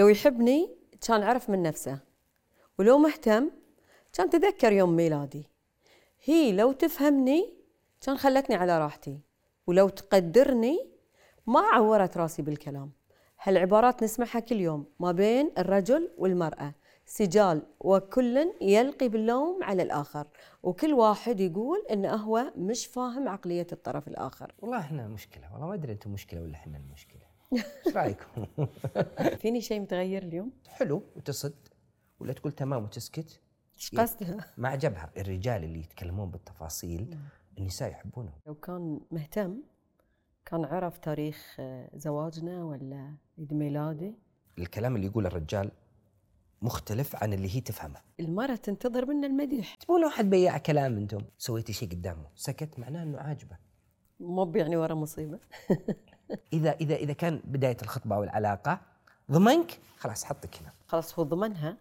لو يحبني كان عرف من نفسه ولو مهتم كان تذكر يوم ميلادي. هي لو تفهمني كان خلتني على راحتي ولو تقدرني ما عورت راسي بالكلام. هالعبارات نسمعها كل يوم ما بين الرجل والمرأة سجال وكل يلقي باللوم على الآخر وكل واحد يقول إنه هو مش فاهم عقلية الطرف الآخر. والله إحنا مشكلة والله ما أدري أنتم مشكلة ولا إحنا المشكلة. إيش رايكم فيني شيء متغير اليوم؟ حلو وتصد ولا تقول تمام وتسكت؟ إيش قصدها؟ ما عجبها الرجال اللي يتكلمون بالتفاصيل النساء يحبونهم لو كان مهتم كان عرف تاريخ آه، زواجنا ولا عيد ميلادي الكلام اللي يقوله الرجال مختلف عن اللي هي تفهمه. المرأة تنتظر منا المديح. تبون واحد بياع كلام أنتم؟ سويتي شيء قدامه سكت معناه إنه عاجبه. مو بيعني ورا مصيبة. إذا إذا إذا كان بداية الخطبة أو العلاقة ضمنك خلاص حطك هنا. خلاص هو ضمنها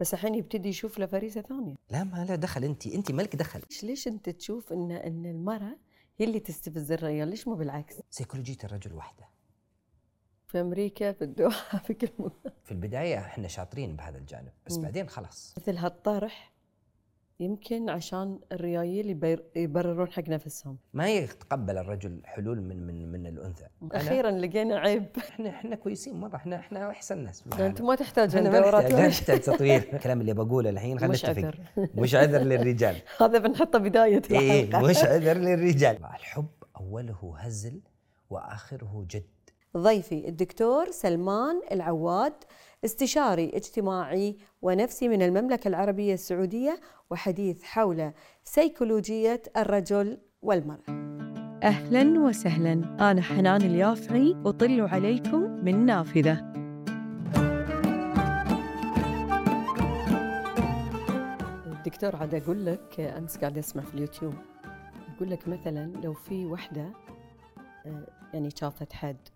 بس الحين يبتدي يشوف له فريسة ثانية. لا ما لا دخل. انت انت مالك دخل. ليش ليش أنت تشوف إن إن المرأة هي اللي تستفز الرجال؟ ليش مو بالعكس؟ سيكولوجية الرجل واحدة. في أمريكا في الدوحة في كل مكان. في البداية إحنا شاطرين بهذا الجانب بس بعدين خلاص. مثل هالطرح يمكن عشان الريايل يبر- يبررون حق نفسهم. ما يتقبل الرجل حلول من من من الأنثى. أخيرا لقينا عيب. إحنا إحنا كويسين مرة إحنا إحنا أحسن ناس. أنت ما تحتاج إحنا ما دورات. نحتاج تطوير. الكلام اللي بقوله الحين خلينا مش عذر. مش عذر للرجال. هذا بنحطه بداية إيه الحلقة. مش عذر للرجال. الحب أوله هزل وآخره جد. ضيفي الدكتور سلمان العواد استشاري اجتماعي ونفسي من المملكة العربية السعودية وحديث حول سيكولوجية الرجل والمرأة. أهلا وسهلا. أنا حنان اليافعي أطل عليكم من نافذة. الدكتور عاد أقول لك أمس قاعد أسمع في اليوتيوب. يقول لك مثلا لو في وحدة آه، يعني شافت حد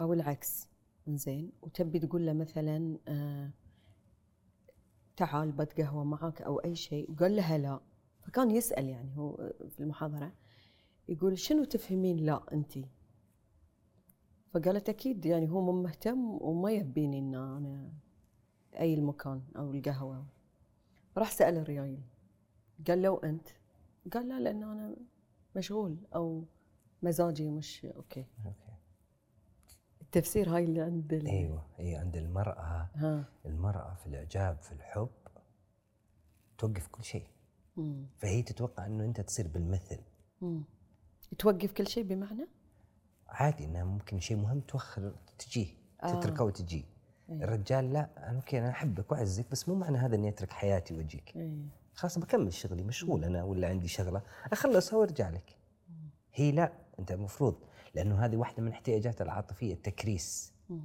أو العكس زين. وتبي تقول له مثلا آه، تعال بتقهوى معك أو أي شيء. وقال لها لا. فكان يسأل يعني هو في المحاضرة يقول شنو تفهمين لا أنت؟ فقالت أكيد يعني هو مو مهتم وما يبيني إن أنا أي المكان أو القهوة. راح سأل الريايل. قال له أنت؟ قال لا لأن أنا مشغول أو مزاجي مش okay. okay. التفسير هاي اللي عند ال- أيوه اي عند المرأة. ها. المرأة في الإعجاب في الحب توقف كل شيء. مم. فهي تتوقع إنه أنت تصير بالمثل. مم. توقف كل شيء بمعنى؟ عادي إنها ممكن شيء مهم توخر تجيه آه. تتركه وتجي الرجال لا أنا okay أنا أحبك وأعزك بس مو معنى هذا إني أترك حياتي وأجيك. إيه. خلاص بكمل شغلي مشغول أنا ولا عندي شغلة أخلصها وأرجع لك. هي لا أنت المفروض لأنه هذه واحدة من احتياجاتها العاطفية التكريس. مم.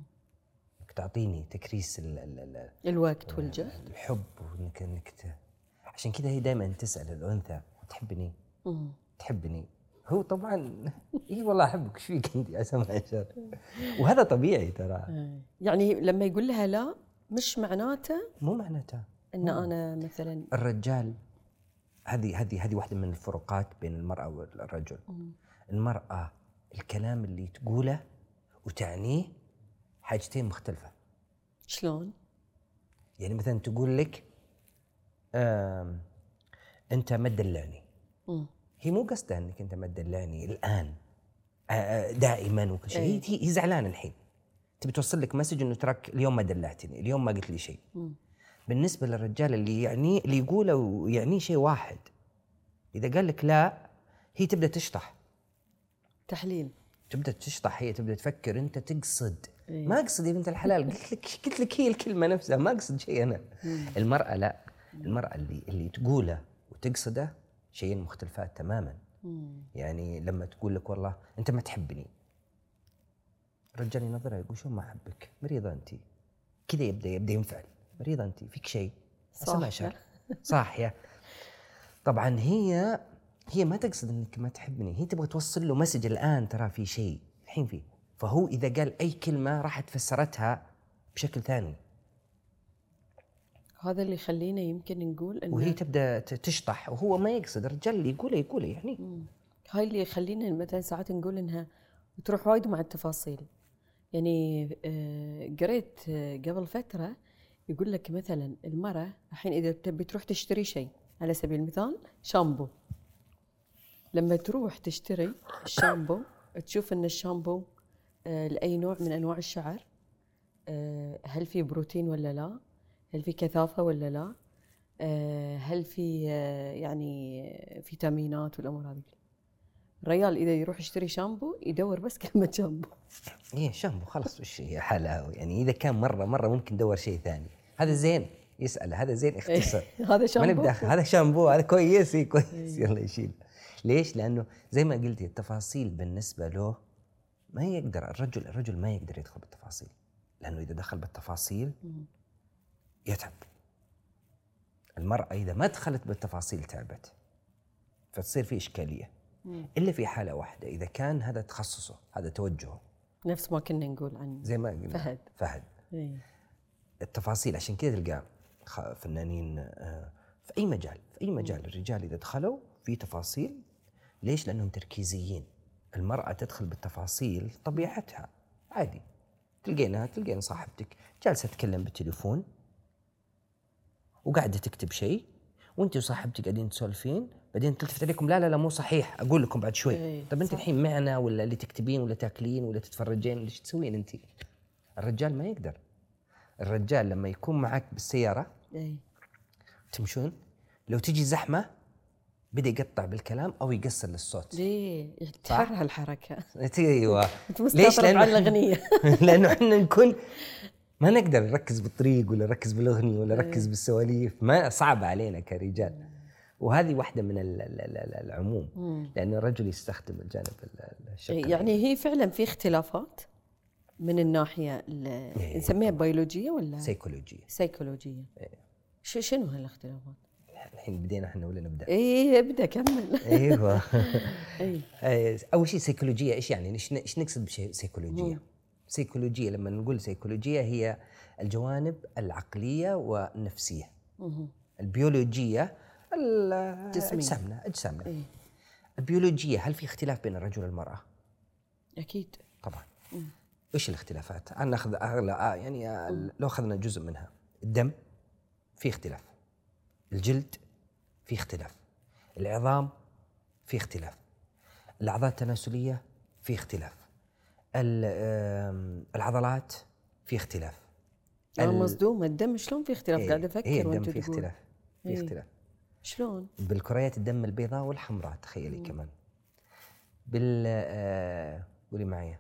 إنك تعطيني تكريس ال ال ال الوقت والجهد. الحب وانك إنك. عشان كذا هي دائما تسأل الأنثى تحبني؟ مم. تحبني؟ هو طبعا اي والله أحبك إيش فيك أنت شر؟ وهذا طبيعي ترى. إيه. يعني لما يقول لها لا مش معناته مو معناته. إن أنا مثلا الرجال هذه هذه هذه واحدة من الفروقات بين المرأة والرجل. المرأة الكلام اللي تقوله وتعنيه حاجتين مختلفة شلون؟ يعني مثلا تقول لك آم أنت ما تدلعني. هي مو قصدها إنك أنت ما تدلعني الآن آه، آه، دائما وكل شيء إيه. هي هي زعلانة الحين تبي توصل لك مسج إنه تراك اليوم ما دلعتني اليوم ما قلت لي شيء. بالنسبة للرجال اللي يعني اللي يقوله ويعنيه شيء واحد إذا قال لك لا هي تبدأ تشطح تحليل. تبدأ تشطح هي تبدأ تفكر أنت تقصد. إيه. ما أقصد يا بنت الحلال. قلت لك قلت لك هي الكلمة نفسها. ما أقصد شيء أنا. المرأة لا. المرأة اللي اللي تقوله وتقصده شيئين مختلفات تماما. مم. يعني لما تقول لك والله أنت ما تحبني. الرجال ينظرها يقول شو ما أحبك؟ مريضة أنت. كذا يبدا يبدأ ينفعل. مريضة أنت. فيك شيء. شر صاحيه طبعا هي هي ما تقصد إنك ما تحبني هي تبغى توصل له مسج الآن ترى في شيء الحين في. فهو إذا قال أي كلمة راح تفسرتها بشكل ثاني. هذا اللي يخلينا يمكن نقول إنه وهي تبدأ تشطح وهو ما يقصد الرجال اللي يقوله يقوله يعني. هاي اللي يخلينا مثلا ساعات نقول إنها تروح وايد مع التفاصيل. يعني آه، قريت آه، قبل فترة يقول لك مثلا المرأة الحين إذا تبي تروح تشتري شيء على سبيل المثال شامبو. لما تروح تشتري الشامبو تشوف إن الشامبو آه، لأي نوع من أنواع الشعر آه، هل في بروتين ولا لا؟ هل في كثافة ولا لا؟ آه، هل في يعني فيتامينات والامور هذه الريال إذا يروح يشتري شامبو يدور بس كلمة شامبو. إيه شامبو خلاص وش هي حالها يعني إذا كان مرة مرة ممكن ندور شيء ثاني. هذا زين يسال هذا زين اختصر. هذا شامبو؟ هذا شامبو هذا كويس إيه كويس. يلا يشيل. ليش؟ لأنه زي ما قلتي التفاصيل بالنسبة له ما يقدر الرجل الرجل ما يقدر يدخل بالتفاصيل لأنه إذا دخل بالتفاصيل يتعب. المرأة إذا ما دخلت بالتفاصيل تعبت فتصير في إشكالية. إلا في حالة واحدة إذا كان هذا تخصصه هذا توجهه. نفس ما كنا نقول عن زي ما قلنا. فهد. فهد. إيه. التفاصيل عشان كذا تلقى خ- فنانين آه، في أي مجال في أي مجال. الرجال إذا دخلوا في تفاصيل ليش؟ لأنهم تركيزيين. المرأة تدخل بالتفاصيل طبيعتها. عادي. تلقينها تلقين صاحبتك جالسة تتكلم بالتليفون وقاعدة تكتب شيء وانت وصاحبتك قاعدين تسولفين بعدين تلتفت عليكم. لا لا لا مو صحيح. أقول لكم بعد شوي. إيه، طب أنت الحين معنا ولا اللي تكتبين ولا تاكلين ولا تتفرجين؟ ولا تسوين أنت؟ الرجال ما يقدر. الرجال لما يكون معك بالسيارة إيه. تمشون؟ لو تجي زحمة بدأ يقطع بالكلام أو يقصر للصوت. ليه؟ تحرها الحركه أيوه. أنت مستغرب على الأغنية. لأنه إحنا نكون ما نقدر نركز بالطريق ولا نركز بالأغنية ولا نركز بالسواليف. ما صعب علينا كرجال. وهذه واحدة من ال- ال- ال- العموم. لأن الرجل يستخدم الجانب ال- ال- الشق يعني هي فعلا في اختلافات من الناحية ال- إيه. نسميها بيولوجية ولا؟ سيكولوجية. سيكولوجية. شنو هالاختلافات؟ الحين بدينا إحنا ولا نبدأ إيه ابدأ كمل أيوه إيه آه، أول شيء سيكولوجيه إيش يعني؟ إيش نقصد بسيكولوجيه؟ سيكولوجيه لما نقول سيكولوجيه هي الجوانب العقلية والنفسية. البيولوجية. أجسامنا أجسامنا. إيه. البيولوجية هل في اختلاف بين الرجل والمرأة؟ أكيد طبعا. إيش الاختلافات؟ أنا ناخذ أغلى آه، يعني لو أخذنا جزء منها الدم في اختلاف. الجلد في اختلاف. العظام في اختلاف. الأعضاء التناسلية في اختلاف. العضلات في اختلاف. أنا ال- مصدومه الدم شلون في اختلاف إيه، قاعدة أفكر إيه الدم وانت في تقول اختلاف في إيه. اختلاف شلون؟ بالكريات الدم البيضاء والحمراء تخيلي كمان بال آه، قولي معي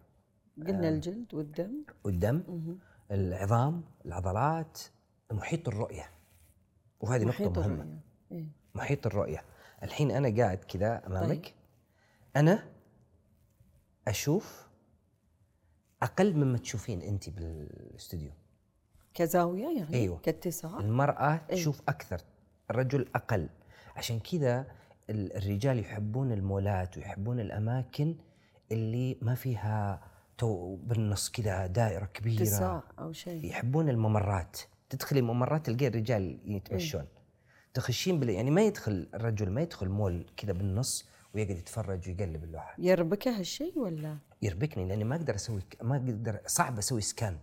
قلنا الجلد والدم والدم العظام العضلات محيط الرؤية وهذه نقطة محيط مهمة. الرؤية. إيه. محيط الرؤية. الحين أنا قاعد كذا أمامك. طيب. أنا أشوف أقل مما تشوفين أنت بالاستوديو كزاوية يعني؟ أيوة. كاتساع؟ المرأة تشوف أكثر الرجل أقل. عشان كذا ال- الرجال يحبون المولات ويحبون الأماكن اللي ما فيها تو بالنص كذا دائرة كبيرة. اتساع أو شيء. يحبون الممرات. تدخلي الممرات تلقي الرجال يتمشون. تخشين بال... يعني ما يدخل الرجل ما يدخل مول كذا بالنص ويقعد يتفرج ويقلب اللوحة. يربكه هالشيء ولا؟ يربكني لأني ما أقدر أسوي ما أقدر صعب أسوي سكان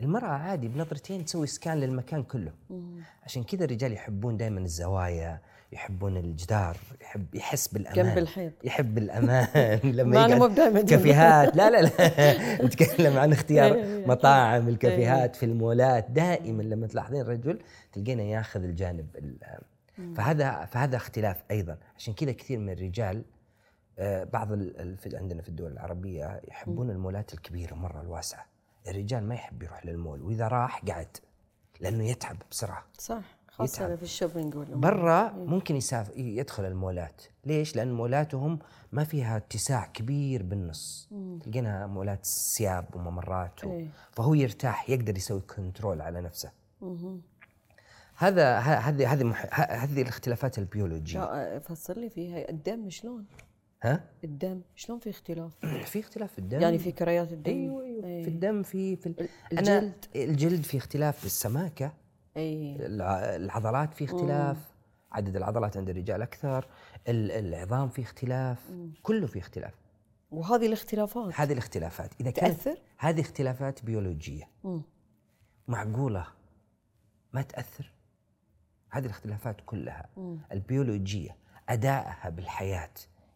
المرأة عادي بنظرتين تسوي سكان للمكان كله. عشان كذا الرجال يحبون دائما الزوايا يحبون الجدار يحب يحس بالأمان. جنب الحيط. يحب الأمان. لما مو جنب كافيهات. لا لا لا. نتكلم عن إيه، اختيار إيه، مطاعم الكافيهات في المولات دائما لما تلاحظين الرجل تلقينه ياخذ الجانب ال- فهذا فهذا اختلاف أيضا. عشان كذا كثير من الرجال آه، بعض عندنا في الدول العربية يحبون المولات الكبيرة مرة الواسعة. الرجال ما يحب يروح للمول وإذا راح قعد لأنه يتعب بسرعة. صح. يتعب. في ال shopping. برا ممكن يسافر يدخل المولات. ليش؟ لأن مولاتهم ما فيها اتساع كبير بالنص. تلقينها مولات ثياب وممرات و... إيه. فهو يرتاح يقدر يسوي control على نفسه. هذا هذه هذه هذه الاختلافات البيولوجية. لا فصل لي فيها. الدم شلون؟ ها؟ الدم. شلون في اختلاف؟ في اختلاف في الدم. يعني في كريات الدم؟ أيوه أيوه. إيه. في الدم في في ال... الجلد. الجلد في اختلاف في السماكه الع- العضلات في اختلاف عدد العضلات عند الرجال أكثر ال- العظام في اختلاف كله في اختلاف. وهذه الاختلافات؟ هذه الاختلافات. إذا كانت تأثر؟ هذه اختلافات بيولوجية. مم. معقولة؟ ما تأثر؟ هذه الاختلافات كلها. البيولوجية ادائها بالحياة.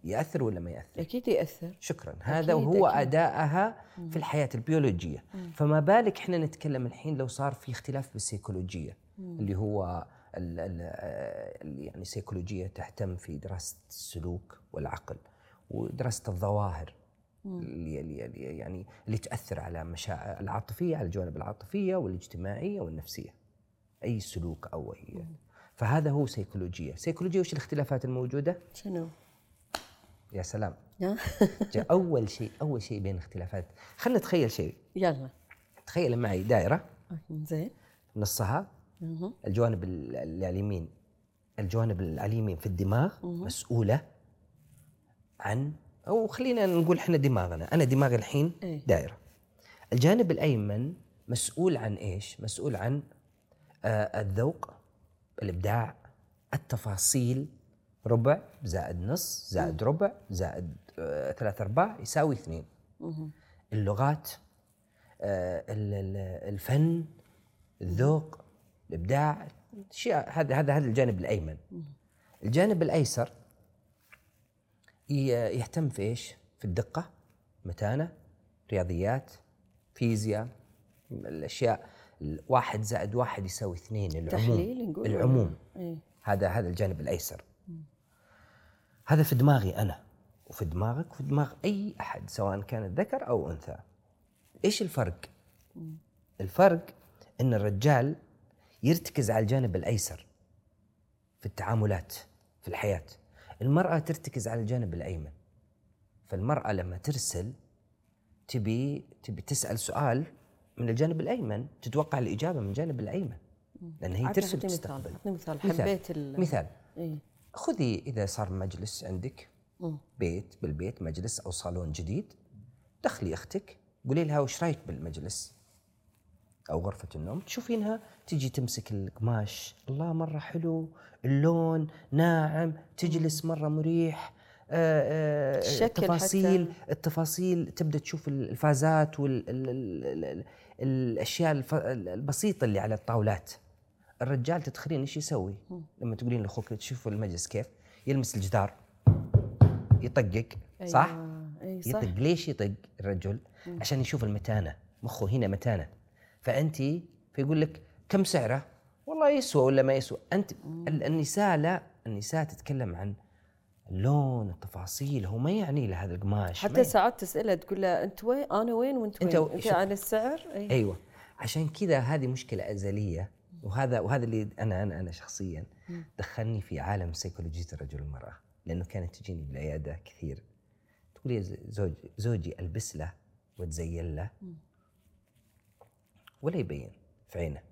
يأثر ولا ما يأثر؟ أكيد يأثر. شكرا. هذا وهو أكيد. أدائها في الحياة البيولوجية. فما بالك إحنا نتكلم الحين لو صار في اختلاف بالسيكولوجية؟ اللي هو ال ال ال يعني سيكولوجية تهتم في دراسة السلوك والعقل ودراسة الظواهر اللي اللي اللي يعني اللي تأثر على مشاعر العاطفية على الجوانب العاطفية والاجتماعية والنفسية. أي سلوك أو أي. فهذا هو سيكولوجية. سيكولوجية وش الاختلافات الموجودة؟ شنو؟ يا سلام؟ جاء أول شيء أول شيء بين اختلافات خلينا نتخيل شيء. يلا. تخيل معي دائرة. زين. نصها. الجوانب ال- اللي على اليمين. الجوانب اللي على اليمين في الدماغ. مسؤولة عن أو خلينا نقول إحنا دماغنا. أنا دماغي الحين إيه. دائرة. الجانب الأيمن مسؤول عن إيش؟ مسؤول عن آه الذوق الإبداع التفاصيل ربع زائد نص زائد ربع زائد آه ثلاث أرباع يساوي اثنين. اللغات آه ال- ال- الفن الذوق الإبداع أشياء هذا هذا هذا الجانب الأيمن. الجانب الأيسر يهتم في إيش؟ في الدقة متانة رياضيات فيزياء الأشياء واحد زائد واحد يساوي اثنين العموم. تحليل نقول؟ العموم. إيه. هذا هذا الجانب الأيسر. هذا في دماغي أنا وفي دماغك وفي دماغ أي أحد سواء كان ذكر أو أنثى. إيش الفرق؟ الفرق إن الرجال يرتكز على الجانب الأيسر في التعاملات في الحياة. المرأة ترتكز على الجانب الأيمن. فالمرأة لما ترسل تبي تبي تسأل سؤال من الجانب الأيمن تتوقع الإجابة من الجانب الأيمن. لأن هي ترسل مثال تستقبل. مثال. حبيت ال مثال. إيه. خذي إذا صار مجلس عندك. بيت بالبيت مجلس أو صالون جديد دخلي أختك قولي لها وش رأيك بالمجلس أو غرفة النوم تشوفينها تجي تمسك القماش الله مرة حلو اللون ناعم تجلس مرة مريح آه، آه، الشكل التفاصيل حتى. التفاصيل تبدأ تشوف الفازات والاشياء البسيطة اللي على الطاولات الرجال تدخلين إيش يسوي؟ لما تقولين لأخوك تشوفوا المجلس كيف؟ يلمس الجدار. يطقق صح؟ أيوة. أي صح. يطق. ليش يطق الرجل؟ عشان يشوف المتانة. مخه هنا متانة. فأنت فيقول لك كم سعرة؟ والله يسوى ولا ما يسوى. أنت ال- النساء لا النساء تتكلم عن اللون التفاصيل. هو ما يعني له هذا القماش ما حتى ي- ساعات تسالها تقول لها أنت وين؟ أنا وين وأنت وين؟ أنت شوف. على السعر؟ اي أيوه. عشان كذا هذه مشكلة أزلية. وهذا وهذا اللي أنا أنا أنا شخصيا دخلني في عالم سيكولوجيه الرجل والمرأة لأنه كانت تجيني بالعيادة كثير. تقول لي ز- زوج زوجي ألبس له وتزين له ولا يبين في عينه.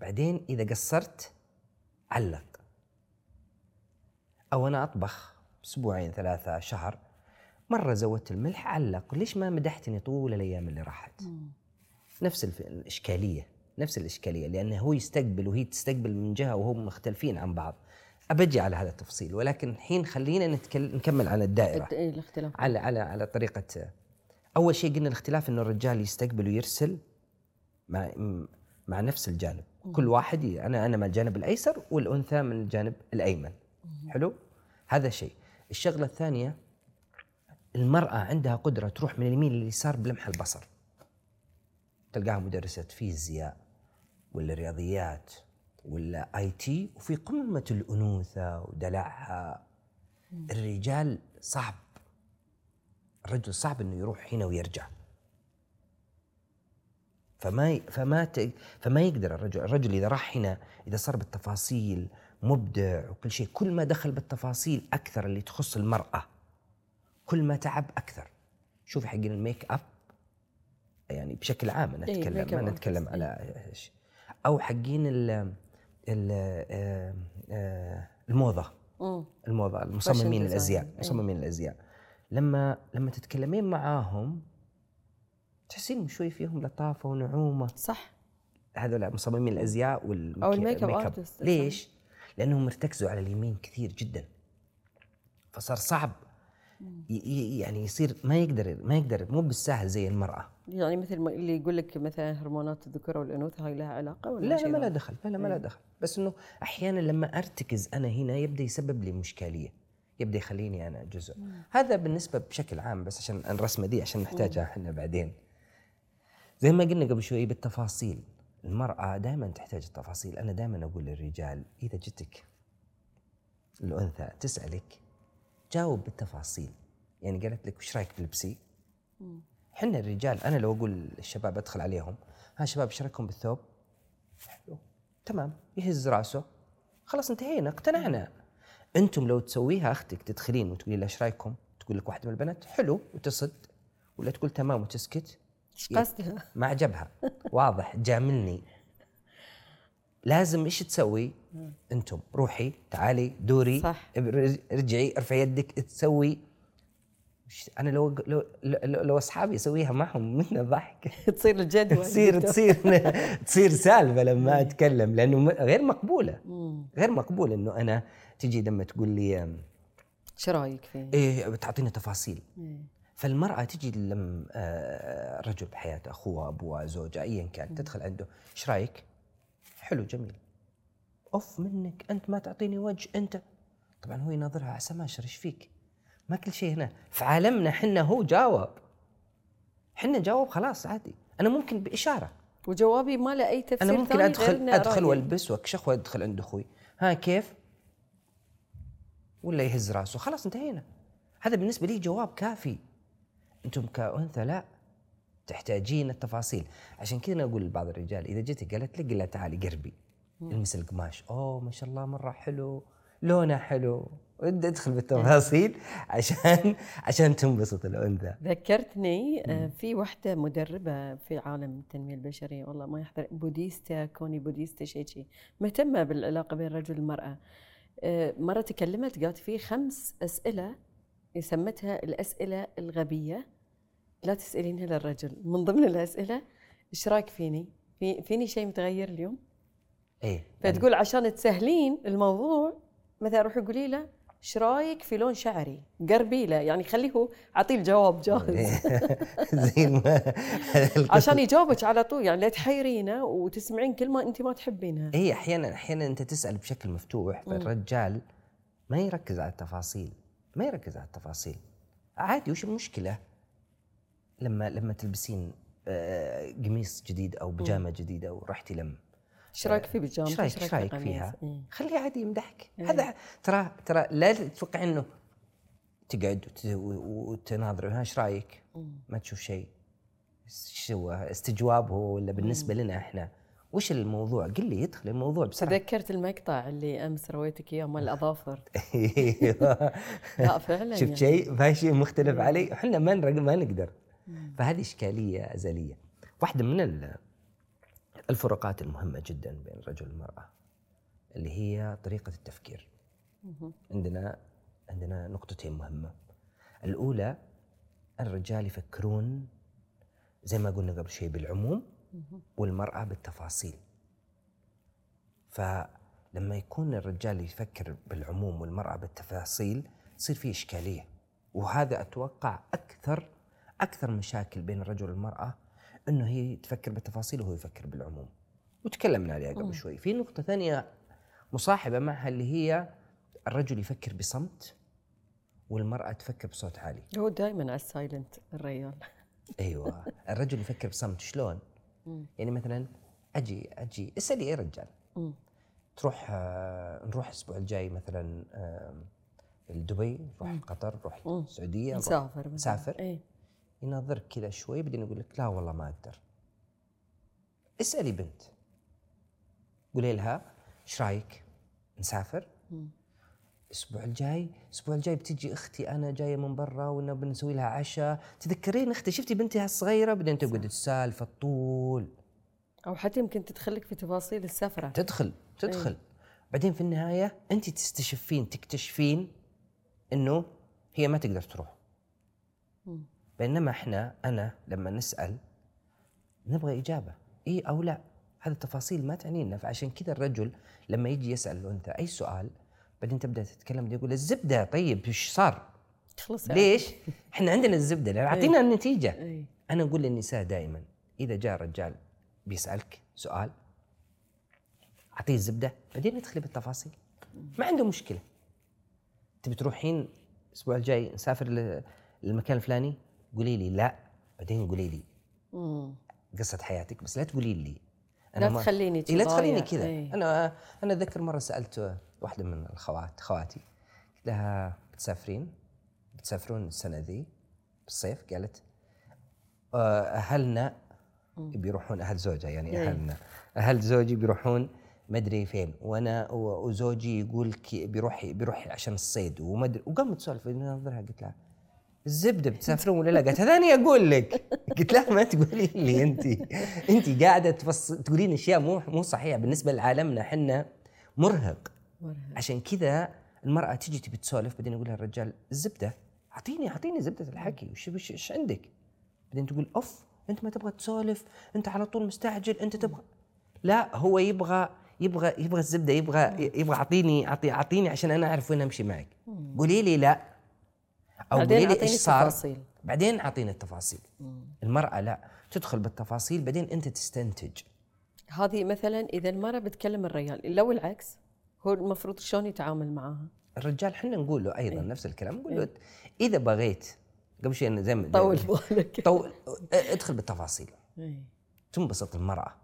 بعدين إذا قصرت علق. أو أنا أطبخ أسبوعين ثلاثة شهر مرة زودت الملح علق. ليش ما مدحتني طول الأيام اللي راحت؟ نفس الإشكالية. نفس الإشكالية لأنه هو يستقبل وهي تستقبل من جهة وهم مختلفين عن بعض. ابجي على هذا التفصيل ولكن الحين خلينا نتكلم نكمل عن الدائرة. الد- إيه الاختلاف. على على على طريقة. أول شيء قلنا الاختلاف إنه الرجال يستقبل ويرسل مع مع نفس الجانب. كل واحد أنا أنا من الجانب الأيسر والأنثى من الجانب الأيمن. حلو؟ هذا شيء. الشغلة الثانية المرأة عندها قدرة تروح من اليمين لليسار بلمح البصر. تلقاها مدرسة فيزياء. ولا رياضيات ولا IT وفي قمة الأنوثة ودلعها. الرجال صعب الرجل صعب إنه يروح هنا ويرجع. فما فما ت- فما يقدر الرجل الرجل إذا راح هنا إذا صار بالتفاصيل مبدع وكل شيء كل ما دخل بالتفاصيل أكثر اللي تخص المرأة كل ما تعب أكثر. شوفي حقين ال make up يعني بشكل عام أنا إيه، أتكلم ما نتكلم على إيش. أو حقين ال ال آه، آه، الموضه مم. الموضه المصممين الأزياء. مصممين الأزياء. لما لما تتكلمين معاهم تحسين شوي فيهم لطافة ونعومة. صح. هذول مصممين الأزياء وال make أو ال make up ليش؟ لأنهم ارتكزوا على اليمين كثير جدا. فصار صعب يعني يصير ما يقدر ما يقدر مو بالسهل زي المرأة. يعني مثل ما اللي يقول لك مثلا هرمونات الذكوره والأنوثة هاي لها علاقة ولا لا لا ما ثاني؟ دخل لا لا ما لا دخل. بس إنه أحيانا لما أرتكز أنا هنا يبدأ يسبب لي مشكاليه يبدأ يخليني أنا جزء. هذا بالنسبة بشكل عام بس عشان الرسمه دي عشان نحتاجها إحنا بعدين. زي ما قلنا قبل شوي بالتفاصيل المرأة دائما تحتاج التفاصيل. أنا دائما أقول للرجال إذا جتك الأنثى تسألك جاوب بالتفاصيل. يعني قالت لك وش رأيك بلبسي حنا الرجال أنا لو أقول الشباب أدخل عليهم ها شباب إيش رأيكم بالثوب؟ حلو تمام. يهز رأسه. خلاص انتهينا اقتنعنا. أنتم لو تسويها أختك تدخلين وتقولي لها إيش رأيكم؟ تقول لك واحدة من البنات حلو وتصد ولا تقول تمام وتسكت؟ إيش قصدها؟ ما عجبها. واضح جاملني. لازم إيش تسوي؟ أنتم روحي تعالي دوري صح. ارجعي ارفعي يدك تسوي. أنا لو لو لو, لو أصحابي أسويها معهم من الضحك تصير الجدوى تصير تصير تصير سالفة لما أتكلم لأنه غير مقبولة. غير مقبول إنه أنا تجي لما تقول لي إيش رأيك فيه؟ إيه بتعطينا تفاصيل. فالمرأة تجي لم آه، رجل بحياته أخوها أبوها زوجها أيا كان تدخل عنده إيش رأيك؟ حلو جميل. أوف منك. أنت ما تعطيني وجه أنت. طبعا هو يناظرها على سماشر إيش فيك؟ ما كل شيء هنا. في عالمنا حنا هو جاوب حنا جاوب خلاص عادي. أنا ممكن بإشارة. وجوابي ما له أي تفسير أنا ممكن أدخل رأيي. وألبس وأكشخ وأدخل عند أخوي. ها كيف؟ ولا يهز راسه. خلاص انتهينا. هذا بالنسبة لي جواب كافي. أنتم كأنثى لا. تحتاجين التفاصيل. عشان كذا أنا أقول لبعض الرجال إذا جيتك قالت لك قل لها تعالي قربي. المس القماش. أوه ما شاء الله مرة حلو. لونه حلو. أدخل بالتفاصيل عشان عشان تنبسط الأنثى. ذكرتني آه، في وحدة مدربة في عالم التنمية البشرية. والله ما يحضر. بوديستا كوني بوديستا شيء شيء. مهتمة بالعلاقة بين الرجل والمرأة. آه، مرة تكلمت قالت في خمس أسئلة سمتها الأسئلة الغبية. لا تسالينها للرجل من ضمن الأسئلة إيش رأيك فيني؟ في فيني شيء متغير اليوم؟ إيه فتقول عشان تسهلين الموضوع مثلا روحي قولي له إيش رأيك في لون شعري؟ قربي له يعني خليه هو أعطيه الجواب جاهز زي ما عشان يجاوبك على طول يعني لا تحيرينه وتسمعين كلمة أنت ما تحبينها هي أحيانا أحيانا أنت تسأل بشكل مفتوح فالرجال ما يركز على التفاصيل ما يركز على التفاصيل عادي وش المشكلة لما لما تلبسين آه، قميص جديد أو بيجامة جديدة ورحتي لم. إيش رأيك في بيجامة؟ إيش رايك رأيك في فيها؟ إيه. خليه عادي يمدحك. هذا ترى ترى لا تتوقع إنه تقعد وتناظر ها إيش رأيك؟ ما تشوف شيء. شو استجواب هو ولا بالنسبة لنا إحنا؟ وش الموضوع؟ قل لي ادخل الموضوع بسرعة. تذكرت المقطع اللي أمس رويتك إياه مال الأظافر. أيوه. لا فعلا شفت يعني. شيء؟ في شيء مختلف علي. إحنا ما ما نقدر. فهذه إشكالية أزلية. واحدة من ال- الفروقات المهمة جدا بين الرجل والمرأة اللي هي طريقة التفكير. عندنا عندنا نقطتين مهمة. الأولى الرجال يفكرون زي ما قلنا قبل شوي بالعموم والمرأة بالتفاصيل. فلما يكون الرجال يفكر بالعموم والمرأة بالتفاصيل تصير في إشكالية. وهذا أتوقع أكثر أكثر مشاكل بين الرجل والمرأة أنه هي تفكر بالتفاصيل وهو يفكر بالعموم. وتكلمنا عليها قبل شوي. في نقطة ثانية مصاحبة معها اللي هي الرجل يفكر بصمت والمرأة تفكر بصوت عالي. هو دائما على السايلنت الرجال أيوه. الرجل يفكر بصمت شلون؟ يعني مثلا أجي أجي اسألي أي رجال. تروح آه، نروح الأسبوع الجاي مثلا آه، دبي نروح قطر نروح السعودية نسافر. نسافر. اي يناظرك كذا شوي بعدين يقول لك لا والله ما أقدر. اسألي بنت. قولي لها إيش رأيك؟ نسافر؟ الأسبوع الجاي الأسبوع الجاي بتجي أختي أنا جاية من برا وإنه بنسوي لها عشاء. تذكرين أختي؟ شفتي بنتي هالصغيره بعدين تقعد تسالف الطول. أو حتى يمكن تدخلك في تفاصيل السفرة. تدخل تدخل. بعدين في النهاية أنت تستشفين تكتشفين إنه هي ما تقدر تروح. بينما إحنا أنا لما نسأل نبغى إجابة. إي أو لا. هذه التفاصيل ما تعنينا. فعشان كذا الرجل لما يجي يسأل الانثى أي سؤال بعدين تبدأ تتكلم يقول الزبدة. طيب إيش صار؟ خلص ليش؟ إحنا عندنا الزبدة. لو أعطينا النتيجة. إي. أنا أقول للنساء دائما إذا جاء رجال بيسألك سؤال أعطيه الزبدة بعدين ندخل بالتفاصيل. ما عنده مشكلة. تبي تروحين الأسبوع الجاي نسافر للمكان الفلاني؟ قولي لي لا بعدين قولي لي. قصة حياتك بس لا تقولي لي. لا ما- تخليني إيه لا تخليني. كذا. إيه. أنا أنا أتذكر مرة سألت واحدة من الخوات خواتي قلت لها بتسافرين؟ بتسافرون السنة ذي بالصيف؟ قالت آه، أهلنا بيروحون أهل زوجها يعني إيه. أهلنا. أهل زوجي بيروحون ما أدري فين. وأنا وزوجي يقول كي- بيروح بيروح عشان الصيد وما أدري. وقامت تسولف أنا قلت لها الزبدة بتسافرون ولا لا؟ قالت هذا أنا أقول لك. قلت لها ما تقولي لي أنت. أنت قاعدة تفص... تقولين أشياء مو مو صحيحة. بالنسبة لعالمنا إحنا مرهق. عشان كذا المرأة تجي تبي تسولف بعدين يقول لها الرجال الزبدة أعطيني أعطيني زبدة الحكي. وش وش إيش عندك؟ بعدين تقول أوف أنت ما تبغى تسولف. أنت على طول مستعجل. أنت تبغى لا هو يبغى يبغى يبغى الزبدة يبغى يبغى أعطيني اعطي أعطيني عشان أنا أعرف وين أمشي معك. قولي لي لا. أو قولي لي إيش صار؟ التفاصيل. بعدين أعطيني التفاصيل. المرأة لا تدخل بالتفاصيل بعدين أنت تستنتج. هذه مثلا إذا المرأة بتكلم الرجال لو العكس هو المفروض شلون يتعامل معاها الرجال حنا نقول له أيضا إيه. نفس الكلام نقول له إذا بغيت قبل شيء أنا زي ما طول بالك. طول ادخل بالتفاصيل. إي. تنبسط المرأة.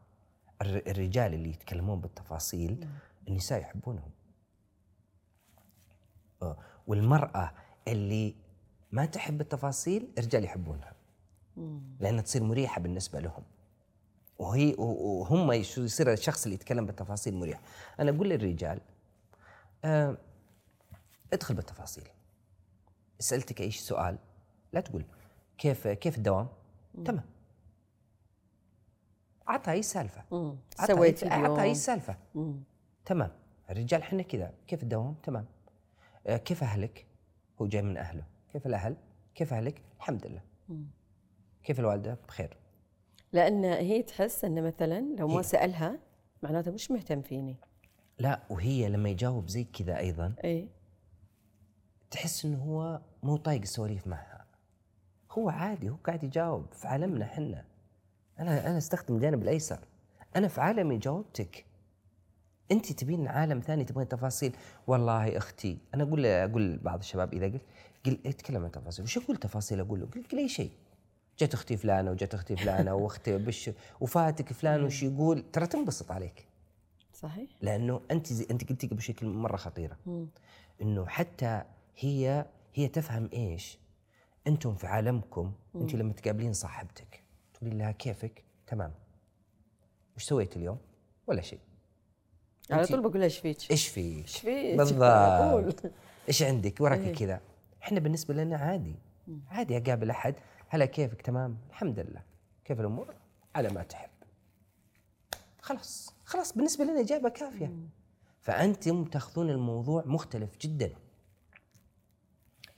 الر- الرجال اللي يتكلمون بالتفاصيل النساء يحبونهم. آه، والمرأة اللي ما تحب التفاصيل الرجال يحبونها. لأنها تصير مريحة بالنسبة لهم. وهي وهم يصير الشخص اللي يتكلم بالتفاصيل مريح. أنا أقول للرجال آه ادخل بالتفاصيل. سألتك أي سؤال لا تقول كيف كيف الدوام؟ تمام. عطها أي سالفة. سويت عطها أي سالفة. تمام. الرجال إحنا كذا. كيف الدوام؟ تمام. آه كيف أهلك؟ هو جاي من أهله. كيف الأهل؟ كيف أهلك؟ الحمد لله. كيف الوالدة؟ بخير. لأن هي تحس إن مثلا لو ما هي. سألها معناته مش مهتم فيني. لا وهي لما يجاوب زي كذا أيضا اي تحس إنه هو مو طايق السواليف معها. هو عادي هو قاعد يجاوب في عالمنا إحنا. أنا أنا أستخدم الجانب الأيسر. أنا في عالمي جاوبتك أنت تبين عالم ثاني تبغين تفاصيل. والله أختي أنا أقول أقول لبعض الشباب إذا قلت قل اتكلم عن تفاصيل. وش أقول تفاصيل؟ أقول له قل قل أي شيء. جت أختي فلانة وجت أختي فلانة وأختي بش وفاتك فلان وش يقول؟ ترى تنبسط عليك. صحيح. لأنه أنت زي أنت قلتي قبل شيء كلمه مرة خطيرة. إنه حتى هي هي تفهم إيش؟ أنتم في عالمكم أنت لما تقابلين صاحبتك تقولي لها كيفك؟ تمام. وش سويت اليوم؟ ولا شيء. على طول بقول إيش فيك؟ إيش فيك؟ إيش فيك؟ بالضبط. إيش عندك؟ وراك إيه. كذا. إحنا بالنسبة لنا عادي. عادي أقابل أحد. هلا كيفك؟ تمام؟ الحمد لله. كيف الأمور؟ على ما تحب. خلاص. خلاص بالنسبة لنا إجابة كافية. فأنتم تأخذون الموضوع مختلف جدا.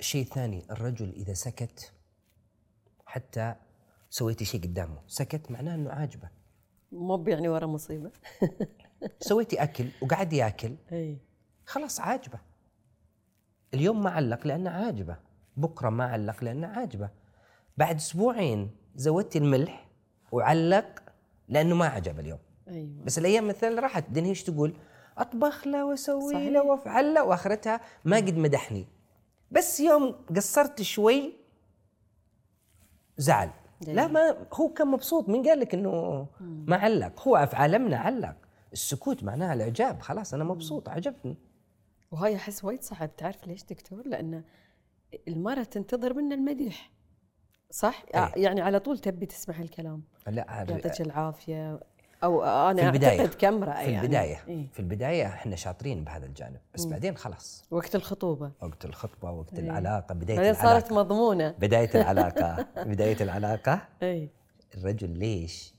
الشيء الثاني الرجل إذا سكت حتى سويتي شيء قدامه. سكت معناه إنه عاجبه. مو يعني ورا مصيبة. سويتي أكل وقعد ياكل. خلاص عاجبه. اليوم ما علق لأنه عاجبه. بكرة ما علق لأنه عاجبه. بعد أسبوعين زودتي الملح وعلق لأنه ما عجب اليوم. أيوه. بس الأيام مثلا راحت. بعدين هي إيش تقول؟ أطبخ له وأسوي. له وأفعل له وآخرتها ما قد مدحني. بس يوم قصرت شوي زعل. لا ما هو كان مبسوط. مين قال لك إنه ما علق؟ هو في عالمنا علق. السكوت معناها الإعجاب. خلاص أنا مبسوط. عجبني. وهاي أحس وايد صعب تعرف ليش دكتور؟ لأن المراه تنتظر منا المديح صح؟ إيه. يعني على طول تبي تسمع الكلام لا يعطيك العافية أو أنا في البداية اعتقد كاميرا في يعني البداية إيه؟ في البداية إحنا شاطرين بهذا الجانب بس بعدين خلاص وقت الخطوبة وقت الخطبة وقت إيه. العلاقة بداية بعدين العلاقة صارت مضمونة بداية العلاقة بداية العلاقة اي الرجل ليش؟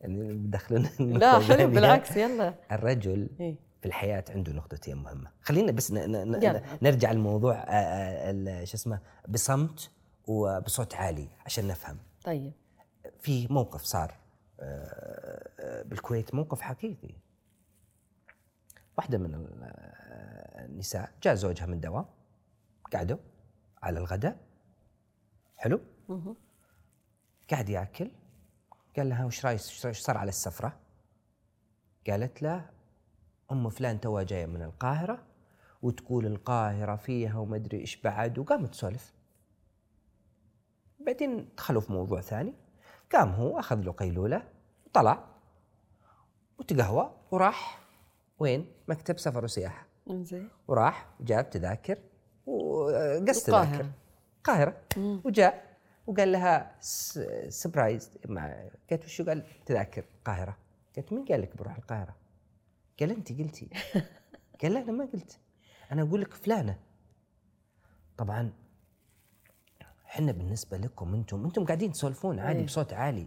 يعني بدخلنا لا حلو بالعكس يلا الرجل إيه. في الحياة عنده نقطتين مهمة. خلينا بس ن- ن-. نرجع الموضوع ال- شو اسمه بصمت وبصوت عالي عشان نفهم. طيب. في موقف صار بالكويت موقف حقيقي. واحدة من ال- النساء جاء زوجها من دوام قعدوا على الغداء. حلو؟ مهم. قاعد ياكل قال لها وش رايك وش صار على السفرة. قالت له أم فلان توها جاية من القاهرة وتقول القاهرة فيها وما أدري إيش بعد وقامت تسولف. بعدين دخلوا في موضوع ثاني. قام هو أخذ له قيلولة وطلع. وتقهوى وراح وين؟ مكتب سفر وسياحة. إنزين. وراح وجاب تذاكر وقص القاهرة. تذاكر. القاهرة. وجاء وقال لها سبرايز مع قالت وشو قال تذاكر القاهرة قالت مين قال لك بروح القاهرة؟ قال انت قلتي. قال لا أنا ما قلت. أنا أقول لك فلانة. طبعا إحنا بالنسبة لكم أنتم أنتم قاعدين تسولفون عادي إيه. بصوت عالي.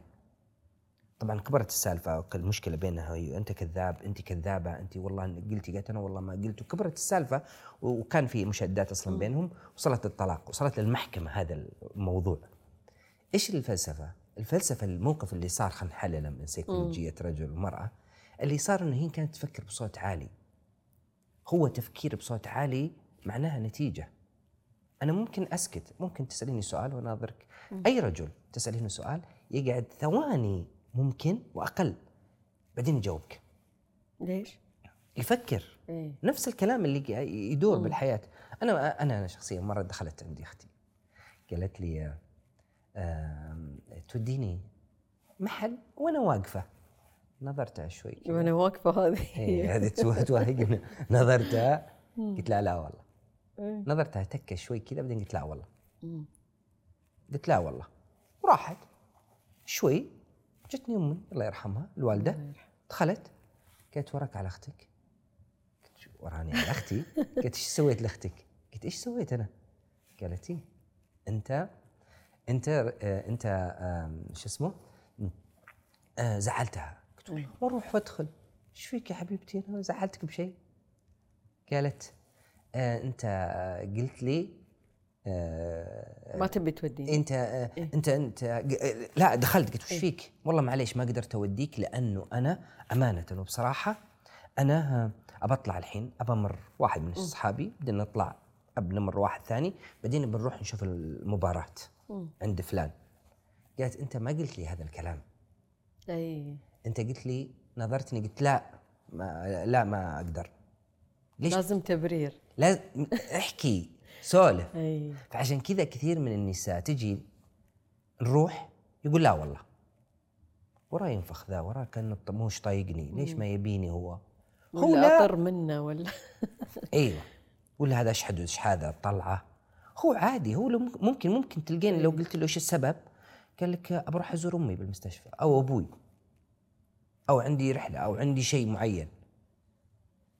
طبعا كبرت السالفة المشكلة بينها هي أنت كذاب أنت كذابة أنت والله قلتي قالت أنا والله ما قلت. وكبرت السالفة وكان في مشادات أصلا بينهم وصلت للطلاق وصلت للمحكمة هذا الموضوع. إيش الفلسفة؟ الفلسفة الموقف اللي صار خلينا نحلله من سيكولوجيه رجل ومرأة. اللي صار إنه هي كانت تفكر بصوت عالي. هو تفكير بصوت عالي معناها نتيجة. أنا ممكن أسكت ممكن تسأليني سؤال واناظرك أي رجل تسألينه سؤال يقعد ثواني ممكن وأقل بعدين يجاوبك. ليش؟ يفكر. إيه. نفس الكلام اللي يدور بالحياة. أنا أنا أنا شخصيا مرة دخلت عندي أختي. قالت لي توديني محل وأنا واقفة. نظرتها شوي. وأنا واقفة هذه. إيه، هذه تو- توهقنا نظرتها قلت لا لا والله. إيه. نظرتها تكه شوي كذا بعدين قلت لا والله. قلت لا والله. وراحت. شوي. جتني أمي الله يرحمها الوالدة. دخلت. قالت وراك على أختك؟ قلت وراني على أختي؟ قلت إيش سويت لأختك؟ قلت إيش سويت أنا؟ قالت إيه أنت أنت آه أنت شو اسمه؟ آه زعلتها. والله وأروح وادخل. إيش فيك يا حبيبتي؟ أنا زعلتك بشيء. قالت آه أنت آه قلت لي آه ما تبي توديني. أنت آه، أنت أنت ق- لا دخلت. قلت وش فيك؟ والله معليش ما قدرت أوديك لأنه أنا أمانة وبصراحة أنا آه، ابى اطلع الحين ابى أمر واحد من أصحابي بدنا نطلع ابى نمر واحد ثاني بعدين بنروح نشوف المباراة عند فلان. قالت أنت ما قلت لي هذا الكلام. اي انت قلت لي نظرتني قلت لا ما لا ما أقدر. ليش؟ لازم تبرير. لازم احكي سولف. فعشان كذا كثير من النساء تجي نروح يقول لا والله. وراه ينفخ ذا وراه كأنه موش طايقني ليش ما يبيني هو؟ هو لا. أطر منه ولا؟ أيوه. ولا هذا اشحد إيش هذا؟ طلعة. هو عادي هو ممكن ممكن تلقين لو قلت له إيش السبب؟ قال لك بروح أزور أمي بالمستشفى أو أبوي. أو عندي رحلة أو عندي شيء معين.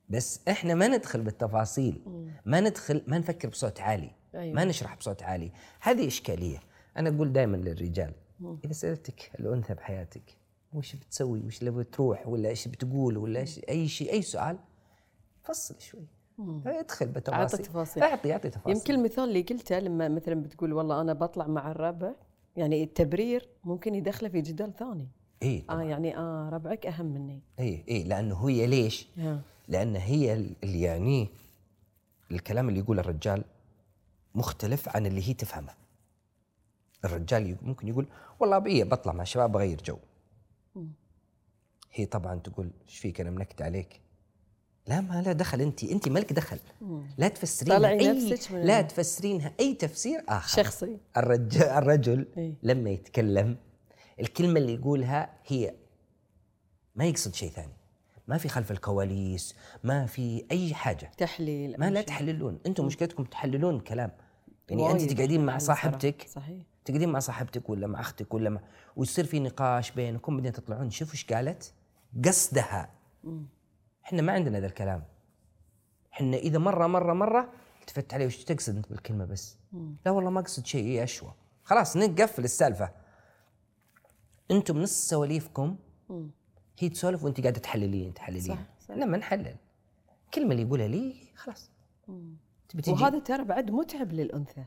بس إحنا ما ندخل بالتفاصيل. ما ندخل ما نفكر بصوت عالي. أيوة. ما نشرح بصوت عالي. هذه إشكالية. أنا أقول دائما للرجال إذا سألتك الانثى بحياتك؟ وش بتسوي؟ وش اللي بتروح؟ ولا إيش بتقول؟ ولا إيش؟ أي شيء أي سؤال. فصل شوي. ادخل بتفاصيل. أعطي تفاصيل. أعطي أعطي تفاصيل. يمكن المثال اللي قلته لما مثلا بتقول والله أنا بطلع مع الربع يعني التبرير ممكن يدخله في جدال ثاني. اي آه يعني آه ربعك أهم مني اي اي لأنه هي ليش؟ لأن هي اللي يعنيه الكلام اللي يقوله الرجال مختلف عن اللي هي تفهمه. الرجال ممكن يقول والله أبي بطلع مع الشباب بغير جو. هي طبعا تقول إيش فيك أنا منكد عليك؟ لا ما لا دخل انت انت مالك دخل لا تفسرينها طلعي أي نفسك لا تفسرينها أي تفسير آخر شخصي الرجل الرجل إيه. لما يتكلم الكلمة اللي يقولها هي ما يقصد شيء ثاني. ما في خلف الكواليس ما في أي حاجة. تحليل ما لا. تحللون. أنتم مشكلتكم تحللون الكلام يعني أنت تقعدين مع صاحبتك. صحيح. تقعدين مع صاحبتك ولا مع أختك ولا مع ويصير في نقاش بينكم بعدين تطلعون. شوفوا إيش قالت؟ قصدها. إحنا ما عندنا ذا الكلام. إحنا إذا مره مره مرة التفت عليه وش تقصد أنت بالكلمة بس؟ لا والله ما أقصد شيء هي أشوى. خلاص نقفل السالفه أنتم نص سواليفكم هي تسولف وانت قاعدة تحللين تحللين. لما نحلل. الكلمة اللي يقولها لي خلاص. تبي وهذا ترى بعد متعب للأنثى.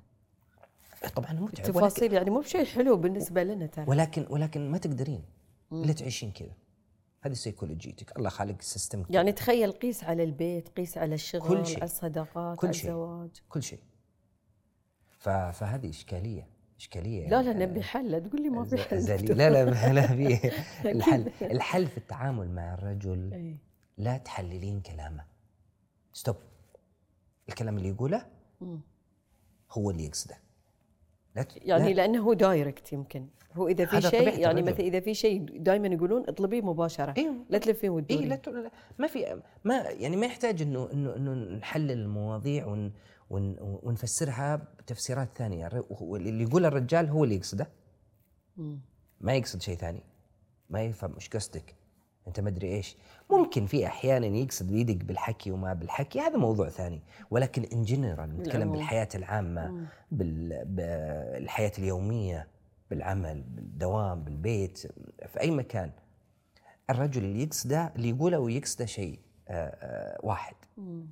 طبعا متعب. التفاصيل يعني مو بشيء حلو بالنسبة لنا ترى. ولكن ولكن ما تقدرين إلا تعيشين كذا. هذه سيكولوجيتك الله خالق system يعني تخيل قيس على البيت قيس على الشغل كل شيء. على الصداقات كل على شيء. الزواج. كل شيء. فهذه إشكالية. إشكالية لا لا يعني. نبي حل لا تقول لي ما في حل. لا لا لا في الحل الحل في التعامل مع الرجل إيه. لا تحللين كلامه. stop الكلام اللي يقوله. هو اللي يقصده. لا ت- يعني لا. لأنه هو direct يمكن. هو إذا في شيء يعني. مثلا إذا في شيء دائما يقولون اطلبيه مباشرة. أيوه لا تلفين اي وتدورين لا, ت- لا ما في ما يعني ما يحتاج انه انه إنه نحلل المواضيع ون ونفسرها بتفسيرات ثانية. اللي يقول الرجال هو اللي يقصده. ما يقصد شيء ثاني. ما يفهم إيش قصدك. أنت ما أدري إيش. ممكن في أحيانا يقصد ويدق بالحكي وما بالحكي. هذا موضوع ثاني. ولكن ان جنرال نتكلم. بالحياة العامة بال- بالحياة اليومية بالعمل بالدوام بالبيت في أي مكان. الرجل اللي يقصده اللي يقوله ويقصده شيء آه، آه، واحد.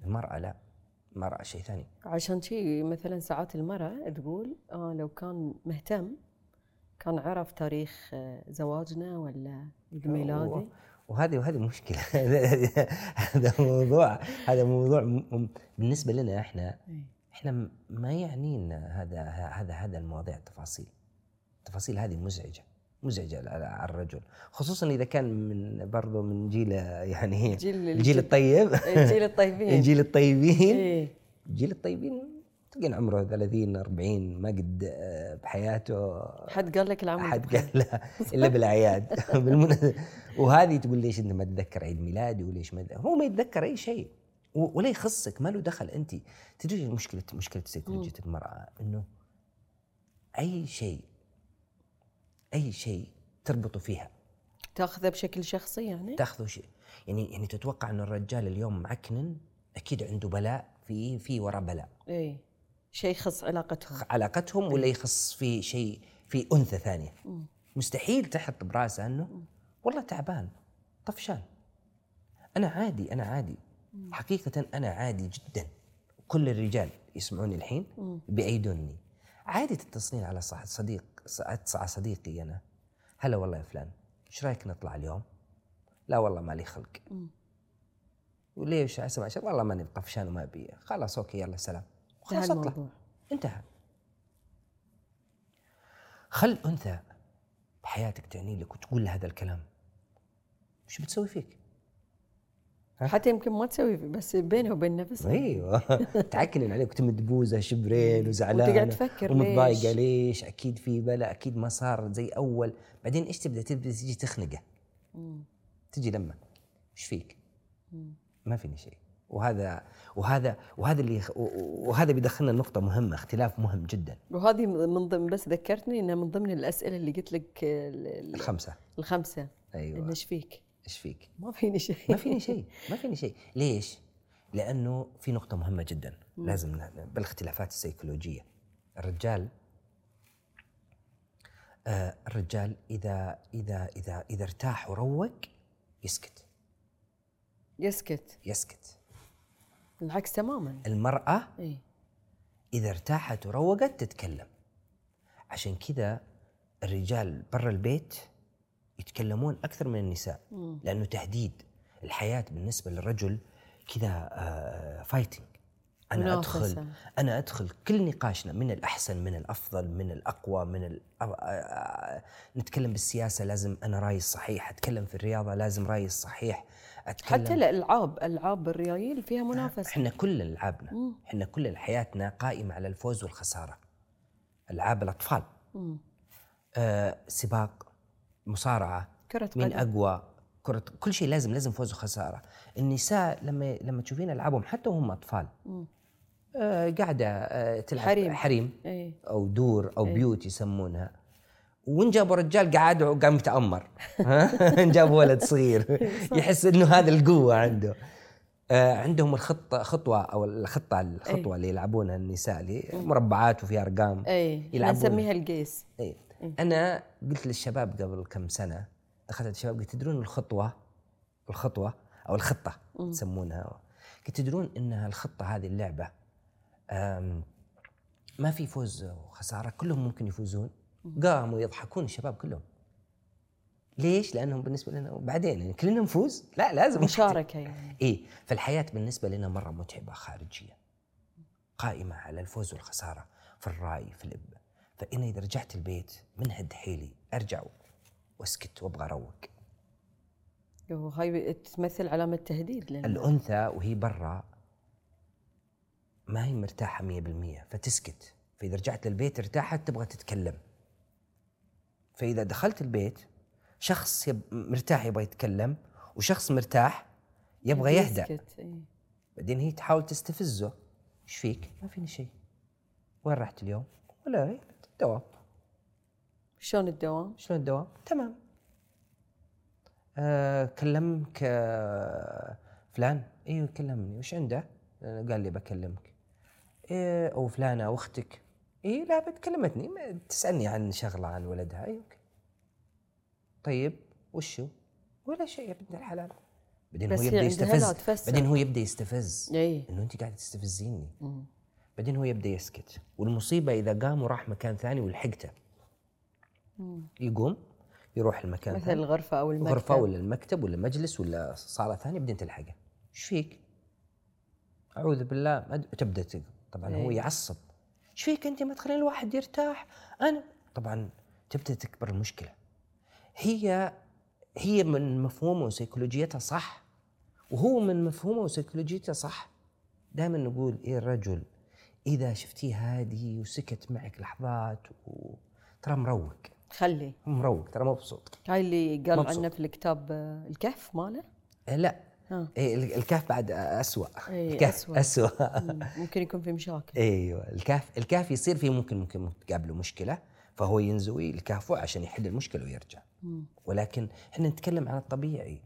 المرأة لا. المراه شيء ثاني. عشان شي مثلا ساعات المرأة تقول آه لو كان مهتم كان عرف تاريخ آه، زواجنا ولا عيد ميلادي وهذه وهذه مشكلة. هذا موضوع هذا موضوع بالنسبة لنا إحنا إيه. إحنا ما يعنينا هذا هذا هذا المواضيع التفاصيل. التفاصيل هذه مزعجة. مزعجه على الرجل. خصوصا إذا كان من برضه من جيل يعني جيل- الجيل الطيب. الجيل الطيبين. الجيل الطيبين. إيه. الجيل الطيبين تلقين عمره 30 40 ما قد آه، بحياته. حد قال لك العمل احد قال لا إلا بالأعياد. وهذه تقول ليش أنت ما تتذكر عيد ميلادي وليش ما هو ما يتذكر أي شيء. ولا يخصك ما له دخل. أنت تدري مشكله مشكلة سيكولوجيه المرأة؟ إنه أي شيء أي شيء تربطوا فيها. تأخذه بشكل شخصي يعني؟ تاخذوا شيء يعني يعني تتوقع إن الرجال اليوم معكنن أكيد عنده بلاء في في وراء بلاء. إي. شيء يخص علاقتهم. علاقتهم ولا يخص في شيء في أنثى ثانية. مستحيل تحط برأسه إنه والله تعبان طفشان. أنا عادي أنا عادي. حقيقة أنا عادي جدا. كل الرجال يسمعوني الحين بيأيدوني عادي تتصلين على صديق. على صديقي أنا. هلا والله يا فلان إيش رأيك نطلع اليوم؟ لا والله مالي خلق. وليش؟ أسمع شيء والله ماني طفشان وما أبي. خلاص أوكي يلا سلام. خلاص أطلع. انتهى. خل أنثى بحياتك تعني لك وتقول له هذا الكلام. وش بتسوي فيك؟ حتى يمكن ما تسوي بس بينه وبين نفسه أيوه. تعكنن عليك. وتمد بوزه شبرين وزعلانة. وتقعد تفكر ومتضايقة ليش؟ ليش؟ أكيد في بلا أكيد ما صار زي أول. بعدين إيش تبدأ؟ تبدأ تجي تخنقه. تجي لما؟ إيش فيك؟ ما فيني شيء. وهذا وهذا وهذا اللي وهذا بيدخلنا نقطة مهمة اختلاف مهم جدا. وهذه من ضمن بس ذكرتني إنها من ضمن الأسئلة اللي قلت لك الخمسة. انه أيوه. إيش فيك؟ إيش فيك؟ ما فيني شيء. ما فيني شيء ما فيني شيء. ليش؟ لأنه في نقطة مهمة جدا. لازم بالاختلافات السيكولوجية. الرجال آه الرجال إذا إذا إذا إذا ارتاح وروق يسكت. يسكت. يسكت. العكس تماما. المرأة إي. إذا ارتاحت وروقت تتكلم. عشان كذا الرجال برا البيت يتكلمون أكثر من النساء لأنه تهديد الحياة بالنسبة للرجل كذا fighting أنا منافسة. أدخل أنا أدخل كل نقاشنا من الأحسن من الأفضل من الأقوى من ال... آه، آه، نتكلم بالسياسة لازم أنا رأيي الصحيح أتكلم في الرياضة لازم رأيي الصحيح أتكلم حتى الألعاب ألعاب الريايل فيها منافسة. إحنا كل ألعابنا إحنا كل حياتنا قائمة على الفوز والخسارة. ألعاب الأطفال. آه سباق. مصارعة كرة مين قدم. أقوى كرة كل شيء لازم لازم فوز وخسارة. النساء لما لما تشوفين ألعابهم حتى وهم أطفال آه قاعدة آه تلعب حريم. حريم اي أو دور أو بيوت يسمونها. وان جابوا رجال قعد وقام يتامر ها؟ جابوا ولد صغير. يحس إنه هذا القوة عنده. آه عندهم الخطة خطوة أو الخطة الخطوة اللي يلعبونها النساء اللي مربعات وفيها أرقام. اي يلعبون. نسميها القيس. إيه. أنا قلت للشباب قبل كم سنة دخلت الشباب قلت تدرون الخطوة الخطوة أو الخطة يسمونها. قلت تدرون انها الخطه هذه اللعبة ما في فوز وخسارة كلهم ممكن يفوزون. قاموا يضحكون الشباب كلهم. ليش؟ لأنهم بالنسبة لنا وبعدين يعني كلنا نفوز؟ لا لازم مشاركة يعني. إيه فالحياة بالنسبة لنا مرة متعبة خارجيا قائمة على الفوز والخسارة في الرأي في الإب فأنا إذا رجعت البيت من هد حيلي أرجع وأسكت وأبغى أروق. وهاي تمثل علامة تهديد لل... الأنثى وهي برا ما هي مرتاحة 100% فتسكت. فإذا رجعت للبيت ارتاحت تبغى تتكلم. فإذا دخلت البيت شخص يب مرتاح يبغى يتكلم وشخص مرتاح يبغى يهدأ. يسكت،. بعدين هي تحاول تستفزه. إيش فيك؟ ما فيني شيء وين رحت اليوم؟ ولا دوام شلون الدوام؟ شلون الدوام؟ تمام. آه كلمك آه فلان. أيوه كلمني. وش عنده؟ قال لي بكلمك. إيه أو فلانة أختك. اي لا بتكلمتني تسألني عن شغلة عن ولدها. اي okay. طيب وشو؟ ولا شيء يا بنت الحلال. بعدين هو يبدأ يستفز. بعدين هو يبدأ يستفز. اي إنه أنت قاعدة تستفزيني. مم. بعدين هو يبدأ يسكت. والمصيبة إذا قام وراح مكان ثاني ولحقته يقوم يروح المكان مثل ثاني. الغرفة أو المكتب. غرفة ولا المكتب ولا مجلس ولا صالة ثانية بعدين تلحقه. إيش فيك؟ أعوذ بالله أد- تبدأ طبعا هو إيه. يعصب. إيش فيك أنت؟ ما تخلين الواحد يرتاح. أنا طبعا تبدأ تكبر المشكلة. هي هي من مفهومه وسيكولوجيتها صح. وهو من مفهومه وسيكولوجيته صح. دائما نقول إيه الرجل إذا شفتيه هادي وسكت معك لحظات و... ترى مروق خلي مروق ترى مبسوط هاي اللي قال. عنه في الكتاب الكهف ماله إيه لا. إيه ال- الكهف بعد أسوأ إيه، الكهف أسوأ. أسوأ مم. ممكن يكون في مشاكل أيوه الكهف الكهف يصير فيه ممكن ممكن تقابله مشكلة فهو ينزوي الكهف عشان يحل المشكلة ويرجع مم. ولكن إحنا نتكلم عن الطبيعي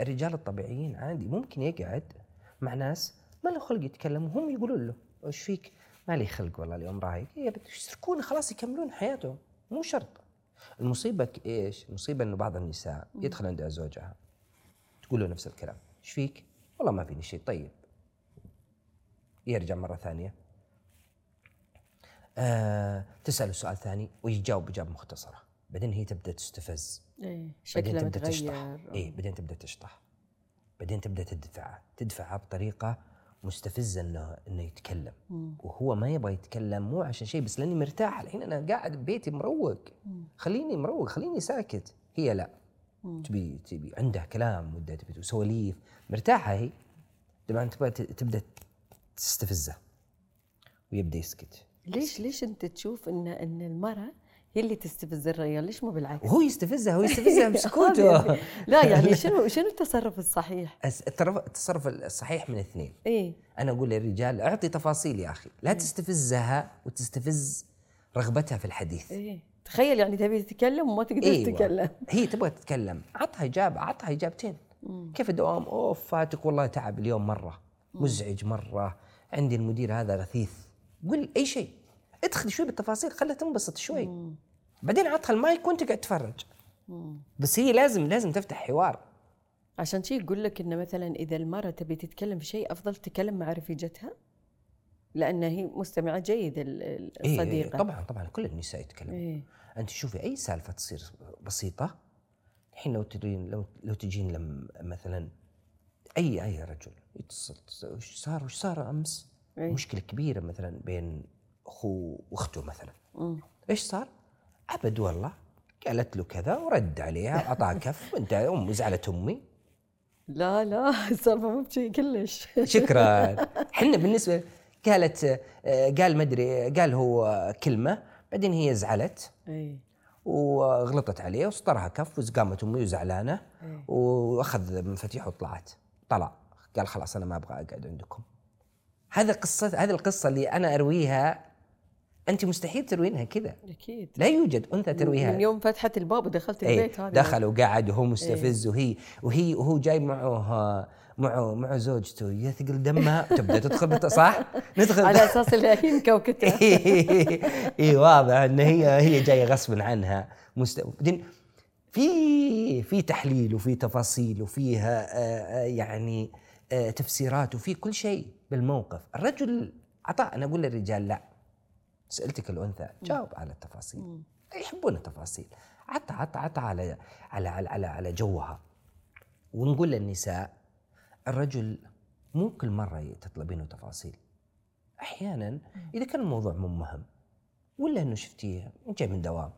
الرجال الطبيعيين عادي ممكن يقعد مع ناس ما له خلق يتكلم وهم يقولون له إيش فيك؟ ما لي خلق والله اليوم بت- يتركون خلاص يكملون حياتهم. مو شرط. المصيبة ك- إيش؟ المصيبة إنه بعض النساء يدخل عند زوجها. تقول له نفس الكلام. إيش فيك؟ والله ما فيني شيء. طيب. يرجع مرة ثانية. آه تسأله سؤال ثاني ويجاوب إجابة مختصرة. بعدين هي تبدأ تستفز. إيه بعدين شكله تبدأ تشطح. اي بعدين تبدأ تشطح. بعدين تبدأ تدفع. تدفعه بطريقة مستفزه انه إنه يتكلم. وهو ما يبغى يتكلم مو عشان شيء بس لأني مرتاح. الحين أنا قاعد ببيتي مروق. خليني مروق خليني ساكت. هي لا. تبي تبي عندها كلام ودها تبي سواليف. مرتاحة هي. طبعا تبغى تبدأ تستفزه. ويبدأ يسكت. ليش ليش أنت تشوف ان إن المرأة هي اللي تستفز الرجال ليش مو بالعكس؟ وهو يستفزها هو يستفزها بسكوتة. لا يعني شنو شنو التصرف الصحيح؟ التصرف الصحيح من اثنين. إيه. أنا أقول للرجال أعطي تفاصيل يا أخي. لا تستفزها وتستفز رغبتها في الحديث. إيه. تخيل يعني تبي تتكلم وما تقدر أيوة. تتكلم. هي تبغى تتكلم. عطها إجابة عطها إجابتين. كيف الدوام؟ أوف فاتك والله تعب اليوم مرة. مزعج مرة. عندي المدير هذا غثيث قول أي شيء. ادخل شوي بالتفاصيل خلها تنبسط شوي. بعدين عطها المايك وانت قاعد تتفرج بس هي لازم لازم تفتح حوار عشان شي يقول لك إنه مثلا إذا المرأة تبي تتكلم في شيء أفضل تتكلم مع رفيجتها لأن هي مستمعة جيدة إيه الصديقة طبعا طبعا كل النساء يتكلمون إيه. أنت شوفي أي سالفة تصير بسيطة الحين لو تجين لو لو تجين لم مثلا اي أي رجل يتصل وش صار وش صار أمس؟ إيه. مشكلة كبيرة مثلا بين اخوه وأخته مثلا مم. إيش صار؟ أبد والله. قالت له كذا ورد عليها واعطاها كف وأنت ام زعلت أمي. لا لا السالفة مو بشي كلش. شكرا. إحنا بالنسبة قالت قال مدري قال هو كلمة بعدين هي زعلت. إيه وغلطت عليه وسطرها كف وقامت أمي وزعلانة. وأخذ مفاتيح وطلعت. طلع. قال خلاص أنا ما أبغى أقعد عندكم. هذا قصة هذه القصة اللي أنا أرويها أنت مستحيل تروينها كذا. أكيد. لا يوجد أنثى ترويها. من يوم فتحت الباب ودخلت إيه البيت هذا دخل وقعد وهو مستفز وهي وهي وهو جاي معه معه معه زوجته. يثقل دمها تبدأ تدخل صح؟ ندخل على أساس إنها هي مكوكته اي واضح إن هي هي جاية غصبا عنها. مست... بعدين في في تحليل وفي تفاصيل وفيها آه، آه، يعني آه، تفسيرات وفي كل شيء بالموقف. الرجل عطاء أنا أقول للرجال لا. سألتك الأنثى جاوب على التفاصيل. يحبون التفاصيل. عطى عطى عطى على على على على, على جوها. ونقول للنساء الرجل مو كل مرة تطلبينه تفاصيل. أحيانا إذا كان الموضوع مو مهم ولا إنه شفتيه جاي من دوام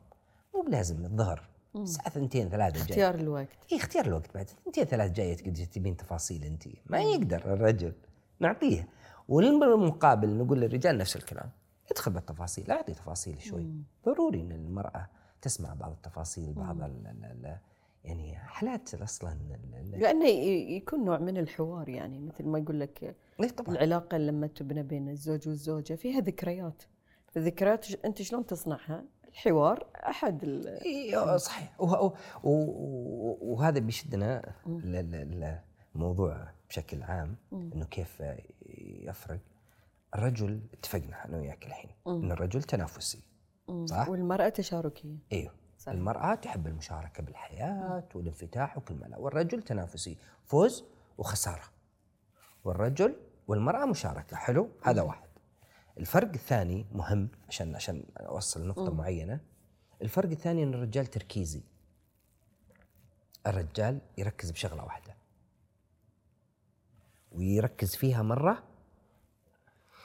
مو بلازم الظهر. الساعة ثنتين ثلاثة جاي. اختيار الوقت. اي اختيار الوقت بعد. ثنتين ثلاث جاية تقدر تبين تفاصيل انت ما يقدر الرجل. نعطيه. والمقابل نقول للرجال نفس الكلام. ادخل بالتفاصيل اعطي تفاصيل شوي. ضروري إن المرأة تسمع بعض التفاصيل بعض ال ال ال يعني حالات أصلا لأنه يكون نوع من الحوار يعني مثل ما يقول لك إيه طبعا. العلاقة لما تبنى بين الزوج والزوجة فيها ذكريات. الذكريات أنت شلون تصنعها؟ الحوار أحد ال... إيه صحيح. وهذا بيشدنا للموضوع بشكل عام إنه كيف يفرق. الرجل اتفقنا أنا وياك الحين إن الرجل تنافسي صح؟ والمرأة تشاركية. أيوه صح. المرأة تحب المشاركة بالحياة والانفتاح وكل ما لا والرجل تنافسي فوز وخسارة. والرجل والمرأة مشاركة حلو؟ هذا واحد. الفرق الثاني مهم عشان عشان أوصل نقطة معينة. الفرق الثاني إن الرجال تركيزي. الرجال يركز بشغلة واحدة. ويركز فيها مرة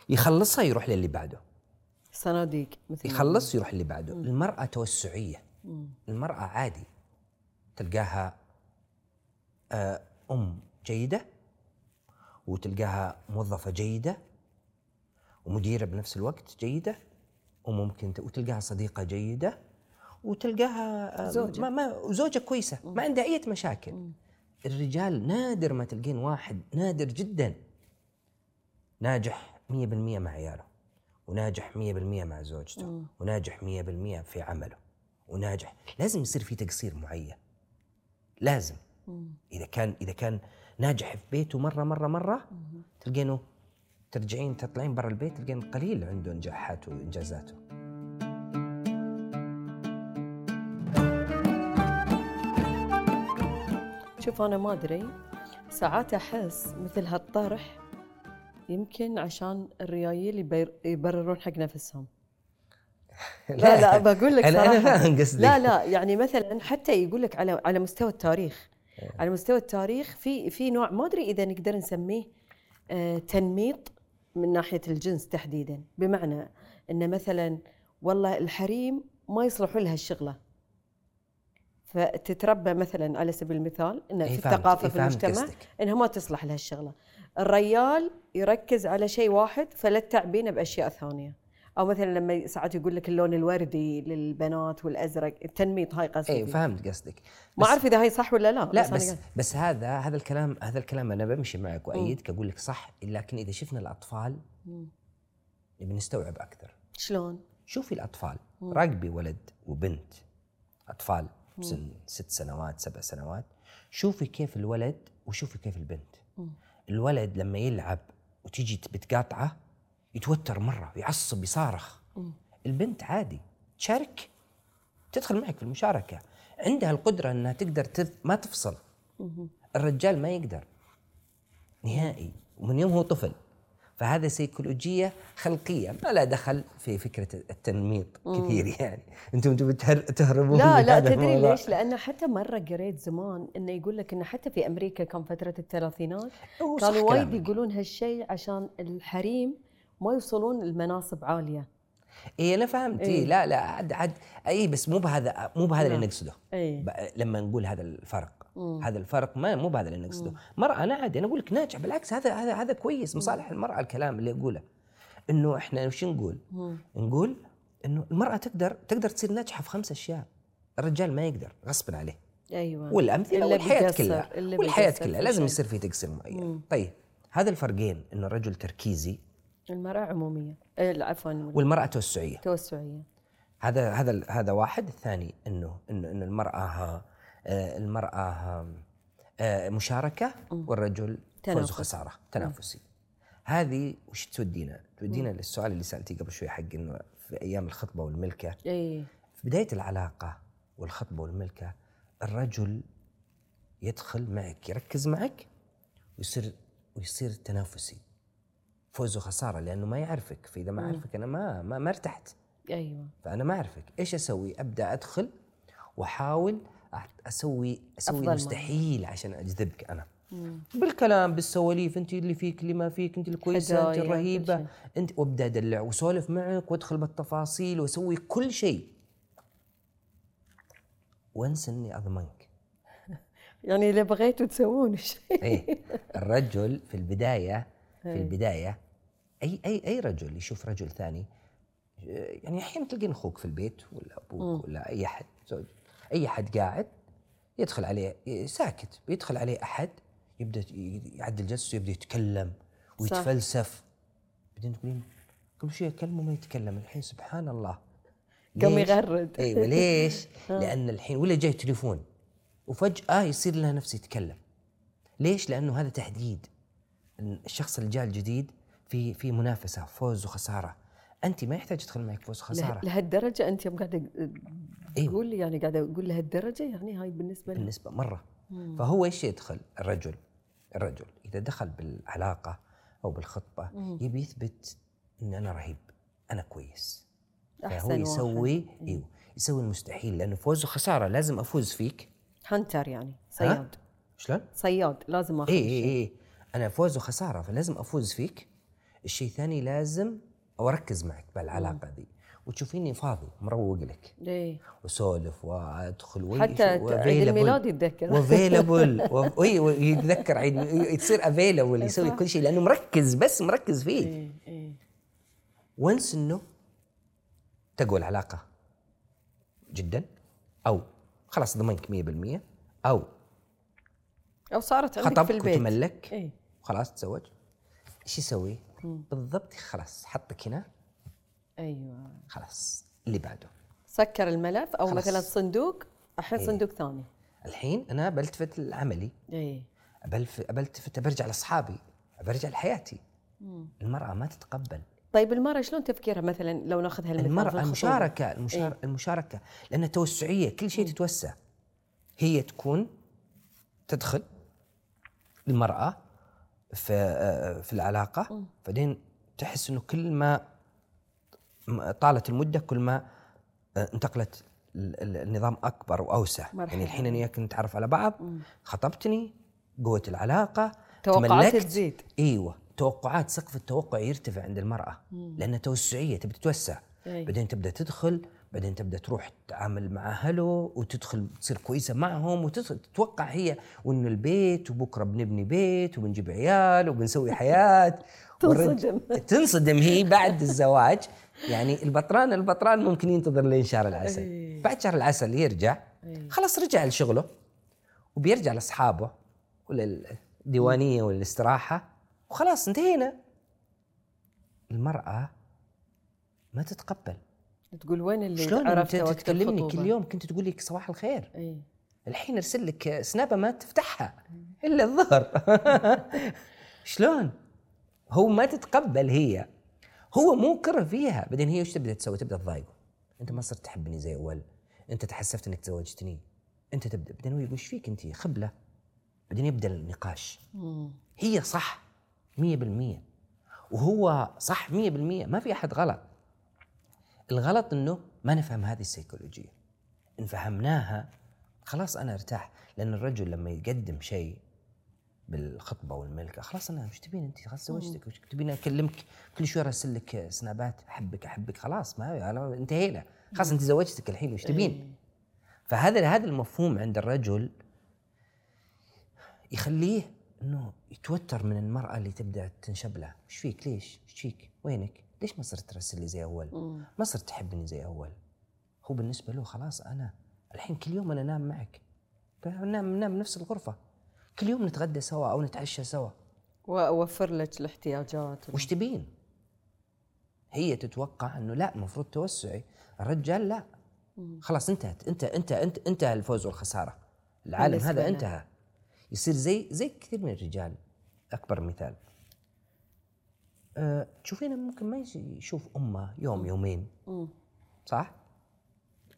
يخلصها يروح للي بعده. صناديق مثل يخلص يروح اللي بعده. المرأة توسعية. المرأة عادي. تلقاها آه، أم جيدة وتلقاها موظفة جيدة ومديرة بنفس الوقت جيدة وممكن وتلقاها صديقة جيدة وتلقاها آه، زوجة. ما ما زوجة كويسة ما عندها أي مشاكل. الرجال نادر ما تلقين واحد نادر جدا. ناجح. 100% مع عياله وناجح 100% مع زوجته وناجح 100% في عمله وناجح. لازم يصير في تقصير معين. لازم. إذا كان إذا كان ناجح في بيته مرة مرة مرة تلقينه ترجعين تطلعين برا البيت تلقين قليل عنده نجاحات وإنجازاته. شوف أنا ما أدري ساعات أحس مثل هالطرح يمكن عشان الريايل يبر- يبررون حق نفسهم. لا. لا بقول لك صراحة أنا فاهم. لا لا يعني مثلا حتى يقول لك على على مستوى التاريخ. على مستوى التاريخ في في نوع ما أدري إذا نقدر نسميه آه، تنميط من ناحية الجنس تحديدا. بمعنى إن مثلا والله الحريم ما يصلحوا لها الشغلة. فتتربى مثلا على سبيل المثال إيه في فهمت، الثقافة إيه في المجتمع قصدك. إنها ما تصلح لها الشغلة. الريال يركز على شيء واحد فلا تعبينه بأشياء ثانية. أو مثلا لما ساعات يقول لك اللون الوردي للبنات والأزرق التنميط هاي قصدي. اي. فهمت قصدك. ما بس- أعرف إذا هي صح ولا لا لا بس قاعد- بس هذا هذا الكلام هذا الكلام أنا بمشي معك وايدك أقول لك صح لكن إذا شفنا الأطفال نبي نستوعب أكثر. شلون؟ شوفي الأطفال راقبي ولد وبنت أطفال. بسن ست سنوات سبع سنوات. شوفي كيف الولد وشوفي كيف البنت. الولد لما يلعب وتيجي بتقاطعه يتوتر مرة يعصب يصارخ. البنت عادي تشارك تدخل معك في المشاركة. عندها القدرة إنها تقدر تف... ما تفصل. الرجال ما يقدر. نهائي ومن يوم هو طفل. فهذا سيكولوجية خلقية ما لا دخل في فكرة التنميط كثير يعني أنتم تبي تهر- تهربون لا لا تدري الموضوع. ليش؟ لأن حتى مرة قريت زمان إنه يقول لك إنه حتى في أمريكا كان فترة الثلاثينات كانوا وايد. يقولون هالشيء عشان الحريم ما يوصلون المناصب عالية. اي أنا فهمت إيه. إيه. لا لا عاد عاد اي بس مو بهذا مو بهذا اللي لا. نقصده إيه. لما نقول هذا الفرق هذا الفرق ما مو بهذا اللي نقصده. مرأة أنا عادي أنا أقول لك ناجح بالعكس هذا هذا هذا كويس. مصالح المرأة الكلام اللي اقوله إنه إحنا وش نقول؟ نقول إنه المرأة تقدر تقدر تصير ناجحة في خمس أشياء. الرجال ما يقدر غصبا عليه. أيوة. والأمثلة والحياة كلها. والحياة كلها. لازم. يصير في تقصير معين. طيب هذا الفرقين إنه الرجل تركيزي. المرأة عمومية. آه، عفوا. والمرأة توسعية. توسعية. هذا هذا هذا واحد. الثاني انه انه إنه المرأة آه، المرأة آه، مشاركة والرجل فوز. وخساره تنافسي. هذه وش تودينا؟ تودينا للسؤال اللي سألتيه قبل شوي حق إنه في أيام الخطبة والملكة. إيه في بداية العلاقة والخطبة والملكة الرجل يدخل معك يركز معك ويصير ويصير تنافسي. فوز وخساره لأنه ما يعرفك. فإذا ما عرفك أنا ما ما, ما ارتحت. أيوة. فأنا ما أعرفك. إيش أسوي؟ أبدأ أدخل وأحاول أسوي أسوي أفضل ما. المستحيل عشان أجذبك أنا. بالكلام بالسواليف أنت اللي فيك اللي ما فيك أنت الكويسة أنت الرهيبة. أنت وابدأ ادلع واسولف معك وادخل بالتفاصيل واسوي كل شيء. وانسى إني أضمنك. يعني إذا بغيتوا تسوون شيء إيه. الرجل في البداية في البداية أي أي أي رجل يشوف رجل ثاني يعني أحيانا تلقين أخوك في البيت ولا أبوك ولا أي أحد. زوج أي احد قاعد يدخل عليه ساكت بيدخل عليه أحد يبدأ يعدل جلسته يبدأ يتكلم ويتفلسف. بعدين تقولين كل شيء اكلمه ما يتكلم. الحين سبحان الله. قام؟ يغرد. أيوه ليش؟ لأن الحين ولا جاي تليفون. وفجأة يصير له نفس يتكلم. ليش؟ لأنه هذا تهديد. الشخص اللي جاء الجديد في في منافسة فوز وخسارة. انت ما يحتاج تدخل معك فوز وخسارة. لهالدرجة أنت يوم قاعدة أيوة. تقول لي يعني قاعدة أقول لهالدرجة يعني هاي بالنسبة لي بالنسبة مرة. فهو إيش يدخل؟ الرجل. الرجل. إذا دخل بالعلاقة أو بالخطبة يبي يثبت إن أنا رهيب. أنا كويس. فهو أحسن يسوي إيوه. يسوي المستحيل. لأنه فوز وخساره لازم أفوز فيك. hunter يعني. صياد. شلون؟ صياد. لازم أخذ اي اي اي أنا فوز وخساره فلازم أفوز فيك. الشيء الثاني لازم أركز معك بالعلاقة دي. وتشوفيني فاضي مروق لك. إيه. واسولف وأدخل وي- حتى عيد الميلاد يتذكر. و available يتذكر عيد يصير available يسوي كل شيء لأنه مركز بس مركز فيك إيه إيه وانس إنه تقوى العلاقة جدا أو خلاص ضمنك 100% أو أو صارت عندك في البيت. وتملك. إيه خلاص تزوج. إيش يسوي؟ بالضبط خلاص حطك هنا. أيوه. خلاص اللي بعده. سكر الملف أو خلاص. مثلا صندوق الحين إيه. صندوق ثاني. الحين أنا بلتفت لعملي. إيه. بلف- بلتفت برجع لأصحابي. برجع لحياتي. المرأة ما تتقبل. طيب المرأة شلون تفكيرها؟ مثلا لو ناخذ هالمثال في المراه الخطوبة؟ المشاركة المشار... المشاركة. لانها توسعية كل شيء تتوسع. هي تكون تدخل المرأة في آه، في العلاقة. بعدين تحس إنه كل ما طالت المدة كل ما آه، انتقلت ال- ال- النظام أكبر وأوسع مرحبا. يعني الحين أنا وياك نتعرف على بعض خطبتني قوة العلاقة توقعات. تزيد. إيوه توقعات سقف التوقع يرتفع عند المرأة لأنها توسعية تبي تتوسع أي. بعدين تبدأ تدخل بعدين تبدأ تروح تتعامل مع أهله وتدخل تصير كويسة معهم وتتوقع هي وإنه البيت وبكرة بنبني بيت وبنجيب عيال وبنسوي حياة تنصدم. تنصدم هي بعد الزواج يعني البطران البطران ممكن ينتظر لين شهر العسل. أي. بعد شهر العسل يرجع خلاص رجع لشغله وبيرجع لأصحابه وللديوانيه والاستراحة وخلاص انتهينا. المرأة ما تتقبل. تقول وين اللي شلون انت تكلمني الخطوبة؟ كل يوم كنت تقول لك صباح الخير؟ إيه. الحين ارسل لك سنابة ما تفتحها. إلا الظهر. شلون؟ هو ما تتقبل هي. هو مو كره فيها. بعدين هي وش تبدأ تسوي؟ تبدأ تضايقه. أنت ما صرت تحبني زي أول. أنت تحسفت إنك تزوجتني. أنت تبدأ. بعدين هو يقول إيش فيك أنت؟ خبلة. بعدين يبدأ النقاش. هي صح 100% وهو صح 100% ما في أحد غلط. الغلط إنه ما نفهم هذه السيكولوجية. إن فهمناها خلاص أنا ارتاح. لأن الرجل لما يقدم شيء بالخطبة والملكة. خلاص أنا وش تبين أنت؟ خلاص زوجتك وش تبين؟ أكلمك كل شوي أرسل لك سنابات أحبك أحبك. خلاص ما أنا انتهينا. خلاص أنت زوجتك الحين وش تبين؟ فهذا هذا المفهوم عند الرجل يخليه إنه يتوتر من المرأة اللي تبدأ تنشب له. إيش فيك؟ ليش؟ إيش فيك؟ وينك؟ ليش ما صرت ترسل لي زي أول؟ ما صرت تحبني زي أول. هو بالنسبة له خلاص أنا الحين كل يوم أنا أنام معك. ننام ننام نفس الغرفة. كل يوم نتغدى سوا أو نتعشى سوا. وأوفر لك الاحتياجات. وش تبين؟ هي تتوقع إنه لا المفروض توسعي. الرجال لا. خلاص انتهت. انت انت انت انتهى الفوز والخسارة. العالم هذا. انتهى. يصير زي زي كثير من الرجال. أكبر مثال. أه تشوفينه ممكن ما يشوف أمه يوم يومين. صح؟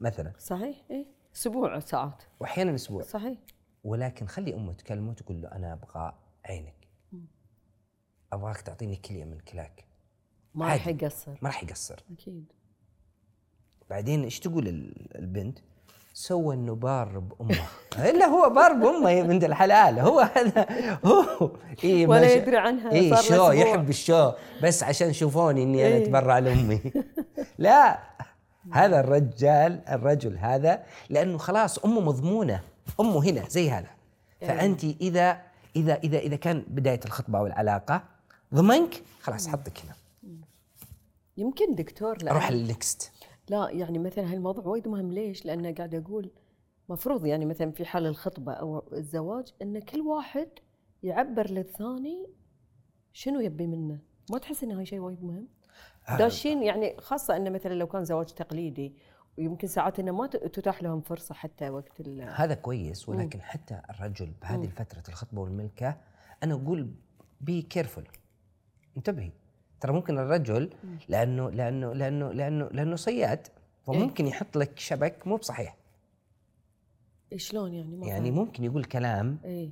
مثلا. صحيح إيه. أسبوع ساعات. واحيانا أسبوع. صحيح. ولكن خلي أمه تكلمه وتقول له أنا أبغى عينك. أبغاك تعطيني كلية من كلاك. ما. راح يقصر. ما راح يقصر. أكيد. بعدين إيش تقول ال- البنت؟ سوى إنه بار بامه الا هو بار بامه يا بنت الحلال. هو هذا هو إيه ولا يدري عنها، إيه له show. يحب ال show. بس عشان يشوفوني إني أنا إيه. أتبرع لأمي. لا. هذا الرجال الرجل هذا لأنه خلاص أمه مضمونة. امه هنا زي هذا. فأنت إذا إذا إذا إذا كان بداية الخطبة أو العلاقه ضمنك خلاص حطك هنا. يمكن دكتور لا أروح للنكست لا يعني مثلا هالموضوع وايد مهم. ليش؟ لأن قاعد أقول مفروض يعني مثلا في حال الخطبة أو الزواج أن كل واحد يعبر للثاني شنو يبي منه. ما تحس إن هاي شيء وايد مهم؟ داشين يعني خاصة أنه مثلا لو كان زواج تقليدي ويمكن ساعات إنه ما تتاح لهم فرصة حتى وقت ال هذا كويس ولكن حتى الرجل بهذه فترة الخطبة والملكة أنا أقول be careful انتبهي. ترى ممكن الرجل لأنه لأنه لأنه لأنه لأنه صياد فممكن يحط لك شبك مو بصحيح. شلون يعني ما يعني ممكن يقول كلام اي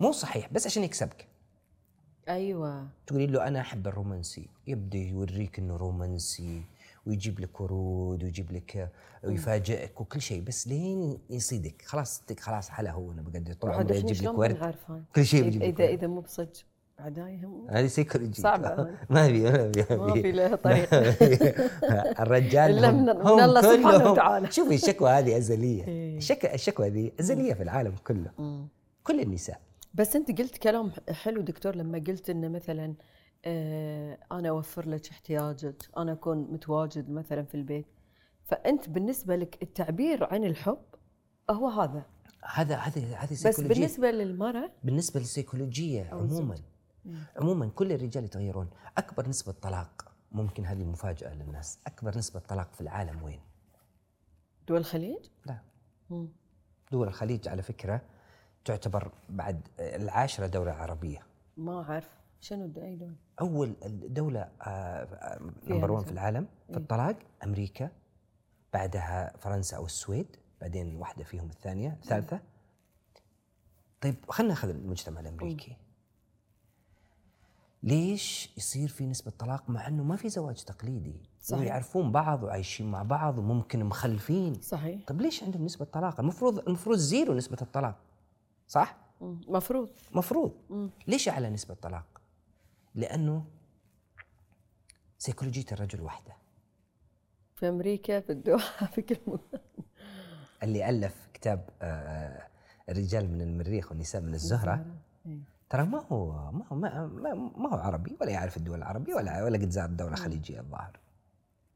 مو صحيح بس عشان يكسبك. أيوه. تقولي له أنا أحب الرومانسي. يبدا يوريك إنه رومانسي. ويجيب لك ورود ويجيب لك ويفاجئك وكل شيء بس لين يصيدك خلاص صدق خلاص على هو أنا بقدر طول عاد عمري شلون لك ورد؟ كل شيء بيجيب اذا ورد. إذا مو بصدق بعدايهم هذه سيكولوجي صعبة. ما في ما في ما في لها طريقة. الرجال هم- من- من الله سبحانه وتعالى. شوفي الشكوى هذه أزلية إيه. الشك- الشكوى هذه أزلية في العالم كله كل النساء بس أنت قلت كلام حلو دكتور لما قلت إنه مثلا آه أنا أوفر لك احتياجك. أنا أكون متواجد مثلا في البيت. فأنت بالنسبة لك التعبير عن الحب هو هذا. هذا هذه هذه بس بالنسبة للمرأة؟ بالنسبة للسيكولوجيه عموما. عموما كل الرجال يتغيرون. أكبر نسبة طلاق ممكن هذه مفاجأة للناس. أكبر نسبة طلاق في العالم وين؟ دول الخليج؟ لا. مم. دول الخليج على فكرة تعتبر بعد العاشرة دولة عربية. ما أعرف. شنو أي دول أول دولة number 1 في العالم. في الطلاق أمريكا بعدها فرنسا أو السويد بعدين واحدة فيهم الثانية الثالثه طيب خلينا ناخذ المجتمع الأمريكي. ليش يصير في نسبة طلاق مع إنه ما في زواج تقليدي؟ صحيح. ويعرفون بعض وعايشين مع بعض وممكن مخلفين. صحيح. طيب ليش عندهم نسبة طلاق؟ المفروض المفروض zero نسبة الطلاق صح؟ مم. مفروض. مفروض. ليش أعلى نسبة طلاق؟ لأنه سيكولوجية الرجل واحدة في أمريكا في الدوحه في كل مكان اللي ألف كتاب آه، الرجال من المريخ والنساء من الزهرة إيه. ترى ما هو ما هو ما, ما, هو عربي ولا يعرف الدول العربية ولا ولا قد زار دولة خليجية الظاهر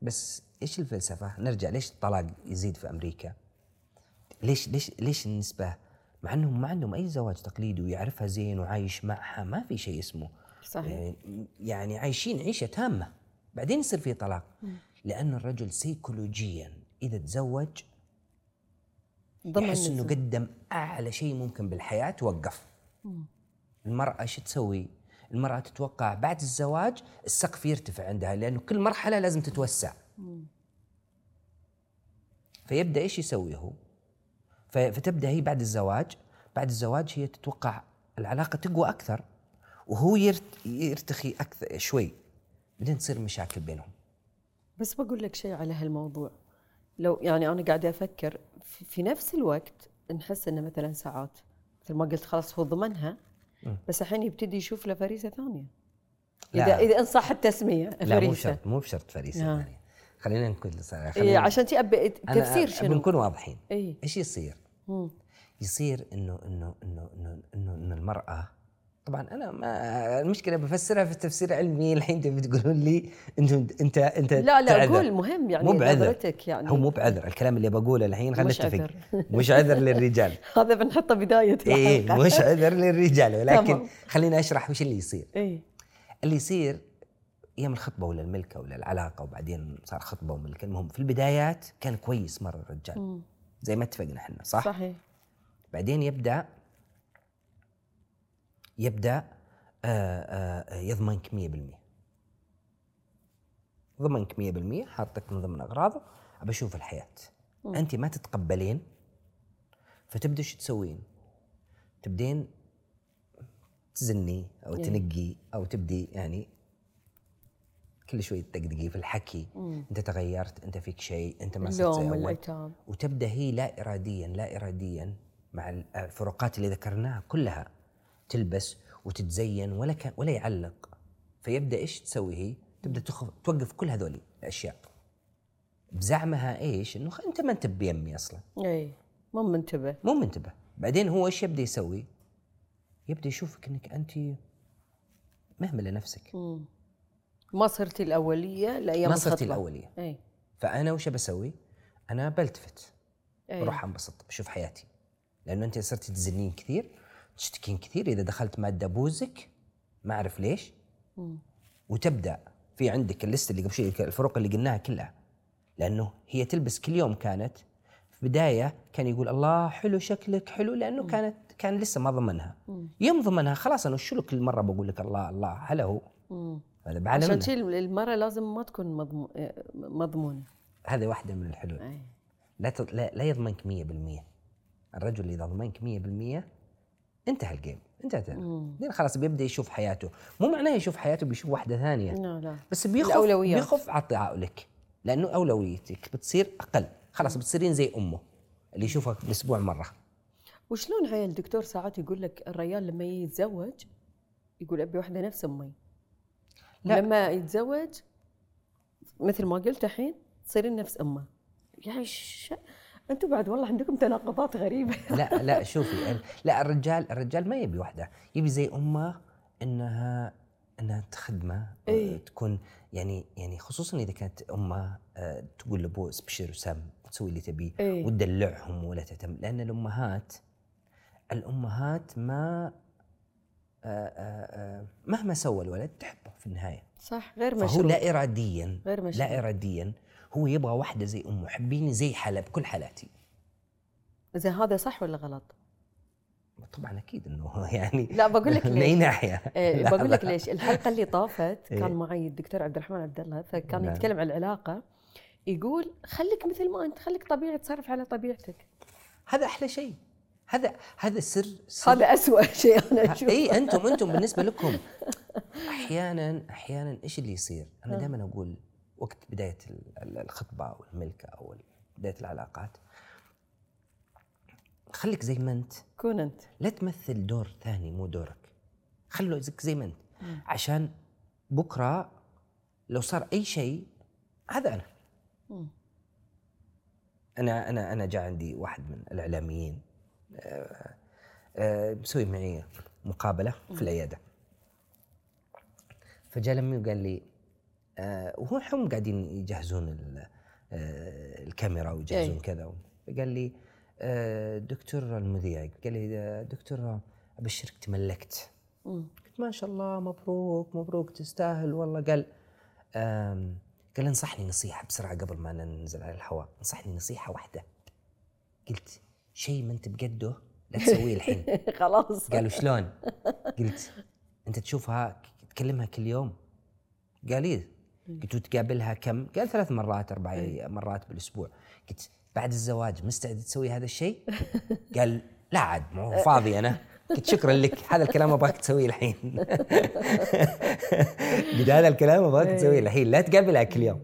بس إيش الفلسفة؟ نرجع ليش الطلاق يزيد في أمريكا؟ ليش ليش ليش النسبة؟ مع إنهم ما عندهم أي زواج تقليدي ويعرفها زين وعايش معها ما في شيء اسمه صحيح. يعني, يعني عايشين عيشة تامة. بعدين يصير في طلاق. لأن الرجل سيكولوجيا إذا تزوج يحس إنه. قدم أعلى شيء ممكن بالحياة وقف المرأة إيش تسوي؟ المرأة تتوقع بعد الزواج السقف يرتفع عندها لأنه كل مرحلة لازم تتوسع. فيبدأ إيش يسوي هو؟ فتبدأ هي بعد الزواج. بعد الزواج هي تتوقع العلاقة تقوى أكثر. وهو يرت يرتخي أكثر شوي بعدين تصير مشاكل بينهم بس بقول لك شيء على هالموضوع لو يعني أنا قاعدة أفكر في نفس الوقت نحس إنه مثلا ساعات مثل ما قلت خلاص هو ضمنها بس الحين يبتدي يشوف له فريسه ثانية لا. اذا إذا ان صح التسمية لا مو فريسة بشرط مو بشرط فريسة آه. يعني خلينا نقول إيه عشان أنا تفسير شنو بنكون واضحين إيه. إيش يصير؟ مم. يصير إنه إنه إنه إنه إنه, إنه المرأة طبعا أنا ما المشكلة بفسرها في تفسير علمي الحين تبي تقولون لي أنتم انت أنت لا لا. قول مهم يعني مو بعذر. يعني. هو مو بعذر الكلام اللي بقوله الحين خلينا نتفق. مش عذر للرجال. هذا بنحطه بداية إيه الحلقة. مش عذر للرجال ولكن. خليني أشرح وش اللي يصير. إيه. اللي يصير أيام الخطبة ولا الملكة ولا العلاقة وبعدين صار خطبة وملكة. المهم في البدايات كان كويس مرة الرجال. زي ما اتفقنا إحنا صح؟ صحيح. بعدين يبدأ يبدأ آه، آه، يضمنك 100% ضمنك 100% حاطك من ضمن أغراضه. أبى أشوف الحياة. انت ما تتقبلين فتبدأ شو تسوين؟ تبدين تزني أو تنقي أو تبدي يعني كل شوي تدقدقي في الحكي. مم. أنت تغيرت أنت فيك شيء أنت ما صرت زي أول. وتبدأ هي لا اراديا لا اراديا مع الفروقات اللي ذكرناها كلها. تلبس وتتزين ولا كان ولا يعلق فيبدأ إيش تسوي هي؟ تبدا توقف كل هذول الأشياء بزعمها إيش؟ إنه أنت ما أنت بيمي أصلا اي مو منتبه مو منتبه بعدين هو إيش يبدأ يسوي؟ يبدأ يشوفك إنك أنت مهملة نفسك مم. ما صرتي الأولية لأيام ما صرتي. الأولية اي فأنا وش بسوي؟ أنا بلتفت اي بروح أنبسط بشوف حياتي لأنه أنت صرتي تزنين كثير تشتكين كثير إذا دخلت مادة بوزك ما أعرف ليش. وتبدأ في عندك ال list اللي قبل شوي الفروق اللي قلناها كلها. لأنه هي تلبس كل يوم كانت في بداية كان يقول الله حلو شكلك حلو لأنه كانت كان لسه ما ضمنها. يوم ضمنها خلاص أنا وشو كل مره بقول لك الله الله هلا هو. هذا عشان. شي المرأة لازم ما تكون مضمو... مضمونة. هذه واحدة من الحلول. أي. لا. لا, لا يضمنك 100% الرجل اللي إذا ضمنك 100% انتهى الجيم انتهت بعدين خلاص بيبدأ يشوف حياته. مو معناه يشوف حياته بيشوف واحدة ثانية. لا لا. بس بيخف الأولويات. بيخف عطاء لك لأنه أولويتك بتصير أقل. خلاص بتصيرين زي أمه اللي يشوفك بالاسبوع مرة. وشلون هاي الدكتور ساعات يقول لك الرجال لما يتزوج يقول أبي واحدة نفس أمي. لا. لما يتزوج مثل ما قلت الحين تصيرين نفس أمه. يعني ش... أنتم بعد والله عندكم تناقضات غريبة لا لا شوفي لا الرجال الرجال ما يبي وحدة يبي زي أمه إنها إنها تخدمه آه، إيه. تكون يعني يعني خصوصا إذا كانت أمه آه، تقول لأبوه اسبشر وسم تسوي اللي تبيه إيه. وتدلعهم ولا تهتم لأن الأمهات الأمهات ما آه، مهما سوى الولد تحبه في النهاية صح غير فهو مشروط لا اراديا غير مشروط. لا اراديا هو يبغى واحدة زي أمه حبيني زي حلا بكل حالاتي زين هذا صح ولا غلط؟ طبعا أكيد إنه يعني لا بقول لك من أي ليش ناحية إيه بقول لك. ليش الحلقة اللي طافت إيه. كان معي الدكتور عبد الرحمن عبد الله فكان نعم. يتكلم عن العلاقة يقول خليك مثل ما أنت خليك طبيعي تصرف على طبيعتك هذا أحلى شيء هذا هذا سر, سر هذا أسوأ شيء أنا أشوفه اي أنتم أنتم بالنسبة لكم أحيانا أحيانا إيش اللي يصير؟ أنا آه. دائما أقول وقت بداية ال- ال- الخطبة أو الملكه أو بداية العلاقات. خليك زي ما أنت. كون أنت. لا تمثل دور ثاني مو دورك. زيك زي ما أنت. عشان بكرة لو صار أي شيء هذا أنا. مم. أنا أنا أنا جاء عندي واحد من الإعلاميين آه، آه، مسوي معي مقابلة في العيادة. فجاء لمي وقال لي وهو هم قاعدين يجهزون آه، الكاميرا ويجهزون أي. كذا. فقال لي آه، دكتور المذيع قال لي آه، دكتور أبشرك تملكت. قلت ما شاء الله مبروك مبروك تستاهل والله. قال قال انصحني نصيحة بسرعة قبل ما ننزل على الهواء. انصحني نصيحة واحدة. قلت شيء ما انت بقده لا تسويه الحين. خلاص. قالوا شلون قلت انت تشوفها تكلمها كل يوم. قال إيه. قلت وتقابلها كم؟ قال ثلاث مرات أربع مرات بالأسبوع. قلت بعد الزواج مستعد تسوي هذا الشيء؟ قال لا عاد مو فاضي أنا. قلت شكرا لك هذا الكلام أبغاك تسويه الحين. قلت هذا الكلام أبغاك تسويه الحين. لا تقابلها كل يوم.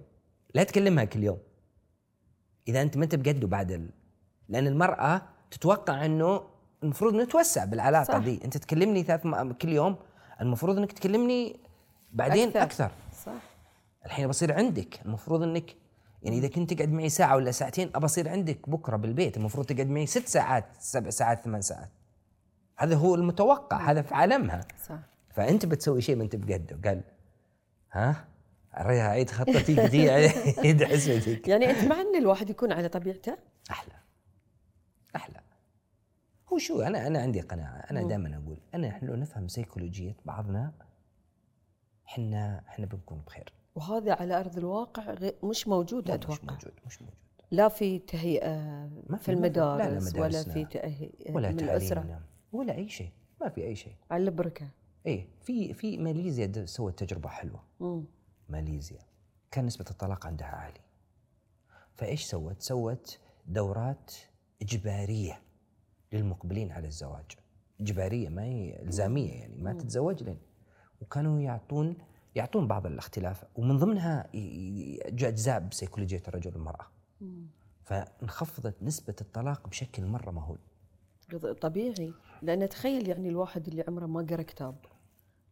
لا تكلمها كل يوم. إذا أنت ما أنت بقده بعد ال... لأن المرأة تتوقع إنه المفروض نتوسع بالعلاقة صح. دي. أنت تكلمني ثلاث م... كل يوم المفروض إنك تكلمني بعدين. أكثر, أكثر. صح. الحين بصير عندك. المفروض إنك يعني إذا كنت تقعد معي ساعة ولا ساعتين أبى أصير عندك بكرة بالبيت. المفروض تقعد معي ست ساعات سبع ساعات ثمان ساعات. هذا هو المتوقع هذا في عالمها. صح. فأنت بتسوي شيء ما أنت بقده. قال ها؟ أريها عيد خطتي قدي عيد حسبتك يعني أنت مع إن الواحد يكون على طبيعته؟ أحلى. أحلى. هو شو أنا أنا عندي قناعة. أنا. دائما أقول أنا إحنا لو نفهم سيكولوجيه بعضنا إحنا إحنا بنكون بخير. وهذا على أرض الواقع مش موجود لا، أتوقع. مش موجود مش موجود. لا في تهيئة ما في في- في- لا، لا، المدارس ولا. في تهيئه ولا من الأسرة. ولا أي شيء. ما في أي شيء. على البركة. إيه في في ماليزيا سوت تجربة حلوة. مم. ماليزيا. كان نسبة الطلاق عندها عالي فإيش سوت؟ سوت دورات إجبارية للمقبلين على الزواج. إجبارية ما هي إلزامية يعني ما تتزوج لين. وكانوا يعطون يعطون بعض الاختلاف ومن ضمنها أجزاء بسيكولوجية الرجل والمرأة فانخفضت نسبة الطلاق بشكل مرة مهول طبيعي لأن تخيل يعني الواحد اللي عمره ما قرأ كتاب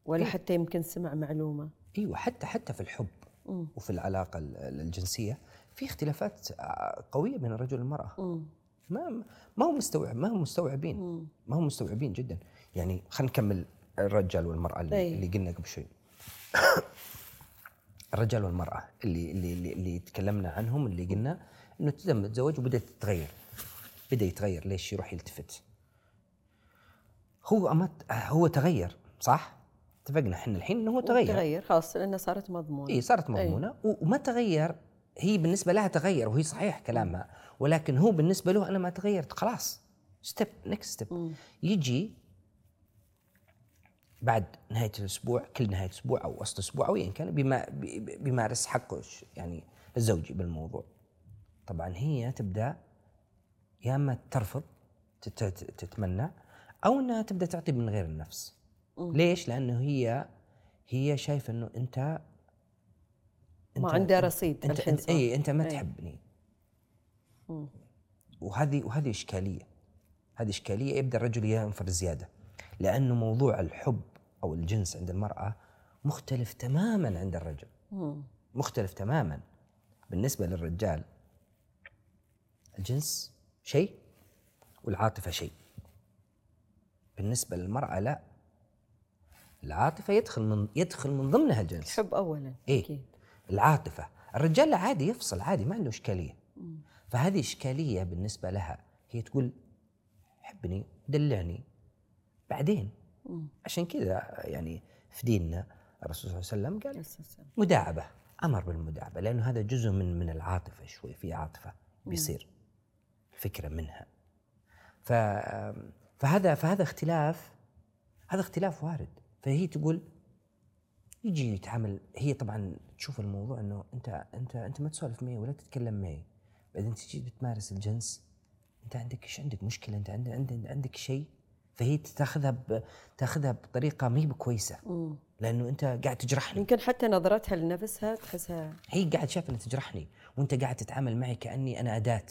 ولا إيه. حتى يمكن سمع معلومة إيوه حتى حتى في الحب مم. وفي العلاقة ال- الجنسية في اختلافات آه، قوية بين الرجل والمرأة مم. ما ما هو مستوعب ما هو مستوعبين. ما هم مستوعبين جدا يعني خلينا نكمل الرجال والمرأة اللي, أي. اللي قلنا قبل شوي الرجال والمرأة اللي اللي اللي, تكلمنا عنهم اللي قلنا إنه تم تزوج وبدات تتغير. بدأ يتغير ليش يروح يلتفت. هو أمت هو تغير صح؟ اتفقنا إحنا الحين إنه هو تغير. تغير خلاص لانها صارت مضمونة. إي صارت مضمونة. و- وما تغير هي بالنسبة لها تغير وهي صحيح كلامها. ولكن هو بالنسبة له أنا ما تغيرت خلاص step next step. يجي بعد نهاية الأسبوع كل نهاية أسبوع أو وسط أسبوع أو ايا كان بيما بي- بيمارس حقه يعني الزوجي بالموضوع طبعا هي تبدأ يا إما ترفض تت- تت- تتمنى أو إنها تبدأ تعطي من غير النفس. ليش لأنه هي هي شايفة إنه أنت ما أنت- عنده رصيد أنت انت. اي أنت ما إي. تحبني مم. وهذه وهذه إشكالية هذه إشكالية يبدأ الرجل ينفر زيادة لأنه موضوع الحب أو الجنس عند المرأة مختلف تماما عند الرجل. مختلف تماما. بالنسبة للرجال الجنس شيء والعاطفة شيء. بالنسبة للمرأة لا. العاطفة يدخل من يدخل من ضمنها الجنس. الحب اولا إيه؟ أكيد. العاطفة. الرجال عادي يفصل عادي ما عنده إشكالية. مم. فهذه إشكالية بالنسبة لها. هي تقول حبني دلعني. بعدين. عشان كذا يعني في ديننا الرسول صلى الله عليه وسلم قال. مداعبة أمر بالمداعبة لأنه هذا جزء من من العاطفة شوي في عاطفة بيصير الفكرة منها. ف فهذا فهذا اختلاف هذا اختلاف وارد. فهي تقول يجي يتعامل هي طبعا تشوف الموضوع إنه انت انت أنت ما تسولف معي ولا تتكلم معي. بعدين تجي بتمارس الجنس أنت عندك إيش عندك مشكلة؟ أنت عندك عندك, عندك شيء؟ فهي تاخذها. تاخذها بطريقة ما هي بكويسة. لأنه أنت قاعد تجرحني يمكن حتى نظرتها لنفسها تحسها هي قاعد شايفة إنها تجرحني وأنت قاعد تتعامل معي كأني أنا أداة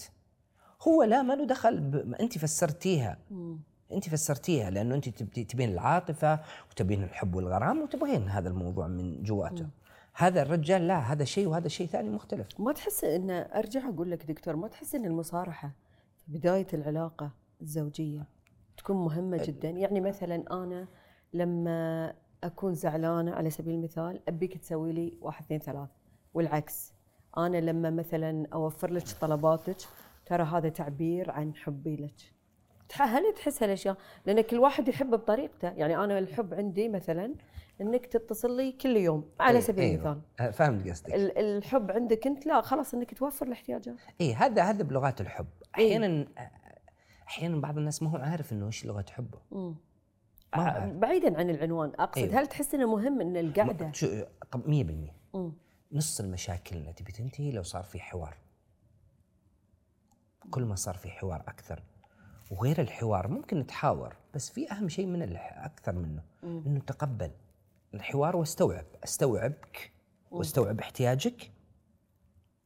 هو لا ما له دخل ب... أنت فسرتيها مم. أنت فسرتيها لأنه أنت تبي- تبين العاطفة وتبين الحب والغرام وتبغين هذا الموضوع من جواته هذا الرجال لا هذا شيء وهذا شيء ثاني مختلف ما تحس إن أرجع أقول لك دكتور ما تحس إن المصارحة في بداية العلاقة الزوجية تكون مهمة جدا يعني مثلا أنا لما أكون زعلانة على سبيل المثال أبيك تسوي لي واحد اثنين ثلاث والعكس أنا لما مثلا أوفر لك طلباتك ترى هذا تعبير عن حبي لك هل تحس هالأشياء؟ لأن كل واحد يحب بطريقته، يعني أنا الحب عندي مثلا إنك تتصل لي كل يوم على إيه، سبيل أيوة. المثال. آه، فهمت قصدك ال- الحب عندك أنت لا خلاص إنك توفر الاحتياجات اي هذا هذا بلغات الحب إيه. أحيانا أحيانا بعض الناس ما هو عارف إنه إيش لغه حبه مم. ما أعرف. بعيدا عن العنوان أقصد أيوة. هل تحس إنه مهم إن القعده ما- شو طب 100% مم. نص المشاكل اللي تبي تنتهي لو صار في حوار كل ما صار في حوار أكثر وغير الحوار ممكن نتحاور بس في أهم شيء من. أكثر منه مم. إنه تقبل الحوار واستوعب استوعبك واستوعب احتياجك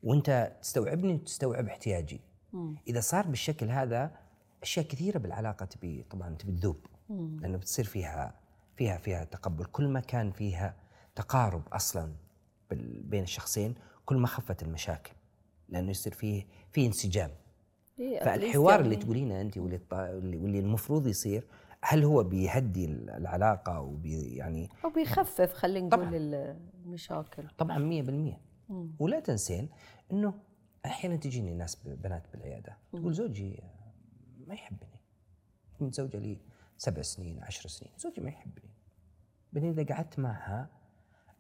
وأنت تستوعبني وتستوعب احتياجي مم. إذا صار بالشكل هذا أشياء كثيرة بالعلاقة تبي طبعا تبي تذوب. لأنه بتصير فيها فيها فيها تقبل. كل ما كان فيها تقارب أصلا بين الشخصين كل ما خفت المشاكل لأنه يصير فيه في انسجام. إيه، فالحوار اللي يعني- تقولينه انت واللي واللي المفروض يصير هل هو بيهدي العلاقة وبي يعني؟ أو بيخفف خلينا. نقول ال- المشاكل. طبعا 100% مم. ولا تنسين إنه أحيانا تجيني ناس بنات بالعيادة تقول زوجي ما يحبني. متزوجه لي سبع سنين عشر سنين. زوجي ما يحبني. بعدين إذا قعدت معها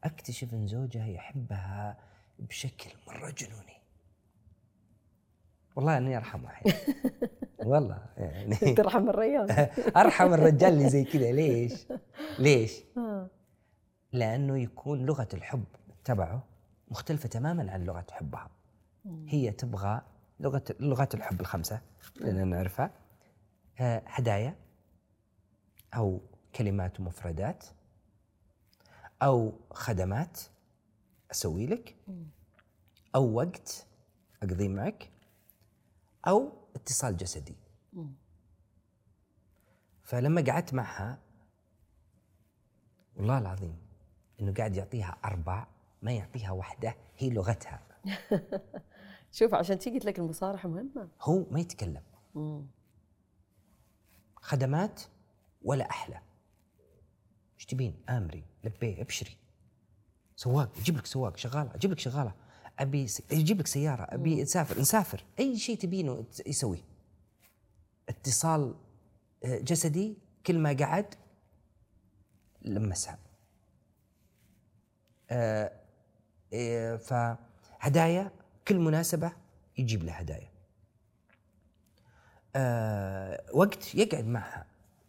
أكتشف إن زوجها يحبها بشكل مرة جنوني. والله أني أرحم واحد. والله يعني. ترحم الريال أرحم الرجال اللي زي كذا. ليش؟ ليش؟ آه. لأنه يكون لغة الحب تبعه مختلفة تماما عن لغة حبها. هي تبغى لغة لغات الحب الخمسة لأن نعرفها. آه، هدايا أو كلمات ومفردات أو خدمات أسوي لك أو وقت أقضيه معك أو اتصال جسدي. فلما قعدت معها والله العظيم إنه قاعد يعطيها أربع ما يعطيها واحدة هي لغتها. شوف عشان تيجي قلت لك المصارحة مهمة. هو ما يتكلم. خدمات ولا أحلى. إيش تبين؟ آمري لبيه ابشري. سواق أجيب لك سواق شغالة أجيب لك شغالة. أبي س... أجيب لك سيارة أبي نسافر نسافر أي شيء تبينه يسويه اتصال آه، جسدي كل ما قعد لمسها آه، إيه، فهدايا كل مناسبة يجيب لها هدايا. آه، وقت يقعد معها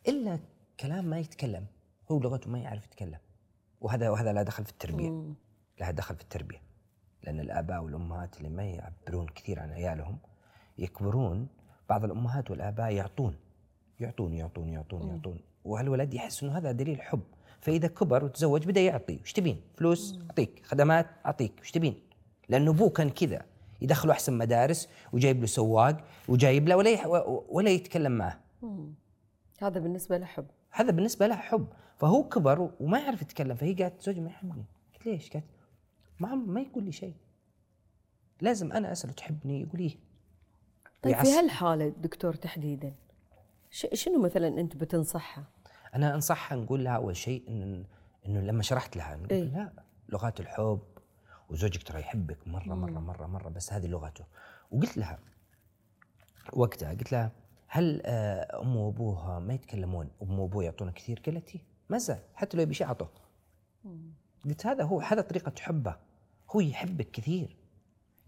إلا كلام ما يتكلم. هو لغته ما يعرف يتكلم. وهذا وهذا لا دخل في التربية. لا دخل في التربية. لأن الآباء والأمهات اللي ما يعبرون كثير عن عيالهم يكبرون بعض الأمهات والآباء يعطون. يعطون يعطون يعطون يعطون. وهالولد يحس إنه هذا دليل حب. فإذا كبر وتزوج بدأ يعطي. وش تبين؟ فلوس أعطيك. خدمات أعطيك. وش تبين؟ لأنه ابوه كان كذا. يدخله أحسن مدارس وجايب له سواق وجايب له ولا يح- ولا يتكلم معه. هذا بالنسبة له حب. هذا بالنسبة له حب. فهو كبر وما يعرف يتكلم. فهي قالت زوجي ما يحبني. قلت ليش؟ قالت ما ما يقول لي شيء. لازم أنا أسأله تحبني؟ يقول إيه؟ طيب في ويعصب. هالحالة دكتور تحديدا ش- شنو مثلا أنت بتنصحها؟ أنا أنصحها نقول لها أول شيء ان إنه لما شرحت لها نقول إيه. لا لغات الحب وزوجك ترى يحبك مرة مرة مرة مرة بس هذه لغته. وقلت لها وقتها قلت لها هل آه، أم وأبوها ما يتكلمون؟ أم وأبوه يعطونا كثير؟ قالت ما زال حتى لو يبي شيء أعطوه. قلت هذا هو هذا طريقة حبه هو يحبك كثير.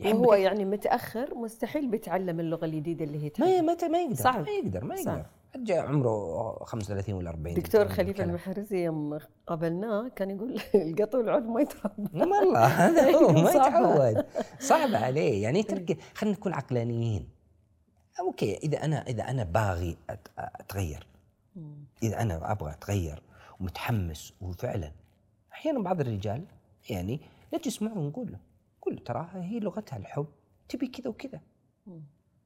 وهو يعني متأخر مستحيل بيتعلم اللغة الجديده اللي هي ما تحبها. ما ما يقدر صعب. ما يقدر ما صعب. جاء عمره 35 ولا 40 دكتور خليفة. المحرزي يوم قابلناه كان يقول القط والعود ما لا والله هذا هو ما صعبة. يتعود. صعب عليه. يعني تركي خلينا نكون عقلانيين. أوكي إذا أنا إذا أنا باغي أتغير إذا أنا أبغى أتغير ومتحمس وفعلا أحيانا بعض الرجال يعني نجلس معه ونقول له قول له تراها هي لغتها الحب تبي كذا وكذا.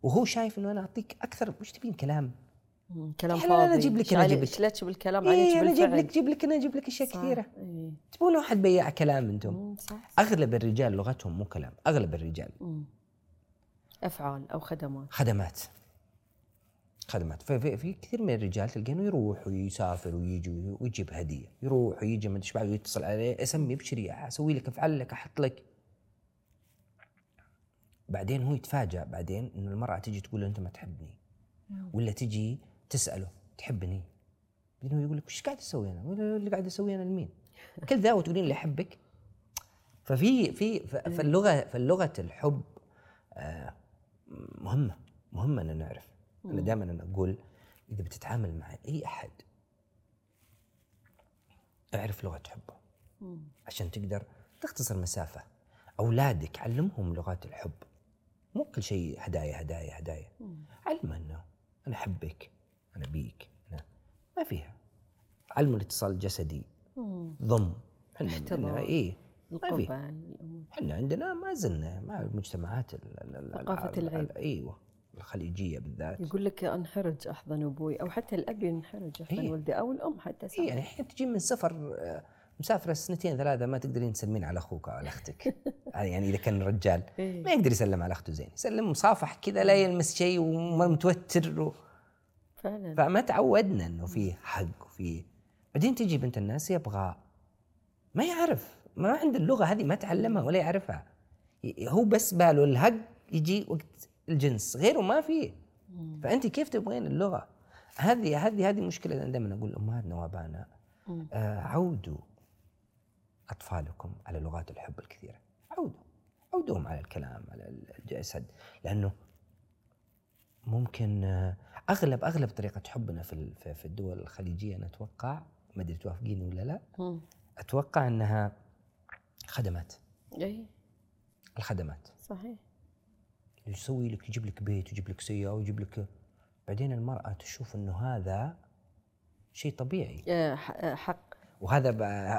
وهو شايف إنه أنا أعطيك أكثر وش تبين كلام؟ كلام لا، لا، لا، فاضي. أجيب لك، إيش أنا علي- أجيب لك. لك بالكلام إيه عليك أنا أجيب لك أجيب لك أنا أجيب لك أشياء كثيرة. إيه. تبون واحد بياع كلام أنتم؟ صح. أغلب الرجال لغتهم مو كلام أغلب الرجال. مم. أفعال أو خدمات. خدمات. خدمات. ففي في كثير من الرجال تلقينه يروح ويسافر ويجي ويجيب هدية. يروح ويجي ما أدري ويتصل عليه اسمي ابشري أسوي لك افعل لك أحط لك. بعدين هو يتفاجأ بعدين إنه المرأة تجي تقول له أنت ما تحبني. ولا تجي تسأله تحبني؟ بعدين هو يقول لك وش قاعد أسوي أنا؟ اللي قاعد اسويه أنا لمين؟ كل ذا وتقولين لي احبك ففي في فاللغة فاللغة الحب آه، مهمة مهمة إن نعرف. أنا دائما أنا أقول إذا بتتعامل مع أي أحد اعرف لغة حبه. عشان تقدر تختصر مسافة. أولادك علمهم لغات الحب. مو كل شيء هدايا هدايا هدايا. علم إنه أنا أحبك. أنا بيك. أنا ما فيها. علموا الاتصال الجسدي. ضم. إحنا ما في القبل الأمور. إحنا عندنا ما زلنا مع المجتمعات ال- العيب. أيوه. الخليجية بالذات. يقول لك انحرج احضن أبوي أو حتى الأب ينحرج احضن إيه. ولدي أو الأم حتى إيه. يعني الحين تجي من سفر آه، مسافره سنتين ثلاثة ما تقدرين تسلمين على أخوك أو على أختك. يعني إذا كان رجال. إيه. ما يقدر يسلم على أخته زين. يسلم مصافح كذا لا يلمس شيء ومتوتر و... فعلا. فما تعودنا إنه في حق وفي بعدين تجي بنت الناس يبغى ما يعرف ما عنده اللغة هذه ما تعلمها ولا يعرفها. هو بس باله الهق يجي وقت الجنس غيره ما فيه فأنت كيف تبغين اللغة؟ هذه هذه هذه مشكلة. أنا دائما أقول لامهاتنا وابائنا آه عودوا أطفالكم على لغات الحب الكثيرة. عودوا عودوهم على الكلام على الجسد. لأنه ممكن آه، أغلب أغلب طريقة حبنا في في الدول الخليجية أنا أتوقع ما أدري توافقيني ولا لا مم. أتوقع إنها خدمات. اي الخدمات. صحيح. يسوي لك يجيب لك بيت ويجيب لك سيارة ويجيب لك بعدين المرأة تشوف إنه هذا شيء طبيعي. حق. وهذا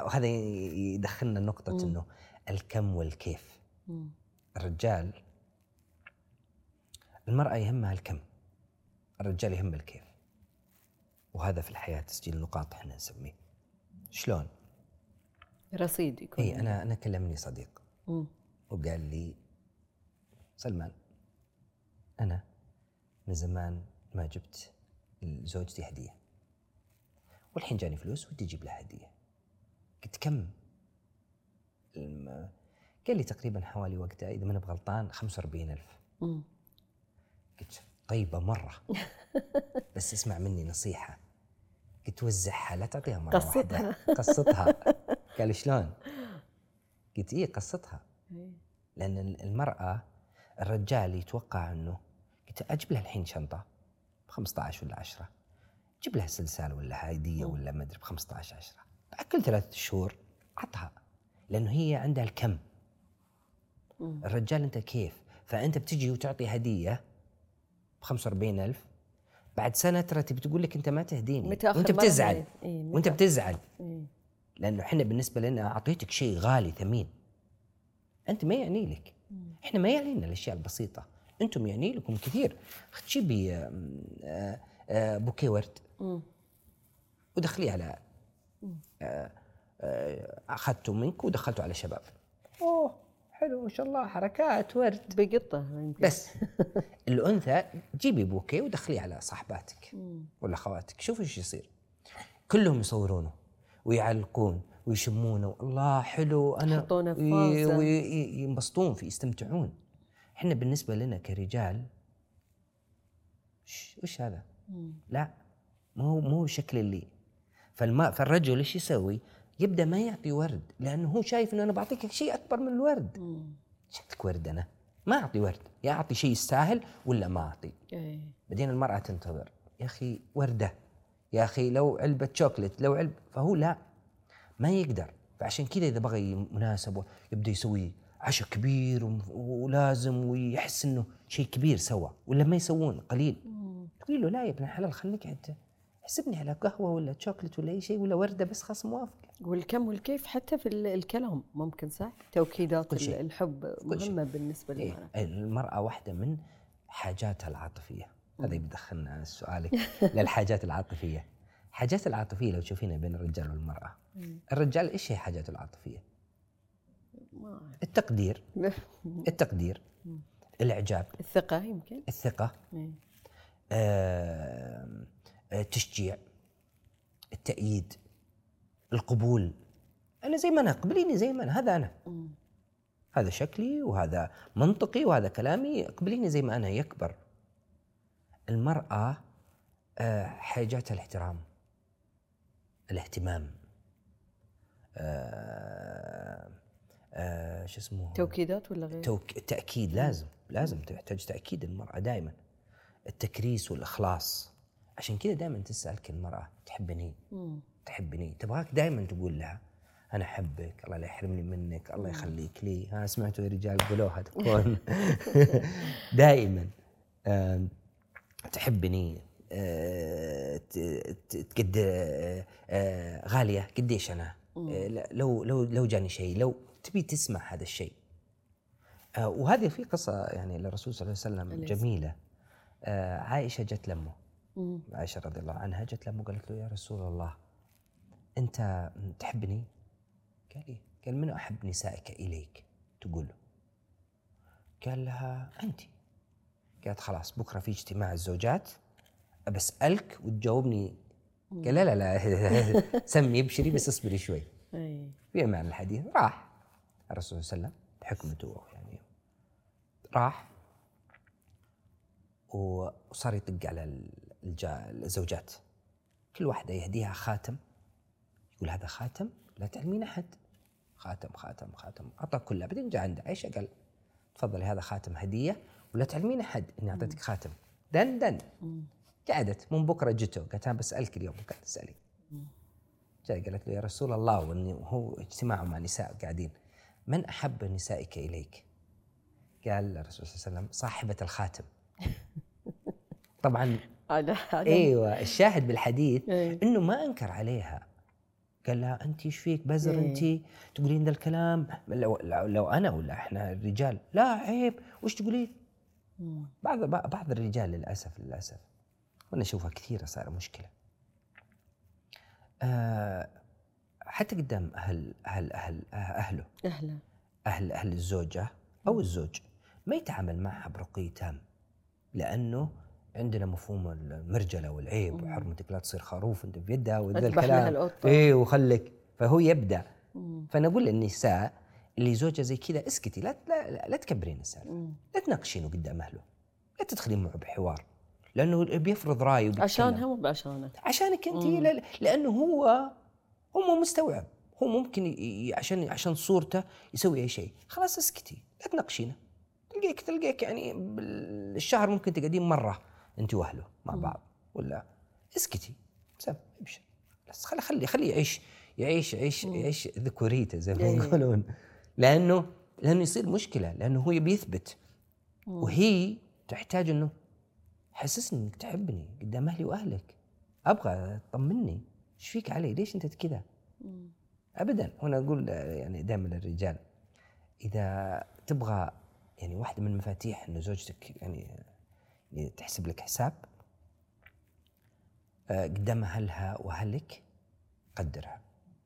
وهذا يدخلنا نقطة إنه الكم والكيف. مم. الرجال المرأة يهمها الكم. الرجال يهم الكيف. وهذا في الحياة تسجيل نقاط إحنا نسميه. شلون؟ رصيد يكون. اي أنا أنا كلمني صديق. مم. وقال لي سلمان أنا من زمان ما جبت لزوجتي هدية. والحين جاني فلوس ودي أجيب لها هدية. قلت كم؟ الم- قال لي تقريبا حوالي وقتها إذا ماني بغلطان 45000 مم. قلت طيبة مرة. بس اسمع مني نصيحة. قلت وزعها لا تعطيها مرة قسطها. واحدة. قسطها قال شلون؟ قلت إيه إيه. لأن المرأة الرجال يتوقع إنه قلت أجيب لها الحين شنطة ب 15 ولا 10 جيب لها سلسال ولا هدية ولا ما أدري ب 15 10 بعد كل ثلاث شهور عطها. لأنه هي عندها الكم. الرجال أنت كيف؟ فأنت بتجي وتعطي هدية ب 45000 بعد سنة ترى تبي تقول لك أنت ما تهديني. متأخر وأنت بتزعل. بعيد. إيه، وأنت. بتزعل. إيه. لأنه إحنا بالنسبة لنا أعطيتك شيء غالي ثمين. أنت ما يعني لك. إحنا ما يعني لنا الأشياء البسيطة. أنتم يعني لكم كثير. تجيبي آم، آه، آه، بوكيه ورد. ودخليه على آه، آه، اخذته منك ودخلته على شباب. أوه. حلو ما شاء الله حركات ورد. بقطه بس. الأنثى جيبي بوكيه ودخليه على صاحباتك. ولا خواتك شوفوا إيش يصير. كلهم يصورونه ويعلقون ويشمونه. الله حلو أنا يحطونه في فازة. وينبسطون فيه يستمتعون. إحنا بالنسبة لنا كرجال وش هذا. لا مو هو مو هو الشكل اللي. فالما فالرجل إيش يسوي؟ يبدأ ما يعطي ورد لأنه هو شايف إنه أنا بعطيك شيء أكبر من الورد. شكلك ورد أنا. ما أعطي ورد. يا أعطي شيء يستاهل ولا ما أعطي؟ إيه. بعدين المرأة تنتظر. يا أخي وردة. يا أخي لو علبة شوكليت لو علب فهو لا. ما يقدر. فعشان كذا إذا بغى مناسبة يبدأ يسوي عشاء كبير ولازم ويحس إنه شيء كبير سوى. ولا ما يسوون قليل. تقول له لا يا ابن الحلال خليك أنت حسبني على قهوة ولا شوكليت ولا أي شيء ولا وردة بس خلاص موافق والكم والكيف حتى في ال- الكلام ممكن صح؟ توكيدات كل شيء. ال- الحب كل شيء. مهمة بالنسبة إيه للمرأة. المرأة واحدة من حاجاتها العاطفية. هذا يدخلنا سؤالك للحاجات العاطفية. حاجات العاطفية لو تشوفينها بين الرجال والمرأة الرجال إيش هي حاجاته أعرف. التقدير. التقدير. الإعجاب. الثقة يمكن. الثقة. إيه. آه، التشجيع التأييد. القبول. أنا زي ما أنا اقبليني زي ما أنا هذا مم. هذا شكلي وهذا منطقي وهذا كلامي اقبليني زي ما أنا يكبر. المرأة آه، حاجاتها الاحترام الاهتمام آه، آه، شو اسمه؟ توكيدات ولا غير؟ توك... التأكيد لازم لازم تحتاج تأكيد المرأة دائما التكريس والإخلاص. عشان كذا دائما تسألك المرأة تحبني. تحبني؟ تبغاك دائما تقول لها أنا أحبك الله لا يحرمني منك الله يخليك لي. ها سمعتوا يا رجال قولوها تكون دائما تحبني آه، تقد آه، آه، غالية قديش لا- لو لو لو جاني شيء لو تبي تسمع هذا الشيء. وهذه في قصة يعني للرسول صلى الله عليه وسلم آه، عائشة جت لمه مم. عائشة رضي الله عنها جت لمه وقالت له يا رسول الله أنت تحبني؟ قال إيه؟ قال من أحب نسائك إليك؟ تقول له قال لها أنت قالت خلاص بكرة في اجتماع الزوجات بسألك وتجاوبني قال لا لا لا سمي ابشري بس اصبري شوي. في معنى الحديث راح الرسول صلى الله عليه وسلم بحكمته يعني راح وصار يطق على الزوجات كل واحدة يهديها خاتم يقول هذا خاتم لا تعلمين أحد. خاتم خاتم خاتم. أعطى كلها بعدين جاء عند عائشة قال تفضلي هذا خاتم هدية ولا تعلمين أحد. إني أعطيتك خاتم. دن دن. قعدت من بكرة جته قالت أنا بسألك اليوم. قاعد تسألي. جاء قالت له يا رسول الله. وإني هو اجتماع مع نساء قاعدين. من أحب نسائك إليك؟ قال الرسول صلى الله عليه وسلم صاحبة الخاتم. طبعا إيوه الشاهد بالحديث إيه. إنه ما أنكر عليها. قال لها انت إيش فيك؟ بزر إيه. انت؟ تقولين ذا الكلام؟ لو, لو, لو أنا ولا إحنا الرجال؟ لا عيب. وش تقولين. بعض بعض الرجال للاسف للأسف وأنا أشوفها كثيرة صار مشكلة. آه حتى قدام أهل أهل أهل أهله. أهلا أهل أهل الزوجة أو الزوج ما يتعامل معها برقي تام لأنه عندنا مفهوم المرجلة والعيب. وحرمتك لا تصير خروف انت في يدها وذا الكلام. إيه وخلك. فهو يبدأ. مم. فانا أقول للنساء اللي زوجها زي كذا اسكتي لا لا, لا, لا تكبرين السالفة. لا تناقشينه قدام أهله. لا تدخلين معه بحوار. لأنه بيفرض رأيه وبيتكلم. عشانها مو بعشانه. عشانك أنت لأنه هو هو مو مستوعب. هو ممكن ي- عشان عشان صورته يسوي أي شيء. خلاص اسكتي. لا تناقشينه. تلقيك تلقيك يعني بالشهر ممكن تقعدين مرة. انت وأهله مع. بعض ولا اسكتي سب ابشر بس خلي خلي خلي يعيش يعيش يعيش. يعيش ذكوريته زي ما إيه. يقولون لأنه لأنه يصير مشكلة لأنه هو يبي يثبت. وهي تحتاج إنه حسسني إنك تحبني قدام أهلي وأهلك أبغى تطمني إيش فيك علي ليش أنت كذا. ابدا وأنا أقول يعني دائما للرجال إذا تبغى يعني واحدة من مفاتيح إنه زوجتك يعني تحسب لك حساب آه، قدام أهلها وأهلك قدرها.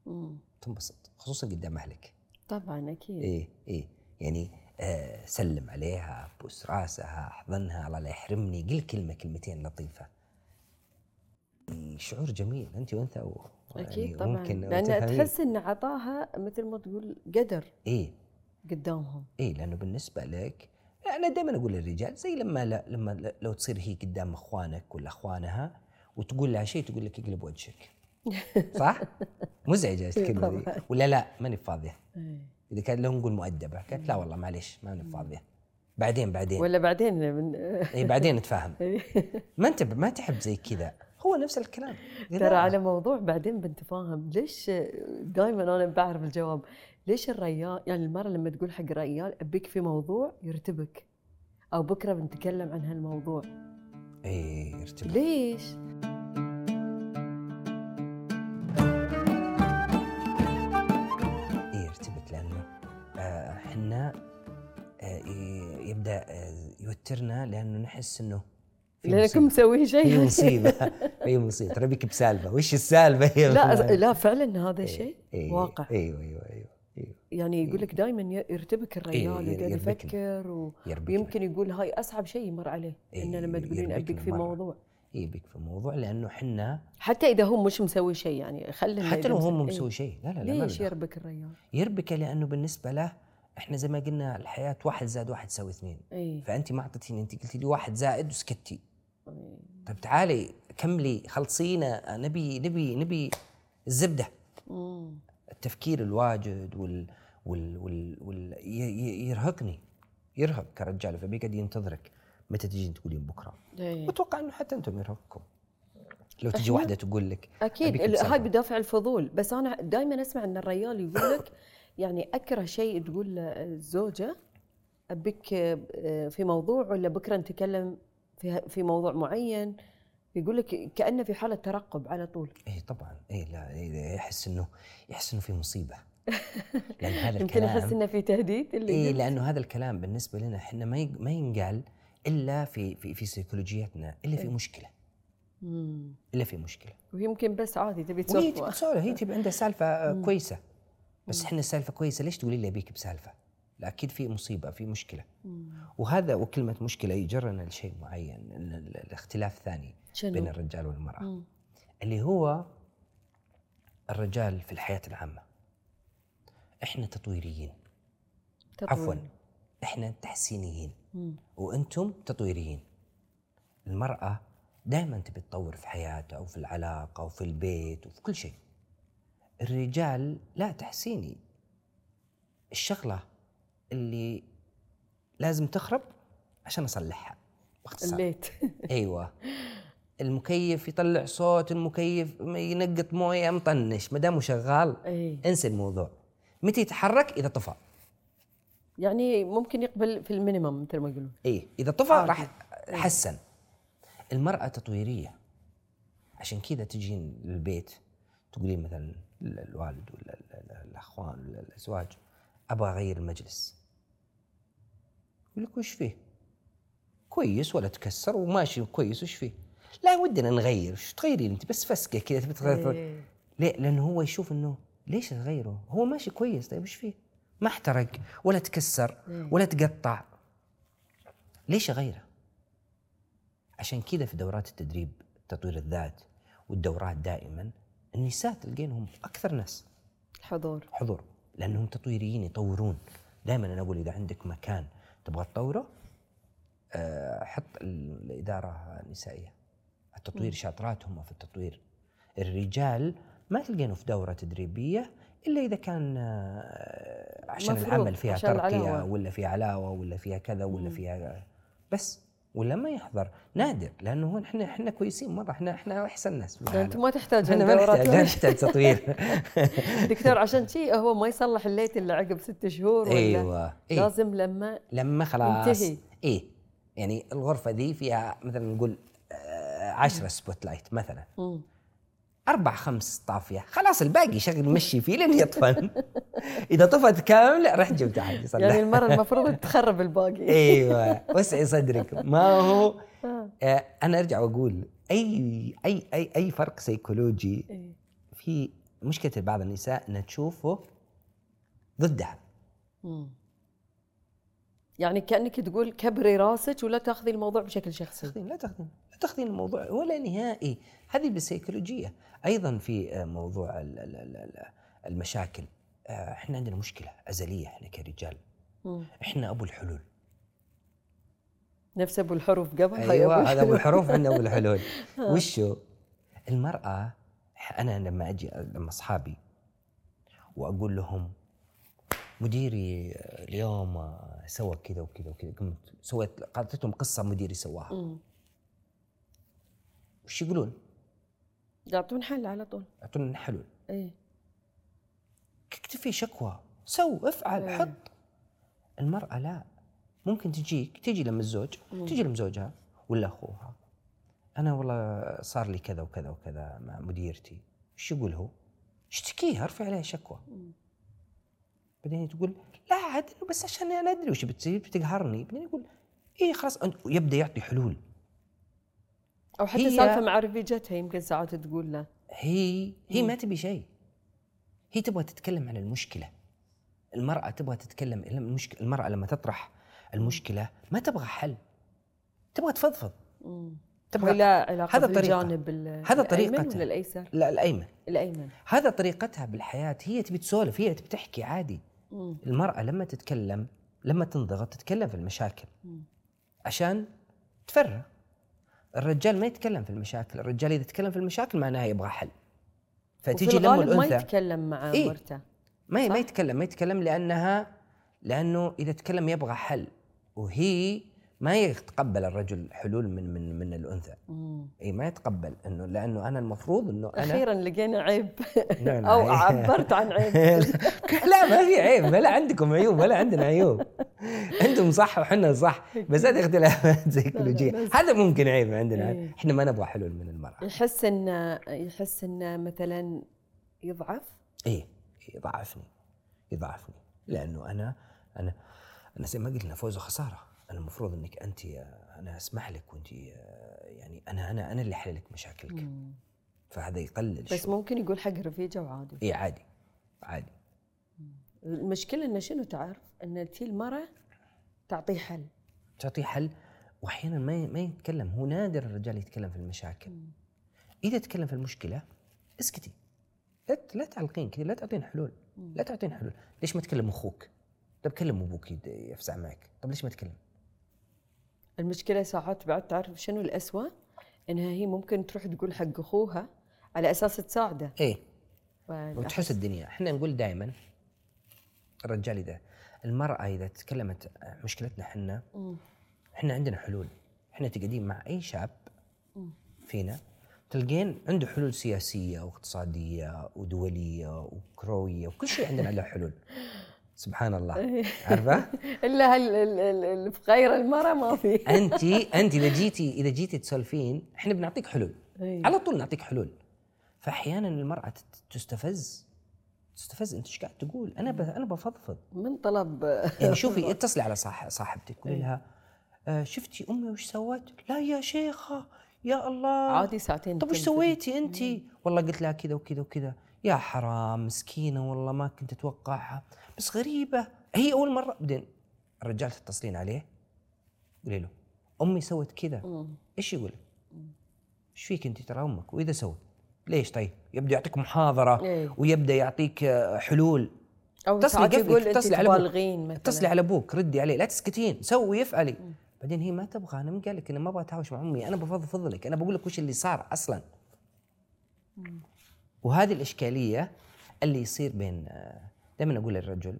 مم. تنبسط خصوصا قدام أهلك. طبعا أكيد. إيه إيه. يعني آه سلم عليها بوس راسها أحضنها الله لا يحرمني قل كلمة كلمتين لطيفة. شعور جميل أنت وأنثى و... أكيد يعني طبعا. ممكن لأن. تحس إن عطاها مثل ما تقول قدر إيه. قدامهم. إيه لأنه بالنسبة لك أنا دائما أقول للرجال زي لما لا لما لو تصير هي قدام أخوانك ولا أخوانها وتقول لها شيء تقول لك اقلب وجهك. صح؟ مزعجه الكلمة دي. ولا لا ماني فاضية. إيه. إذا كان لو نقول مؤدبة قالت لا والله معليش ماني فاضية. بعدين بعدين. ولا بعدين من اي بعدين نتفاهم. ما أنت ما تحب زي كذا. هو نفس الكلام. ترى على موضوع بعدين بنتفاهم. ليش دائما أنا بعرف الجواب؟ ليش الريال يعني المراه لما تقول حق الريال أبيك في موضوع يرتبك أو بكرة بنتكلم عن هالموضوع. اي ارتبط ليش؟ اي ارتبط لأنه آه، إحنا آه، ي- يبدأ آه، يوترنا لأنه نحس إنه في لانكم مصيبة. مسوي في شيء مصيبة. في مصيبة. ترى بك بسالفة. وش السالفة؟ هي لا لا فعلا هذا إيه، شيء إيه، واقع. أيوه إيوه إيوه إيوه. يعني يقول لك دائما يرتبك الرجال إيه،. يفكر و... ويمكن يقول هاي أصعب شيء يمر عليه إيه، انه لما تقولين أبيك في. موضوع اي بك في موضوع لأنه إحنا حتى إذا هو مش مسوي شيء يعني خلينا حتى لو هو مو مس- مسوي إيه. شيء لا لا لا ليش يربك الرجال؟ يربكه لأنه بالنسبة له إحنا زي ما قلنا الحياة واحد زائد واحد يساوي اثنين اي فانت ما أعطيتيني انت قلتي لي واحد زائد وسكتي إيه. طيب تعالي كملي خلصينا نبي نبي نبي الزبده مم. التفكير الواجد وال وال وال, وال يرهقني. يرهق كرجال. فبيقعد ينتظرك؟ متى تجين تقولين بكرة؟ إيه. واتوقع إنه حتى أنتم يرهقكم. لو تجي واحدة تقول لك أكيد. هاي بدافع الفضول. بس أنا دائما أسمع إن الرجال يقول لك يعني أكره شيء تقول الزوجة. أبيك آه، في موضوع ولا بكرة نتكلم في في موضوع معين؟ يقول لك كأنه في حالة ترقب على طول إيه طبعا إيه لا إيه يحس إنه يحس إنه في مصيبة لأن هذا يمكن الكلام احس إنه في تهديد اللي إيه. لأنه هذا الكلام بالنسبة لنا إحنا ما ما ينقال إلا في في في سيكولوجيتنا إلا في إيه. مشكلة مم. إلا في مشكلة ويمكن بس عادي تبي وهي تبي تصفى تسولف هي تبي عندها سالفة آه، مم. كويسة بس إحنا السالفة كويسة ليش تقولي لي أبيك بسالفة؟ لا أكيد في مصيبة في مشكلة مم. وهذا وكلمة مشكلة يجرنا لشيء معين ال- ال- الاختلاف ثاني بين شنو؟ الرجال والمرأة. مم. اللي هو الرجال في الحياة العامة. إحنا تطويريين. عفوا تطوير. إحنا تحسينيين. مم. وأنتم تطويريين. المرأة دائما تبي تطور في حياتها أو في العلاقة أو في البيت وفي كل شيء. الرجال لا تحسيني. الشغلة اللي لازم تخرب عشان أصلحها. باختصار. الليت أيوه. المكيف يطلع صوت المكيف ينقط مويه مطنش. ما دامه شغال إي. انسى الموضوع. متى يتحرك؟ إذا طفى. يعني ممكن يقبل في المينيمم مثل ما يقولون. إيه إذا طفى عادي. راح حسن المرأة تطويرية. عشان كذا تجين للبيت تقولين مثلا ال- الوالد ولا ال- ال- الأخوان ولا الأزواج أبغى أغير المجلس. يقول لك وش فيه؟ كويس ولا تكسر. وماشي كويس. وش فيه؟ لا ودنا نغير وش تغيرين أنت بس فسكة كذا تبي تغير إيه. ليه؟ لأنه هو يشوف إنه ليش تغيره؟ هو ماشي كويس طيب وش فيه؟ ما احترق ولا تكسر إيه. ولا تقطع ليش اغيره؟ عشان كذا في دورات التدريب تطوير الذات والدورات دائما النساء تلقينهم أكثر ناس الحضور حضور لأنهم تطويريين يطورون دائما أنا أقول إذا عندك مكان تبغى تطوره آه، حط ال- الإدارة النسائية التطوير شاطرات هم في التطوير الرجال ما تلقينه في دورة تدريبية إلا إذا كان آه، عشان العمل فيها عشان ترقية العلاوة. ولا فيها علاوة ولا فيها كذا ولا فيها بس ولا ما يحضر نادر لأنه إحنا إحنا كويسين مره إحنا إحنا أحسن ناس. أنتم ما تحتاجون إحنا ما نحتاج ما نحتاج تطوير دكتور عشان شيء هو ما يصلح الليت إلا عقب ست شهور ولا أيوه إيه. لازم لما لما خلاص ينتهي. إيه يعني الغرفة دي فيها مثلا نقول آه، عشرة spotlight مثلا. مم. أربع خمس طافية. خلاص الباقي شغل مشي فيه لين يطفن. إذا طفت كامل رح جبت احد يصلح يعني المرة المفروض تخرب الباقي. إيوه. وسعي صدرك. ما هو؟ آه، أنا أرجع وأقول أي أي أي أي فرق سيكولوجي إيه. في مشكلة بعض النساء إنها تشوفه ضدها. مم. يعني كأنك تقول كبري راسك ولا تأخذي الموضوع بشكل شخصي. لا تاخذين تاخذين الموضوع ولا نهائي. هذه بالسيكولوجيه أيضا في آه، موضوع ال- ال- ال- ال- المشاكل. آه، إحنا عندنا مشكلة أزلية إحنا كرجال. إحنا أبو الحلول. نفس أبو الحروف قبل؟ أيوه هذا أبو الحروف. عندنا أبو الحلول. وشو؟ المرأة أنا لما أجي لما أصحابي وأقول لهم مديري اليوم سوى كذا وكذا وكذا قمت سويت قالت لهم قصة مديري سواها. وش يقولون؟ يعطون حل على طول. يعطونا حلول. إيه. اكتب في شكوى. سو افعل إيه. حط. المرأة لا. ممكن تجيك تجي لما الزوج تجي لما زوجها ولا أخوها. أنا والله صار لي كذا وكذا وكذا مع مديرتي. إيش يقول هو؟ اشتكيها أرفع عليها شكوى. بعدين تقول لا عاد بس عشان أنا أدري وش بتصير بتقهرني. بعدين يقول إيه خلاص يبدا يعطي حلول. أو حتى سالفة مع رفيجتها يمكن ساعات تقول له. هي هي ما تبي شيء. هي تبغى تتكلم عن المشكلة. المرأة تبغى تتكلم المشكلة المرأة لما تطرح المشكلة ما تبغى حل. تبغى تفضفض. تبغى ولا علاقة هذا طريقة. الجانب ال- هذا طريقتها. ولا الأيسر؟ لا الأيمن. الأيمن. هذا طريقتها بالحياة. هي تبي تسولف هي تبي تحكي عادي. مم. المرأة لما تتكلم لما تنضغط تتكلم في المشاكل. مم. عشان تفرغ. الرجال ما يتكلم في المشاكل الرجال إذا تكلم في المشاكل معناها يبغى حل فتجي لما الغالب ما الانثى يتكلم مع إيه؟ مرته ما ما؟ يتكلم ما يتكلم لانها لأنه إذا تكلم يبغى حل وهي ما يتقبل الرجل حلول من من من الأنثى. إي ما يتقبل إنه لأنه أنا المفروض إنه أنا أخيرا لقينا عيب. أو عبرت عن عيب. لا ما في عيب ولا عندكم عيوب ولا عندنا عيوب. أنتم صح وحنا صح. بس هذه اختلافات سيكولوجيه. هذا ممكن عيب عندنا. إيه. إحنا ما نبغى حلول من المرأة. يحس انه يحس انه مثلا يضعف؟ إيه يضعفني يضعفني. لأنه أنا أنا أنا زي ما قلنا فوز وخسارة. المفروض إنك أنت أنا أسمح لك وأنت يعني أنا أنا أنا اللي أحل لك مشاكلك. فهذا يقلل بس شوي. ممكن يقول حق رفيجه وعادي اي عادي عادي. المشكلة انه شنو تعرف؟ إن تي المراه تعطيه حل. تعطيه حل واحيانا ما ما يتكلم. هو نادر الرجال يتكلم في المشاكل. إذا تكلم في المشكلة اسكتي. لا لا تعلقين كذا لا تعطين حلول. لا تعطين حلول. ليش ما تكلم أخوك؟ طب كلم أبوك يفزع معك. طب ليش ما تكلم؟ المشكلة ساعات بعد تعرف شنو الأسوأ؟ إنها هي ممكن تروح تقول حق أخوها على أساس تساعده. إيه. وتحس الدنيا. إحنا نقول دائما الرجال اذا المرأة إذا تكلمت مشكلتنا إحنا. إحنا عندنا حلول. إحنا تقعدين مع أي شاب فينا تلقين عنده حلول سياسية واقتصادية ودولية وكروية وكل شيء عندنا له حلول. سبحان الله. عارفة؟ إلا هال- ال- ال- ال- في غير المرأة ما في. انت انت إذا جيتي إذا جيتي تسولفين إحنا بنعطيك حلول. إيه. على طول نعطيك حلول. فاحيانا المرأة تستفز. تستفز. أنت إيش قاعد تقول؟ أنا. أنا بفضفض. من طلب. يعني شوفي اتصلي على صاح- صاحبتك قولي لها آه شفتي أمي وش سوت؟ لا يا شيخة يا الله. عادي ساعتين طب وش. سويتي انت؟ والله قلت لها كذا وكذا وكذا. يا حرام مسكينة والله ما كنت أتوقعها. بس غريبة هي أول مرة بعدين الرجال تتصلين عليه؟ قولي له أمي سوت كذا. إيش يقول؟ إيش فيك أنت ترى أمك؟ وإذا سوت؟ ليش طيب؟ يبدأ يعطيك محاضرة إيه. ويبدأ يعطيك آه، حلول. أو ساعات يقول أنت أبوك. تبالغين مثلا. اتصلي على أبوك ردي عليه لا تسكتين سوي افعلي بعدين هي ما تبغى أنا من قال لك أنا ما أبغى اتهاوش مع أمي أنا بفضفض لك أنا بقول لك وش اللي صار أصلا. وهذه الإشكالية اللي يصير بين دائما أقول للرجل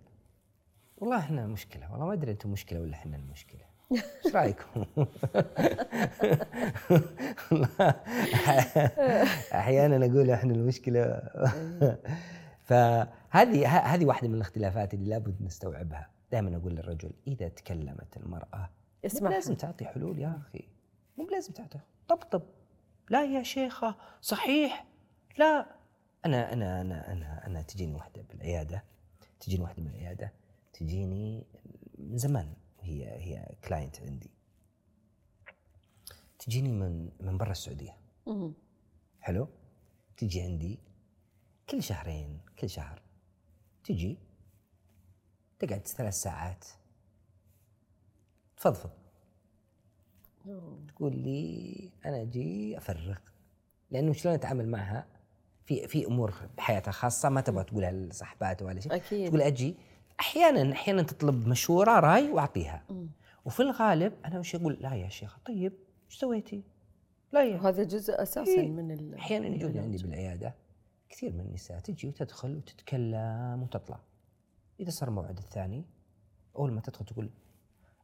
والله إحنا مشكلة والله ما أدري أنتم مشكلة ولا إحنا المشكلة. إيش رأيكم؟ أحيانا أقول إحنا المشكلة. فهذه هذه واحدة من الاختلافات اللي لابد نستوعبها. دائما أقول للرجل إذا تكلمت المرأة مو اسمعها. لازم تعطي حلول يا أخي. مو لازم تعطي طبطب. لا يا شيخة صحيح. لا. أنا أنا أنا أنا أنا تجيني واحدة بالعيادة تجيني واحدة من العيادة تجيني من زمان هي هي كلاينت عندي. تجيني من من برا السعودية. حلو؟ تجي عندي كل شهرين كل شهر. تجي تقعد ثلاث ساعات. تفضفض. تقول لي أنا أجي أفرغ. لأنه شلون أتعامل معها؟ في في أمور بحياتها خاصة ما تبغى تقولها لصاحباتها ولا شيء أكيد. تقول أجي أحيانا أحيانا تطلب مشورة راي وأعطيها وفي الغالب أنا وش أقول لا يا شيخ طيب إيش سويتي؟ لا يا وهذا جزء أساسا إيه. من ال أحيانا يجون. عندي بالعيادة كثير من النساء تجي وتدخل وتتكلم وتطلع إذا صار الموعد الثاني أول ما تدخل تقول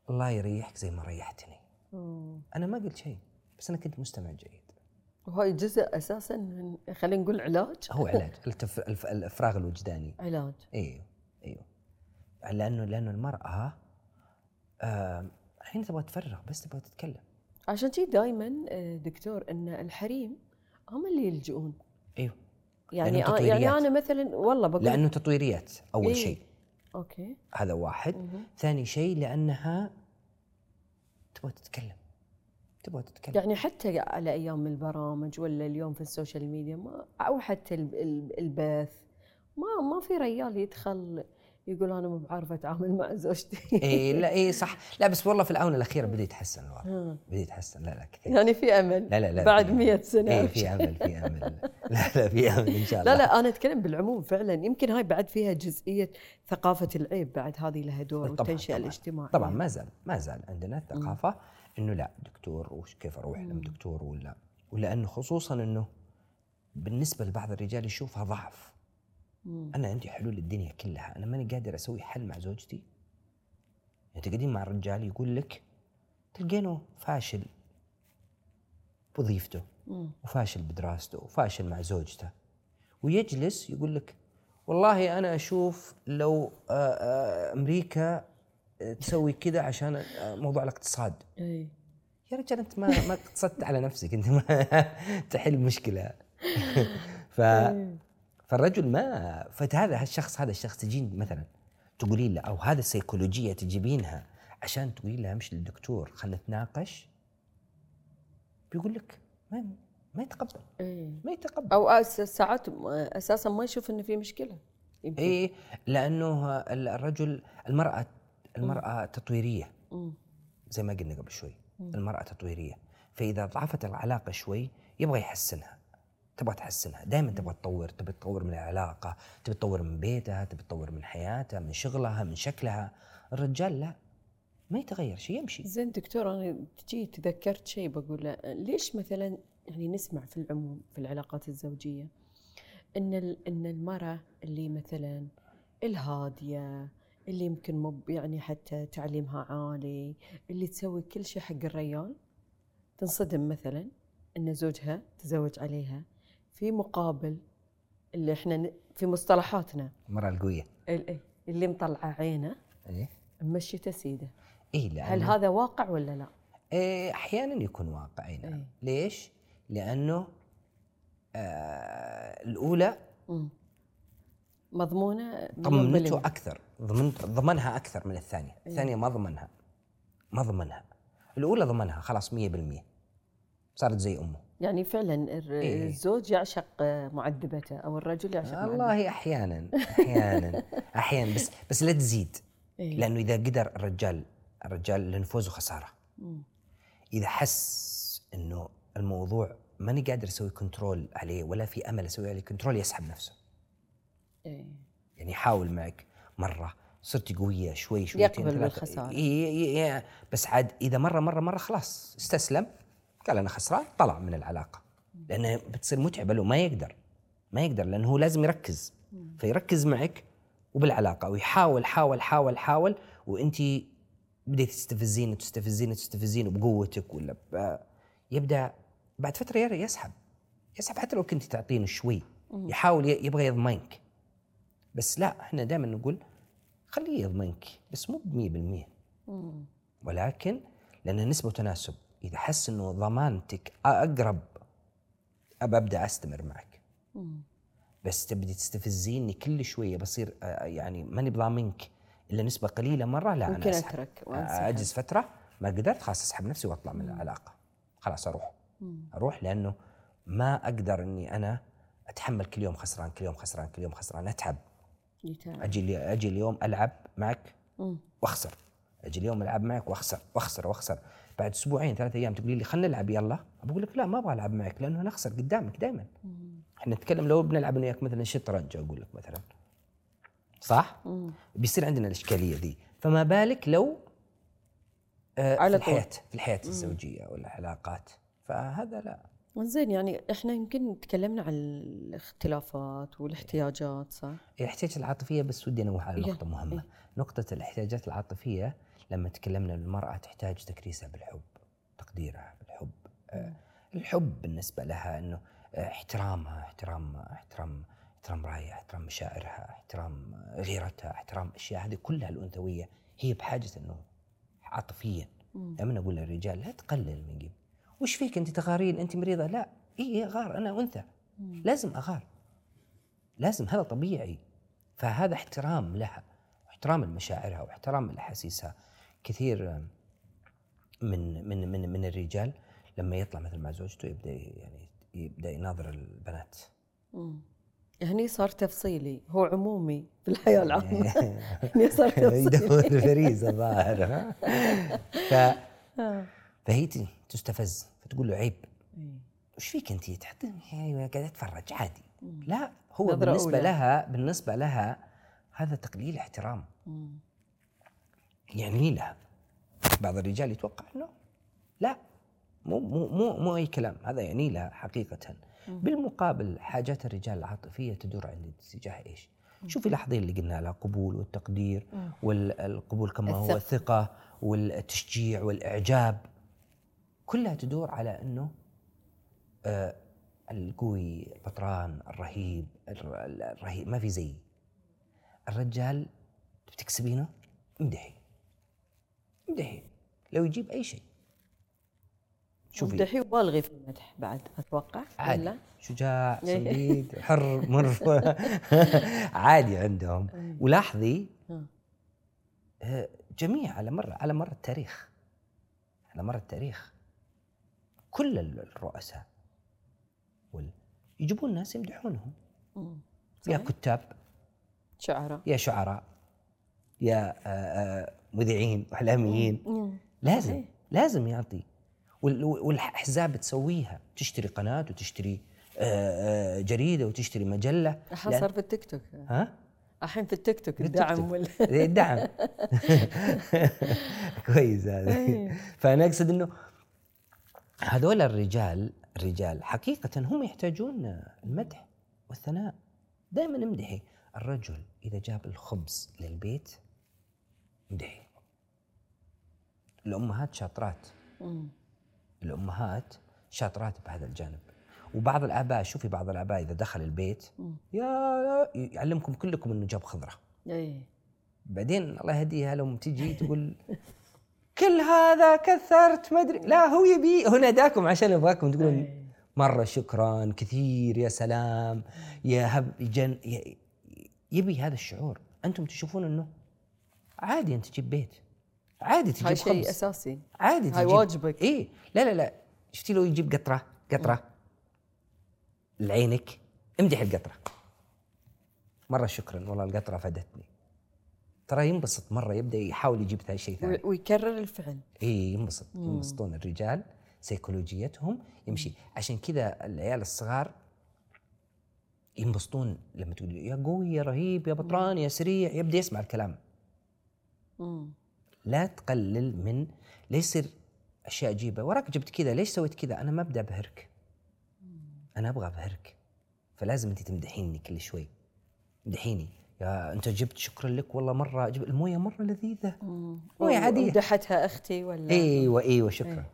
الله يريحك زي ما ريحتني مم. أنا ما قلت شيء بس أنا كنت مستمع جيد وهاي جزء أساسا من خلينا نقول علاج. هو علاج. الافراغ الوجداني. علاج. أيوه أيوه لأنه لأنه المرأة آه الحين تبغى تفرغ بس تبغى تتكلم. عشان شي دائما دكتور إن الحريم هم اللي يلجؤون. أيوه. يعني آه يعني. أنا مثلا والله بقول لأنه تطويريات أول إيه. شيء. أوكي. هذا واحد. ثاني شيء لأنها تبغى تتكلم. تبغى تتكلم. يعني حتى على أيام البرامج ولا اليوم في السوشيال ميديا ما أو حتى الب- الب- البث. ما ما في ريال يدخل يقول أنا مو بعارفه أتعامل مع زوجتي. اي لا اي صح. لا بس والله في الآونة الأخيرة بدا يتحسن الوضع بدا يتحسن لا لا كثير. يعني في أمل لا لا لا بعد في- 100 سنة. اي في أمل في أمل. لا لا في أمل إن شاء الله لا لا أنا أتكلم بالعموم فعلا. يمكن هاي بعد فيها جزئية ثقافة العيب بعد هذه لها دور والتنشئة طبعاً. الاجتماعية. طبعا ما زال ما زال عندنا الثقافه إنه لا دكتور وش كيف أروح لم دكتور ولا؟ ولأنه خصوصا إنه بالنسبة لبعض الرجال يشوفها ضعف. أنا عندي حلول الدنيا كلها. أنا ماني قادر أسوي حل مع زوجتي. يعني تقعدين مع الرجال يقول لك تلقينه فاشل بوظيفته وفاشل بدراسته وفاشل مع زوجته. ويجلس يقول لك والله أنا أشوف لو آه، آه، أمريكا تسوي كذا عشان موضوع الاقتصاد. اي يا رجال أنت ما ما اقتصدت على نفسك أنت ما تحل مشكلة. ف فالرجل ما فهذا الشخص هذا الشخص تجين مثلا تقولين له أو هذا السيكولوجية تجيبينها عشان تقولين له امشي للدكتور خلينا نتناقش. بيقول لك ما ما يتقبل. اي ما يتقبل. أو ساعات أساسا ما يشوف إنه في مشكلة. إيه لأنه الرجل المرأة المرأة تطويرية. مم. زي ما قلنا قبل شوي. المرأة تطويرية. فإذا ضعفت العلاقة شوي يبغى يحسنها. تبغى تحسنها. دائما تبغى تطور. تبغى تطور من العلاقة. تبغى تطور من بيتها. تبغى تطور من حياتها من شغلها من شكلها. الرجال لا. ما يتغير شيء يمشي. زين دكتور أنا تجي تذكرت شيء بقول له ليش مثلا يعني نسمع في العموم في العلاقات الزوجية إن إن المرأة اللي مثلا الهادية اللي يمكن مب يعني حتى تعليمها عالي اللي تسوي كل شيء حق الريال تنصدم مثلا إن زوجها تزوج عليها في مقابل اللي إحنا في مصطلحاتنا المراه القوية ال- إيه، اللي مطلعة عينه إيه ممشيته سيده إيه لأنه هل هذا واقع ولا لا؟ إيه، أحيانا يكون واقعي نعم إيه. ليش؟ لأنه آه الأولى. مضمونة طمنته. أكثر. ضمنت ضمنها أكثر من الثانية. الثانية ما ضمنها. ما ضمنها. الأولى ضمنها خلاص 100% صارت زي أمه. يعني فعلا إيه. الزوج يعشق معذبته أو الرجل يعشق معذبته. والله أحيانا أحيانا أحيانا. بس بس لا تزيد. إيه. لأنه إذا قدر الرجال الرجال لنفوزه خسارة. مم. إذا حس إنه الموضوع ماني قادر أسوي control عليه ولا في أمل أسوي عليه control يسحب نفسه. إيه. يعني يحاول معك مرة صرتي قوية شوي شويتين يقبل ثلاثة. بالخسارة. إي- إي- إي- بس عاد إذا مرة مرة مرة خلاص استسلم. قال أنا خسران طلع من العلاقة. لأنه بتصير متعبه له ما يقدر ما يقدر لأنه هو لازم يركز. فيركز معك وبالعلاقة ويحاول حاول حاول حاول وأنت بديت تستفزين تستفزين تستفزين بقوتك ولا. يبدأ بعد فترة يسحب. يسحب حتى لو كنت تعطينه شوي. يحاول يبغى يضمنك. بس لا إحنا دائما نقول خليه يضمنك بس مو ب 100% مم. ولكن لأن نسبة وتناسب إذا حس إنه ضمانتك أقرب أبى أبدأ أستمر معك مم. بس تبدي تستفزيني كل شوية بصير آه، يعني ماني بضامنك إلا نسبة قليلة مرة لا ممكن أنا أسحب. أترك آه،. اجز فترة ما قدرت خلاص أسحب نفسي وأطلع من العلاقة خلاص أروح مم. أروح لأنه ما أقدر إني أنا أتحمل كل يوم خسران كل يوم خسران كل يوم خسران أتعب. أجي أجي اليوم ألعب معك. وأخسر. أجي اليوم ألعب معك وأخسر وأخسر وأخسر. بعد أسبوعين ثلاثة أيام تقولي لي خلينا نلعب يلا. بقول لك لا ما أبغى ألعب معك لأنه أنا أخسر قدامك دائما إحنا نتكلم لو بنلعب أنا وياك مثلا شطرنج أقول لك مثلا. صح؟ مم. بيصير عندنا الإشكالية ذي فما بالك لو آه على في. الحياة في الحياة الزوجية والعلاقات. فهذا لا. زين يعني إحنا يمكن تكلمنا عن الاختلافات والاحتياجات صح؟ الاحتياجات العاطفية بس ودي أنوه على إيه، نقطة مهمة. إيه. نقطة الاحتياجات العاطفية لما تكلمنا المرأة تحتاج تكريسها بالحب تقديرها بالحب. آه الحب بالنسبة لها إنه آه، احترامها احترام احترام احترام رأيها احترام مشاعرها احترام آه، غيرتها احترام أشياء. هذه كلها الأنثوية هي بحاجة إنه عاطفيا. دائما أقول للرجال لا تقلل من قيمة وش فيك أنت تغارين؟ أنت مريضة؟ لا. إي أغار. أنا أنثى. لازم أغار. لازم. هذا طبيعي. فهذا احترام لها. واحترام لمشاعرها واحترام لأحاسيسها. كثير من من من من الرجال لما يطلع مثل مع زوجته يبدأ يعني يبدأ يناظر البنات. هني صار تفصيلي. هو عمومي في الحياة العامة. هني صار تفصيلي. يدور فريزه ظاهر ها؟ ف فهي تستفز فتقول له عيب. إيه. وش فيك أنت؟ تحط أيوه قاعدة أتفرج عادي. لا هو بالنسبة أولى. لها بالنسبة لها هذا تقليل احترام. مم. يعني لها بعض الرجال يتوقع إنه لا. مو مو مو مو أي كلام. هذا يعني لها حقيقة. بالمقابل حاجات الرجال العاطفية تدور عند اتجاه إيش؟ شوفي لاحظين اللي قلنا لها القبول والتقدير والقبول كما هو. الثقة والتشجيع والإعجاب. كلها تدور على إنه آه القوي البطران الرهيب الر- الرهيب ما في زي. الرجال بتكسبينه امدحي. امدحي. لو يجيب أي شيء. شوفي. دحين بالغي في المدح بعد أتوقع عادي. ولا؟ شجاع. صديد حر مرفه. عادي عندهم. ولاحظي آه. آه، جميع على مر على مر التاريخ. على مر التاريخ. كل ال- الرؤساء وال... يجيبون ناس يمدحونهم. يا. كتاب شعراء يا شعراء يا آه، آه، مذيعين واعلاميين. لازم صحيح. لازم يعطي وال- والأحزاب تسويها تشتري قناة وتشتري آه، جريدة وتشتري مجلة الحين صار في التيك توك ها الحين في التيك توك الدعم. وال إيه، الدعم كويس هذا إيه. فأنا أقصد إنه هذول الرجال الرجال حقيقة هم يحتاجون المدح والثناء. دائما امدحي. الرجل إذا جاب الخبز للبيت امدحي. الأمهات شاطرات. الأمهات شاطرات بهذا الجانب. وبعض الآباء شوفي بعض الآباء إذا دخل البيت يا يعلمكم كلكم إنه جاب خضرة. إيه. بعدين الله يهديها لو تجي تقول كل هذا كثرت ما أدري. لا هو يبي هو ناداكم عشان يبغاكم تقولون إيه. مرة شكرا كثير يا سلام يا هب جن يبي هذا الشعور. أنتم تشوفون إنه عادي أنت تجيب بيت. عادي تجيب هاي شيء أساسي. عادي هاي تجيب واجبك. اي لا لا لا. شفتي لو يجيب قطرة؟ قطرة. لعينك. امدح القطرة. مرة شكرا والله القطرة فادتني. ترى ينبسط مرة يبدأ يحاول يجيب شيء ثاني. ويكرر الفعل. إي ينبسط. ينبسطون الرجال سيكولوجيتهم يمشي. عشان كذا العيال الصغار ينبسطون لما تقول يا قوي يا رهيب يا بطران يا سريع يبدأ يسمع الكلام. مم. لا تقلل من لا يصير أشياء عجيبة. وراك جبت كذا ليش سويت كذا؟ أنا ما أبدأ ابهرك أنا أبغى ابهرك فلازم أنت تمدحيني كل شوي. مدحيني. يا أنت جبت شكرا لك والله مرة جب الموية مرة لذيذة. موية عادية. مدحتها أختي ولا؟ إيوه إيوه شكرا.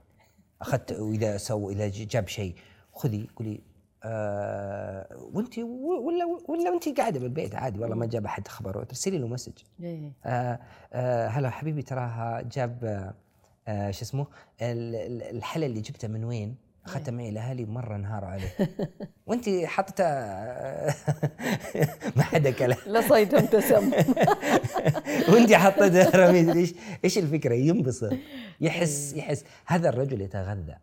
أخذت وإذا سو إذا جاب شيء خذي قولي آه وأنت ولا ولا وانت قاعدة بالبيت؟ عادي والله ما جاب أحد خبر. ترسلي له message. إيه. آه آه هلا حبيبي تراها جاب آه شو اسمه ال- ال- الحلا اللي جبته من وين؟ اخذته معي الأهالي مرة انهاروا عليه. وانت حطته آه، ما حدا كلام. لا صيد ابتسم وانت حطيته رميز إيش إيش الفكرة؟ ينبسط يحس يحس. هذا الرجل يتغذى.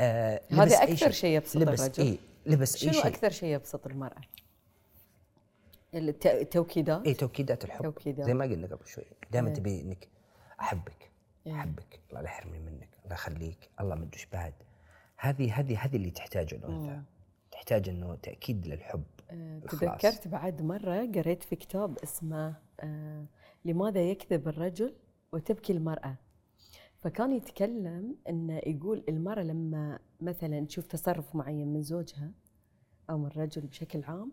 آه هذا أي أكثر شيء. يبسط لبس الرجل. اي لبس شنو اي شيء. أكثر شيء يبسط المرأة؟ الت- التوكيدات؟ اي توكيدات الحب. توكيدات. زي ما قلنا قبل شوي. دائما إيه. تبي انك أحبك إيه. أحبك. الله لا يحرمني منك الله يخليك الله ما ادري بعد. هذه هذه هذه اللي تحتاجه الأنثى. تحتاج إنه تأكيد للحب الخلاص. تذكرت بعد مرة قريت في كتاب اسمه آه، لماذا يكذب الرجل وتبكي المرأة؟ فكان يتكلم إنه يقول المرأة لما مثلا تشوف تصرف معين من زوجها أو من الرجل بشكل عام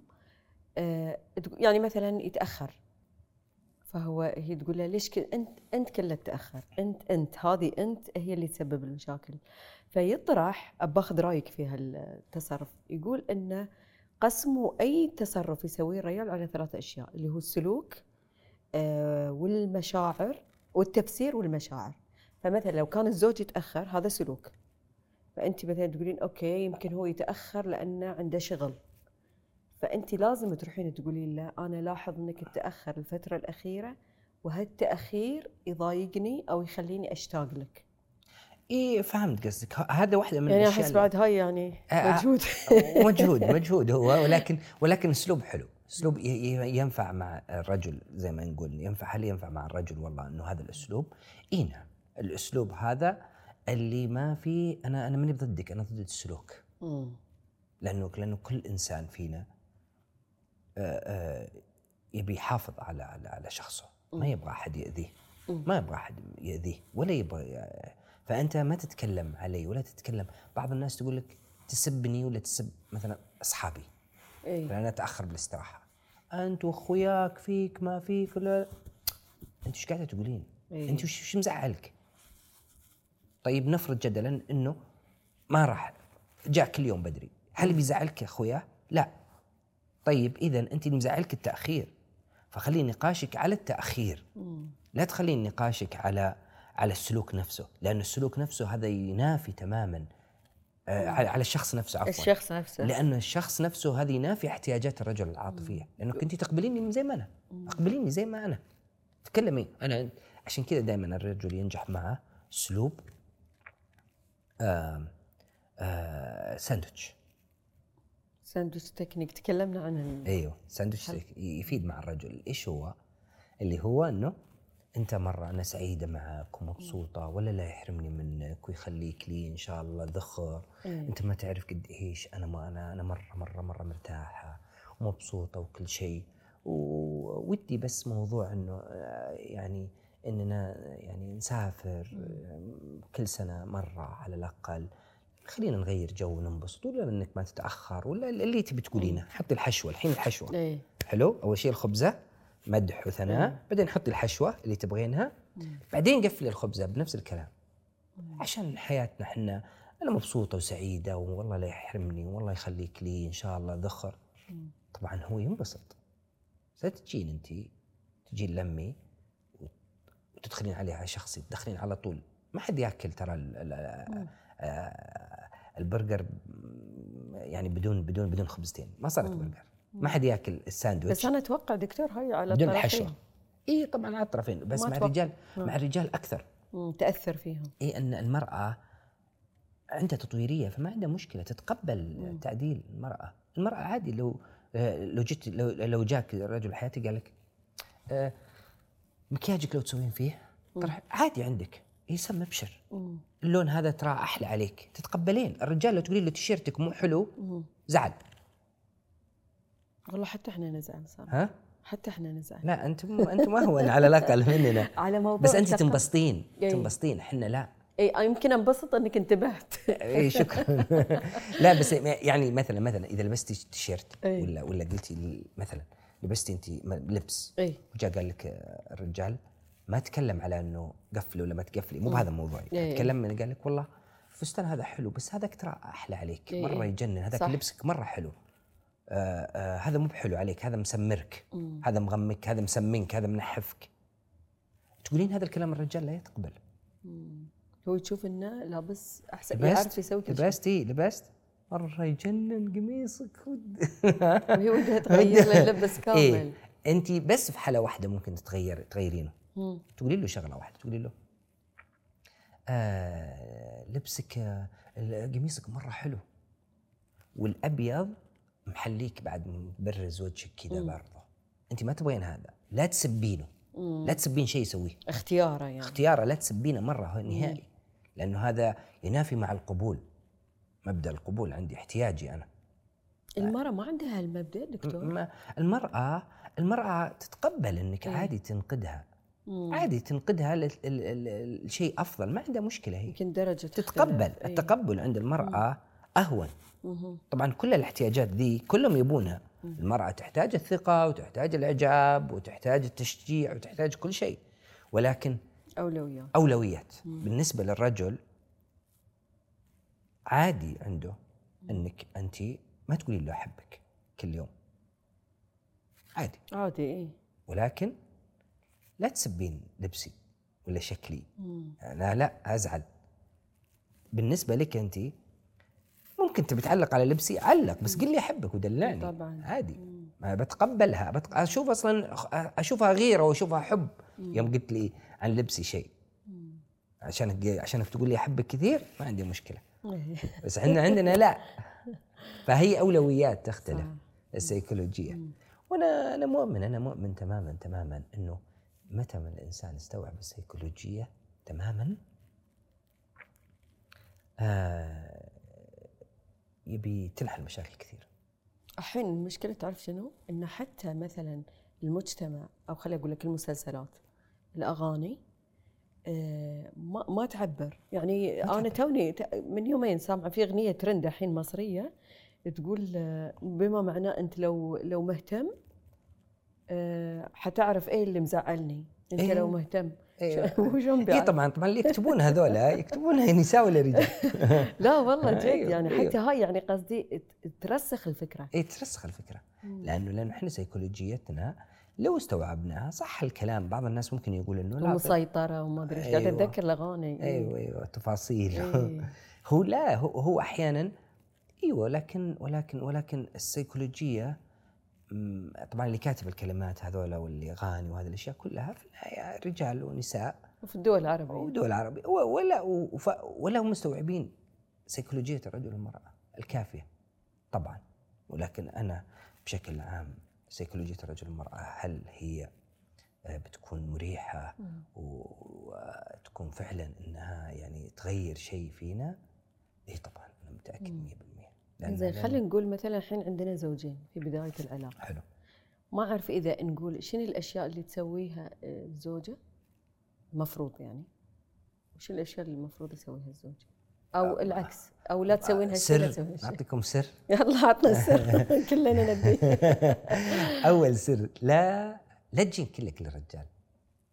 تقول- يعني مثلا يتأخر. فهو هي تقول له ليش كل أنت أنت كله تأخر أنت أنت هذه أنت هي اللي تسبب المشاكل. فيطرح باخذ رأيك في هالتصرف. يقول إنه قسموا أي تصرف يسويه الرجال على ثلاث أشياء اللي هو السلوك آه، والمشاعر والتفسير والمشاعر. فمثلا لو كان الزوج يتأخر هذا سلوك. فأنت مثلا تقولين أوكي يمكن هو يتأخر لأنه عنده شغل. فأنت لازم تروحين تقولين له أنا لاحظ إنك تتأخر الفترة الأخيرة وهالتأخير يضايقني أو يخليني أشتاق لك. اي فهمت قصدك. هذا واحدة من يعني أحس بعد هاي يعني مجهود مجهود مجهود هو ولكن ولكن أسلوب حلو. أسلوب ينفع مع الرجل زي ما نقول ينفع هل ينفع مع الرجل والله إنه هذا الأسلوب؟ إي نعم. الأسلوب هذا اللي ما في أنا أنا ماني ضدك أنا ضد السلوك. لأنه لأنه كل إنسان فينا يبي يحافظ على على على شخصه. ما يبغى أحد يأذيه. ما يبغى أحد يأذيه ولا يبغى فأنت ما تتكلم علي ولا تتكلم. بعض الناس تقول لك تسبني ولا تسب مثلا أصحابي. اي لأن أتأخر بالاستراحة. أنت واخوياك فيك ما فيك ولا أنت إيش قاعدة تقولين؟ إيه. أنت وش مزعلك؟ طيب نفرض جدلا إنه ما راح جاء كل يوم بدري، هل بيزعلك يا أخويا؟ لا. طيب اذا أنت مزعلك التأخير فخلي نقاشك على التأخير. لا تخلين نقاشك على على السلوك نفسه لأن السلوك نفسه هذا ينافي تماما آه على الشخص نفسه عفوا. الشخص نفسه. لأن الشخص نفسه هذه ينافي احتياجات الرجل العاطفية. لأنه كنت تقبليني زي ما أنا. اقبليني زي ما أنا. تكلمي. أنا عشان كذا دائما الرجل ينجح معه أسلوب آه آه ساندويتش. ساندويتش تكنيك تكلمنا عن ال... أيوه ساندويتش يفيد مع الرجل. إيش هو؟ اللي هو إنه أنت مرة أنا سعيدة معك ومبسوطة ولا لا يحرمني منك ويخليك لي إن شاء الله ذخر. إيه. أنت ما تعرف قد إيش أنا ما أنا أنا مرة مرة مرة مرتاحة ومبسوطة وكل شيء. وودي بس موضوع إنه آه، يعني إننا يعني نسافر آه، كل سنة مرة على الأقل. خلينا نغير جو وننبسط ولا إنك ما تتأخر ولا اللي تبي تقولينه حطي الحشوة الحين الحشوة. إيه. حلو؟ أول شيء الخبزة مدح وثناء بعدين حطي الحشوة اللي تبغينها بعدين قفلي الخبزة بنفس الكلام. عشان حياتنا إحنا أنا مبسوطة وسعيدة والله لا يحرمني والله يخليك لي إن شاء الله ذخر. طبعا هو ينبسط. ستجين أنت تجين لمي وتدخلين عليه على شخصي تدخلين على طول. ما حد ياكل ترى البرجر يعني بدون بدون بدون خبزتين. ما صارت برجر. ما حد ياكل الساندويتش. بس أنا أتوقع دكتور هاي على بدون الحشوة. إي طبعا على الطرفين بس مع. الرجال مع الرجال أكثر. مم، تأثر فيهم. إي إن المرأة عندها تطويرية فما عندها مشكلة تتقبل تعديل المرأة. المرأة عادي لو آه، لو جيت لو لو جاك رجل حياتي قال لك آه، مكياجك لو تسوين فيه ترى عادي عندك. اي سم ابشر اللون هذا ترى أحلى عليك. تتقبلين. الرجال لو تقولين له تيشيرتك مو حلو زعل. والله حتى إحنا نزعل صار ها؟ حتى إحنا نزعل. لا أنتم أنتم اهون على الاقل مننا. على موضوع بس أنت تنبسطين. إيه. تنبسطين. إحنا لا. اي يمكن أنبسط إنك انتبهت. اي شكرا. لا بس يعني مثلا مثلا إذا لبستي تيشيرت إي. ولا ولا قلتي مثلا لبستي أنت لبس اي وجاء قال لك الرجال ما تكلم على إنه قفلي ولا ما تقفلي مو بهذا الموضوع. إي. تكلم من قال لك والله الفستان هذا حلو بس هذاك ترى أحلى عليك. إي. مرة يجنن هذاك. لبسك مرة حلو. آه آه هذا مو بحلو عليك هذا مسمرك. هذا مغمك هذا مسمنك هذا منحفك. تقولين هذا الكلام الرجال لا يتقبل. هو يشوف إنه لابس أحسن يعرف لبست يسوي كل لبست إيه، لبست مرة يجنن قميصك. وهي ودها تغير اللبس كامل. إيه انت بس في حالة واحدة ممكن تتغير تغيرينه. مم. تقولي له شغلة واحدة تقولي له آه لبسك آه قميصك مرة حلو والأبيض محليك بعد مبرز وجهك كذا برضه. أنت ما تبغين هذا لا تسبينه لا تسبين شيء يسويه. اختياره يعني. اختياره لا تسبينه مرة نهائي لأنه هذا ينافي مع القبول مبدأ القبول عندي احتياجي أنا. المرأة ما عندها هالمبدأ دكتور؟ المرأة المرأة تتقبل إنك عادي تنقدها. عادي تنقدها لشيء أفضل ما عندها مشكلة هي. يمكن درجة تتقبل. إيه. التقبل عند المرأة أهون. مهم. طبعا كل الاحتياجات ذي كلهم يبونها. المرأة تحتاج الثقة وتحتاج الإعجاب وتحتاج التشجيع وتحتاج كل شيء ولكن أولويات. أولويات. بالنسبة للرجل عادي عنده أنك أنت ما تقولي له أحبك كل يوم. عادي. عادي إيه. ولكن لا تسبين لبسي ولا شكلي. أنا لا أزعل. بالنسبة لك أنت ممكن تبي تعلق على لبسي علق بس قل لي أحبك ودلعني. طبعاً. عادي. ما بتقبلها. بت... أشوف أصلا أشوفها غيرة وأشوفها حب. يوم قلت لي عن لبسي شيء. عشانك عشانك تقول لي أحبك كثير ما عندي مشكلة. إيه. بس إحنا عندنا لا. فهي أولويات تختلف. السيكولوجية. وأنا أنا مؤمن أنا مؤمن تماما تماما إنه متى ما الإنسان استوعب السيكولوجية تماما؟ آه يبي تنحل مشاكل كثير. الحين المشكلة تعرف شنو؟ إن حتى مثلا المجتمع أو خليني أقول لك المسلسلات الأغاني آه، ما ما تعبر. يعني أنا توني ت- من يومين سامعة في أغنية ترند الحين مصرية تقول آه، بما معناه أنت لو لو مهتم حتعرف إيه اللي مزعلني أنت إيه. لو مهتم أيوة. وشلون اي؟ طبعا طبعا اللي يكتبون هذولا يكتبونها نساء ولا رجال لا والله جد أيوة، يعني أيوة. حتى هاي يعني قصدي ترسخ الفكرة اي ترسخ الفكرة لأنه لأنه إحنا سيكولوجيتنا لو استوعبناها صح الكلام بعض الناس ممكن يقول إنه لا ومسيطرة وما أدري إيش قاعدة أيوة. أتذكر الأغاني إيه. أيوه أيوه تفاصيل إيه. هو لا هو, هو أحيانا أيوه لكن ولكن ولكن السيكولوجية طبعا اللي كاتب الكلمات هذولا واللي غاني وهذه الأشياء كلها في النهاية رجال ونساء. وفي الدول العربية. ودول و- ولا ولا هم مستوعبين سيكولوجيه الرجل والمرأة الكافية طبعا. ولكن أنا بشكل عام سيكولوجيه الرجل والمرأة هل هي آه، بتكون مريحة وتكون فعلا إنها يعني تغير شيء فينا؟ إي طبعا أنا متأكد 100% لأن- زين خلينا نقول مثلا الحين عندنا زوجين في بداية العلاقة حلو. ما أعرف إذا نقول شنو الأشياء اللي تسويها آه، الزوجة المفروض يعني. وش الأشياء اللي المفروض يسويها الزوج؟ أو العكس أو لا تسوينها شيء لا سر أعطيكم سر؟ يلا عطنا السر كلنا نبي. أول سر لا لا تجين كلك للرجال.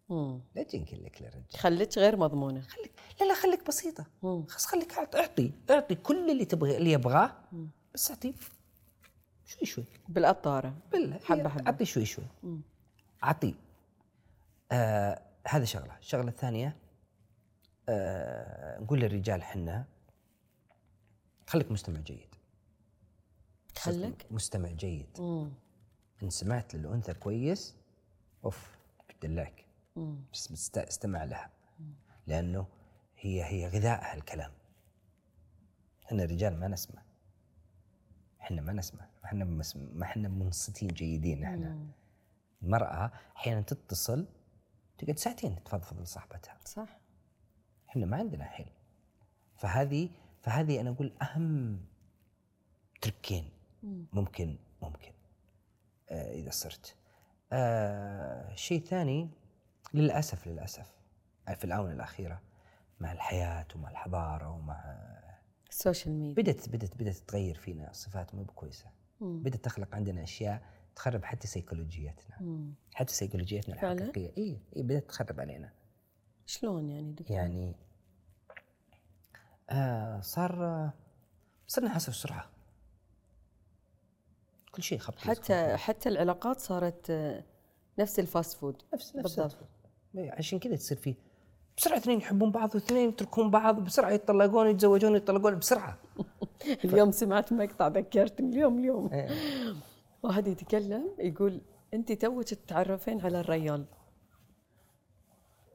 مم. لا تجين كلك للرجال خليك غير مضمونة. خليك لا لا خليك بسيطة. خلاص خليك اعطي اعطي كل اللي تبغى اللي يبغاه بس اعطيه شوي شوي. بالقطارة بالله. حبة إيه، حبة. اعطيه شوي شوي. اعطيه آه هذا شغلة. الشغلة الثانية آه نقول للرجال حنا خليك مستمع جيد. خلك مستمع جيد. مم. إن سمعت للأنثى كويس أوف بدلعك. بس استمع لها. لأنه هي هي غذائها الكلام إحنا الرجال ما نسمع. إحنا ما نسمع. ما إحنا ما إحنا منصتين جيدين إحنا. مم. المرأة أحيانا تتصل تقعد ساعتين تفضفض لصاحبتها. صح. إحنا ما عندنا حيل فهذه فهذه أنا أقول أهم تركين. مم. ممكن ممكن. آه إذا صرت. آه شيء ثاني للأسف للأسف في الآونة الأخيرة مع الحياة ومع الحضارة ومع ال social media بدت بدت بدت تغير فينا صفات مو بكويسة. بدت تخلق عندنا أشياء تخرب حتى سيكولوجيتنا مم. حتى سيكولوجيتنا فعلاً؟ الحقيقية إي إي بدات تخرب علينا شلون يعني دكتور؟ يعني آه صار آه، صرنا حسب السرعة كل شيء خبط حتى حتى العلاقات صارت آه، نفس ال fast food نفس نفس بالضبط. إيه، عشان كذا تصير في بسرعة اثنين يحبون بعض واثنين يتركون بعض بسرعة يتطلقون يتزوجون يتطلقون بسرعة. اليوم سمعت مقطع ذكرتني اليوم اليوم. إيه. واحد يتكلم يقول انت توك تتعرفين على الريال.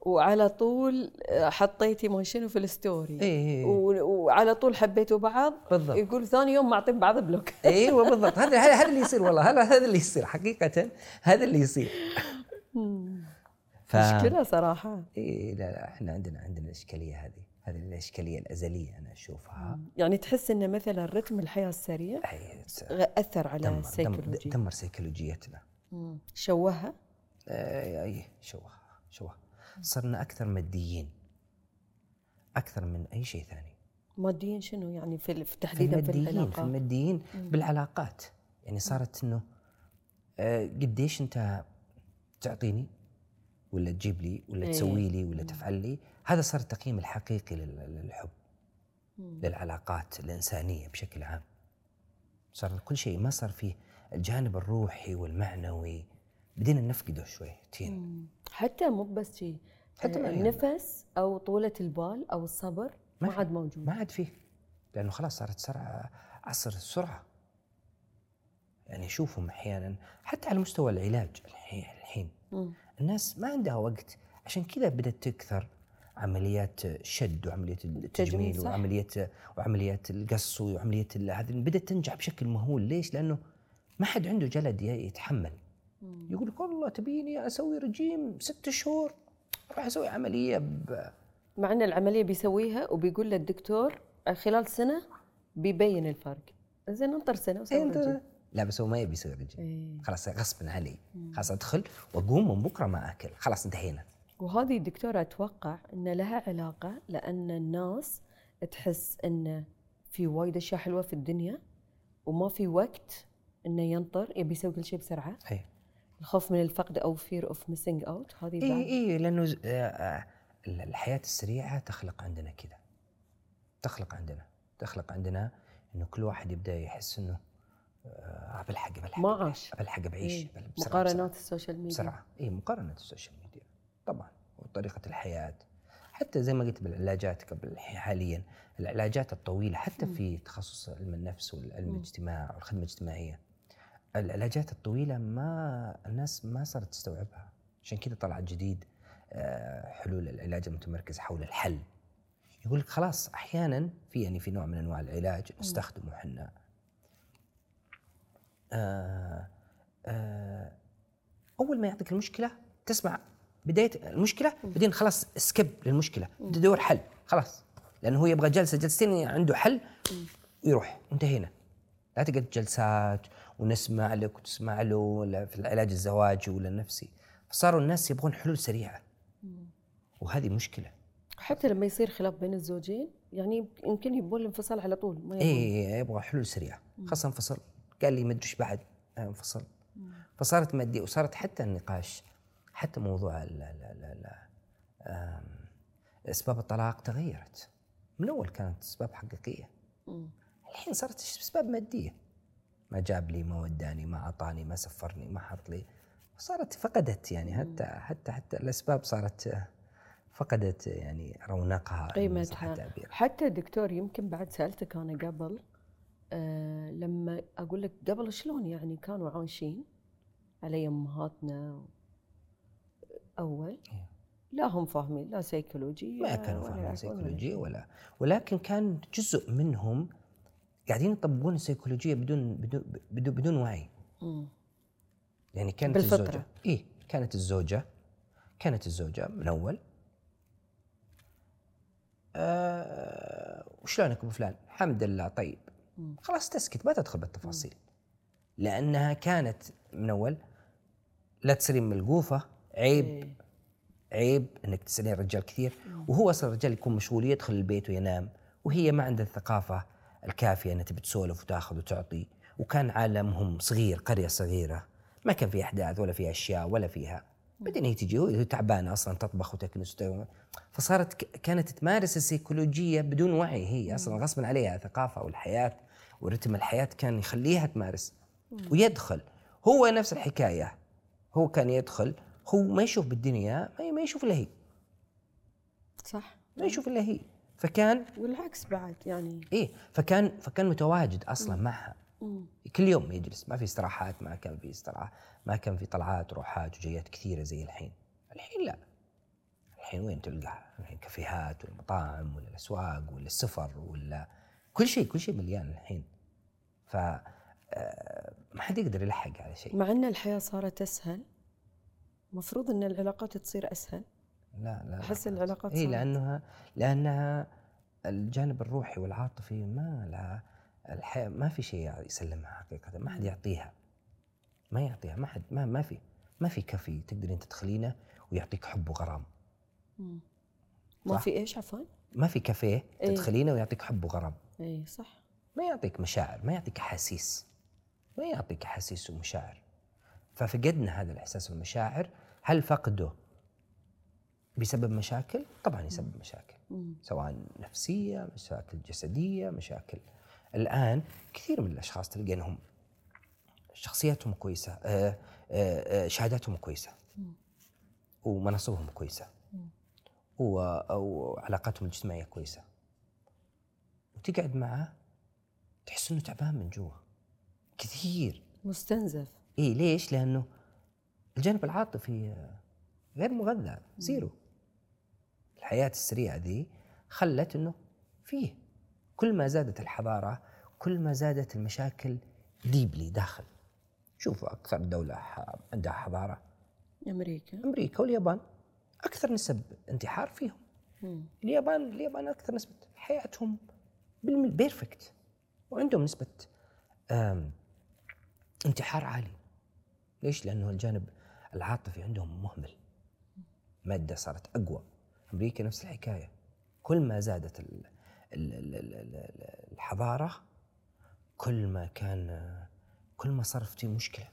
وعلى طول آه، حطيتي ما شنو في ال story. إيه. و- وعلى طول حبيتوا بعض. بالضبط. يقول ثاني يوم معطين بعض block. أيوه بالضبط. هذا هذا هذا اللي يصير والله. هذا هذا اللي يصير. حقيقة هذا اللي يصير. ف مشكلة صراحة. إيه لا لا إحنا عندنا عندنا الإشكالية هذه هذه الإشكالية الأزلية أنا أشوفها. يعني تحس إن مثلا رتم الحياة السريع أثر على دمر دمر, سيكولوجيتنا. شوهها؟ آه، أي شوه شوه صرنا أكثر ماديين. أكثر من أي شيء ثاني. ماديا شنو؟ يعني في تحديدا في الماديين في العلاقات. الماديين بالعلاقات. يعني صارت إنه آه، قديش أنت تعطيني؟ ولا تجيب لي ولا إيه. تسوي لي ولا تفعل لي هذا صار التقييم الحقيقي لل- للحب. للعلاقات الإنسانية بشكل عام. صار كل شيء ما صار فيه الجانب الروحي والمعنوي. بدينا نفقده شويتين مم. حتى مو بس شيء حتى آه، ما- النفس أو طولة البال أو الصبر ما عاد موجود. ما عاد فيه. لأنه خلاص صارت سرعة عصر السرعة. يعني شوفهم أحيانا حتى على مستوى العلاج الحين. الحين. الناس ما عندها وقت. عشان كذا بدأت تكثر عمليات الشد وعمليات التجميل صح. وعمليات وعمليات القص وعمليات ال- هذه بدأت تنجح بشكل مهول. ليش؟ لأنه ما حد عنده جلد يتحمل. يقول لك والله تبيني أسوي رجيم ست شهور أروح أسوي عملية ب... مع إن العملية بيسويها وبيقول للدكتور خلال سنة بيبين الفرق. زين انطر سنة وسوي أنت رجيم. لا بس هو ما يبي يسوي رجيم إيه. خلاص غصبا علي خلاص أدخل وأقوم من بكرة ما أكل. خلاص انتهينا. وهذه الدكتورة أتوقع أن لها علاقة لأن الناس تحس أن في وايد أشياء حلوة في الدنيا وما في وقت أنه ينطر يبي يسوي كل شيء بسرعة. أي الخوف من الفقد أو fear of missing out هذه اي اي لأنه آه، آه، الحياة السريعة تخلق عندنا كذا تخلق عندنا. تخلق عندنا إنه كل واحد يبدأ يحس إنه آه، بلحق بلحق ما عاش. بلحق بعيش إيه. مقارنات ال social media. بسرعة. اي مقارنة ال social media. طبعا. وطريقة الحياة. حتى زي ما قلت بالعلاجات قبل حاليا العلاجات الطويلة حتى في تخصص علم النفس والعلم الاجتماع والخدمة الاجتماعية العلاجات الطويلة ما الناس ما صارت تستوعبها. عشان كذا طلع جديد آه، حلول العلاج المتمركز حول الحل. يقول لك خلاص أحيانا في يعني في نوع من أنواع العلاج نستخدمه إحنا. آه آه أول ما يعطيك المشكلة تسمع بداية المشكلة بعدين خلاص سكيب للمشكلة. تدور حل خلاص. لأنه هو يبغى جلسة جلستين عنده حل ويروح انتهينا. لا تقعد جلسات ونسمع لك وتسمع له ولا في العلاج الزواجي ولا النفسي. فصاروا الناس يبغون حلول سريعة. وهذه مشكلة. حتى لما يصير خلاف بين الزوجين يعني يمكن يبون الانفصال على طول ما يبون اي يبغى حلول سريعة خاصة انفصل قال لي ما ادري بعد آه، انفصل. فصارت ماديه وصارت حتى النقاش حتى موضوع ال ال ال ال آم، أسباب الطلاق تغيرت. من أول كانت أسباب حقيقية. الحين صارت أسباب مادية. ما جاب لي ما وداني ما أعطاني ما سفرني ما حط لي صارت فقدت يعني حتى حتى حتى الأسباب صارت آه، فقدت يعني رونقها قيمتها. التعبير. حتى دكتور يمكن بعد سألتك أنا قبل آه لما أقول لك قبل شلون يعني كانوا عايشين علي امهاتنا أول إيه. لا هم فاهمين لا سيكولوجيه ما كانوا فاهمين يعرفون سيكولوجية ولا ولكن كان جزء منهم قاعدين يطبقون السيكولوجية بدون بدون بدون, بدون وعي مم. يعني كانت بالفطرة. الزوجة إيه كانت الزوجة كانت الزوجة من أول آه وشلونك أبو فلان الحمد لله طيب خلاص تسكت ما تدخل بالتفاصيل. لأنها كانت من أول لا تصيرين ملقوفة عيب إيه. عيب إنك تسألين رجال كثير. وهو أصلا الرجال يكون مشغول يدخل البيت وينام وهي ما عندها الثقافة الكافية إنها تبي تسولف وتاخذ وتعطي. وكان عالمهم صغير قرية صغيرة ما كان في أحداث ولا في أشياء ولا فيها. بعدين هي تجي وهي تعبانة أصلا تطبخ وتكنس فصارت كانت تمارس السيكولوجية بدون وعي هي أصلا غصبا عليها ثقافه والحياة. ورتم الحياة كان يخليها تمارس ويدخل. هو نفس الحكاية. هو كان يدخل هو ما يشوف بالدنيا ما يشوف إلا هي. صح. ما يشوف إلا هي. فكان والعكس بعد يعني. إيه فكان فكان متواجد أصلا معها. مم. كل يوم يجلس. ما في استراحات ما كان في استراحة ما كان في طلعات روحات وجيات كثيرة زي الحين. الحين لا. الحين وين تلقاها؟ الحين كافيهات ولا مطاعم ولا الأسواق ولا السفر ولا كل شيء كل شيء مليان الحين. ف آه، ما حد يقدر يلحق على شيء. مع إن الحياة صارت أسهل المفروض إن العلاقات تصير أسهل. لا لا لا. العلاقات اي لأنها لأنها الجانب الروحي والعاطفي ما لها الحياة ما في شيء يسلمها حقيقة ما حد يعطيها. ما يعطيها ما حد ما ما في ما في كفي تقدرين تدخلينه ويعطيك حب وغرام. ما. في إيش عفوا؟ ما في كافيه إيه. تدخلينه ويعطيك حب وغرام. إي صح. ما يعطيك مشاعر ما يعطيك أحاسيس. ما يعطيك أحاسيس ومشاعر. ففقدنا هذا الإحساس والمشاعر هل فقده بسبب مشاكل؟ طبعا يسبب مشاكل. سواء نفسية مشاكل جسدية مشاكل. الآن كثير من الأشخاص تلقى انهم شخصياتهم كويسة آه، آه، آه، شهاداتهم كويسة. ومناصبهم كويسة. وعلاقاتهم الاجتماعية كويسة. وتقعد معه تحس إنه تعبان من جوا كثير. مستنزف. اي ليش؟ لأنه الجانب العاطفي غير مغذى زيرو. الحياة السريعة ذي خلت إنه فيه. كل ما زادت الحضارة كل ما زادت المشاكل deeply داخل. شوفوا أكثر دولة ح- عندها حضارة. أمريكا. أمريكا واليابان. أكثر نسب انتحار فيهم. مم. اليابان اليابان أكثر نسبة حياتهم perfect وعندهم نسبة انتحار عالي. ليش؟ لأنه الجانب العاطفي عندهم مهمل. مادة صارت أقوى. أمريكا نفس الحكاية. كل ما زادت ال ال ال ال ال الحضارة كل ما كان كل ما صار في مشكلة.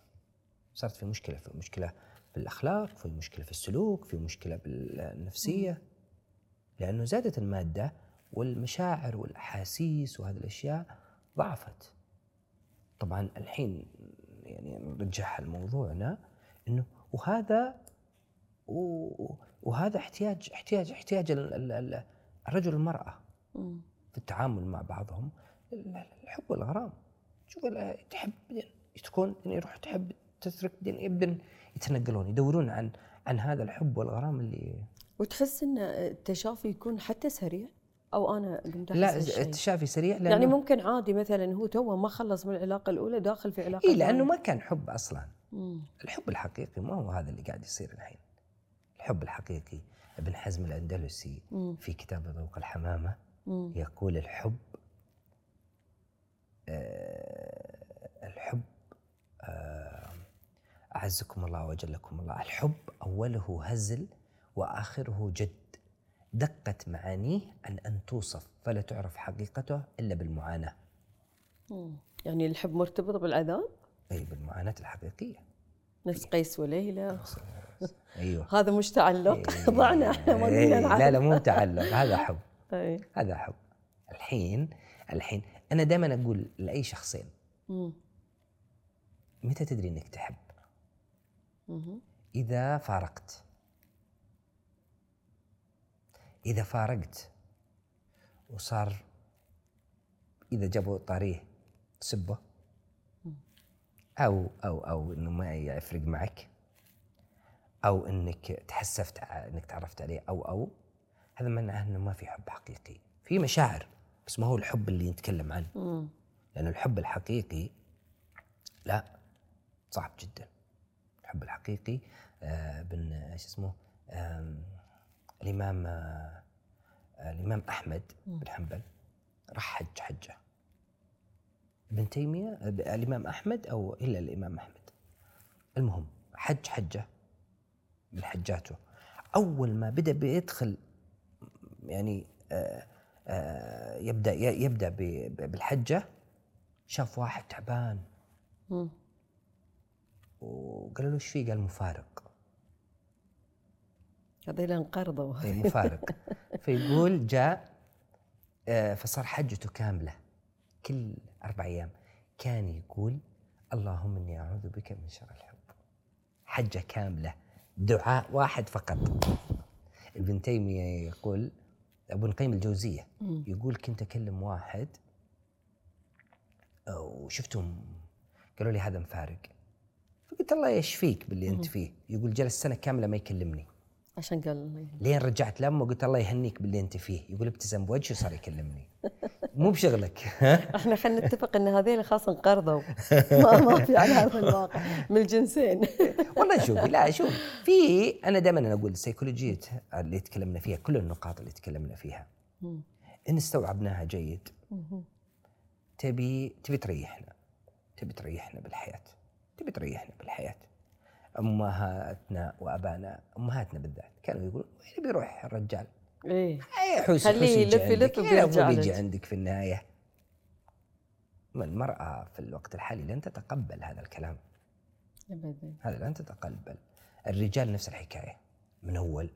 صارت في مشكلة في مشكلة في الأخلاق في مشكلة في السلوك في مشكلة بالنفسية. لأنه زادت المادة والمشاعر والأحاسيس وهذه الأشياء ضعفت. طبعا الحين يعني نرجعها لموضوعنا إنه وهذا وهذا احتياج احتياج احتياج ال- ال- ال- الرجل والمراه. في التعامل مع بعضهم. ال- الحب والغرام. شوف تحب تكون يعني يروح تحب تترك بعدين يبدن يتنقلون يدورون عن عن هذا الحب والغرام اللي وتحس إن التشافي يكون حتى سريع؟ أو أنا قمت لا. التشافي سريع لأنه يعني ممكن عادي مثلا هو تو ما خلص من العلاقة الأولى داخل في علاقة إي لأنه. ما كان حب أصلا مم. الحب الحقيقي ما هو هذا اللي قاعد يصير الحين الحب الحقيقي ابن حزم الأندلسي مم. في كتاب ذوق الحمامة مم. يقول الحب آه الحب آه أعزكم الله وجلكم الله الحب أوله هزل وآخره جد دقت معانيه عن أن توصف فلا تعرف حقيقته إلا بالمعاناة. مم. يعني الحب مرتبط بالعذاب؟ أي بالمعاناة الحقيقية. نفس قيس وليلى. أيوه. هذا مش تعلق. ضعنا إحنا ما إيه، قلنا لا نعرف. لا مو تعلق هذا حب. أي. هذا حب. الحين الحين أنا دائما أقول لأي شخصين مم. متى تدري إنك تحب؟ إذا فارقت. إذا فارقت وصار إذا جابوا طاريه تسبه أو أو أو إنه ما يفرق معك أو إنك تحسفت إنك تعرفت عليه أو أو هذا معناه إنه ما في حب حقيقي. في مشاعر بس ما هو الحب اللي نتكلم عنه. لأن الحب الحقيقي لا صعب جدا. الحب الحقيقي آه بن إيش اسمه؟ آه آه، الإمام أحمد بن حنبل راح حج حجة. ابن تيمية آه، الإمام أحمد أو إلا الإمام أحمد. المهم حج حجة من حجاته. أول ما بدأ بيدخل يعني آه آه يبدأ ي- يبدأ ب- ب- بالحجة شاف واحد تعبان. مم. وقالوا له إيش فيه؟ قال مفارق. هذول انقرضوا اي مفارق. فيقول جاء آه، فصار حجته كاملة. كل أربع أيام كان يقول اللهم إني أعوذ بك من شر الحب. حجة كاملة دعاء واحد فقط. ابن تيمية يقول ابن القيم الجوزية يقول كنت أكلم واحد آه، وشفتهم قالوا لي هذا مفارق. فقلت الله يشفيك باللي أنت فيه. يقول جلس سنة كاملة ما يكلمني. عشان قال لين رجعت لأمه قلت الله يهنيك باللي أنت فيه. يقول ابتسم بوجهه صار يكلمني. مو بشغلك إحنا خلينا نتفق إن هذيل خاص انقرضوا. ما, ما في على هذا الواقع. من الجنسين. والله شوف لا شوف في أنا دائما أقول السيكولوجيه اللي تكلمنا فيها كل النقاط اللي تكلمنا فيها. إن استوعبناها جيد تبي تبي تريحنا. تبي تريحنا بالحياة. تبي تريحنا بالحياة. أمهاتنا وأبانا أمهاتنا بالذات كانوا يقولون وين بيروح الرجال؟ إيه اي حوسي خليه يلف. يلف إيه، وبيرجع بيجي. عندك في النهاية ما المرأة في الوقت الحالي لن تتقبل هذا الكلام أبداً. هذا لن تتقبل الرجال نفس الحكاية من أول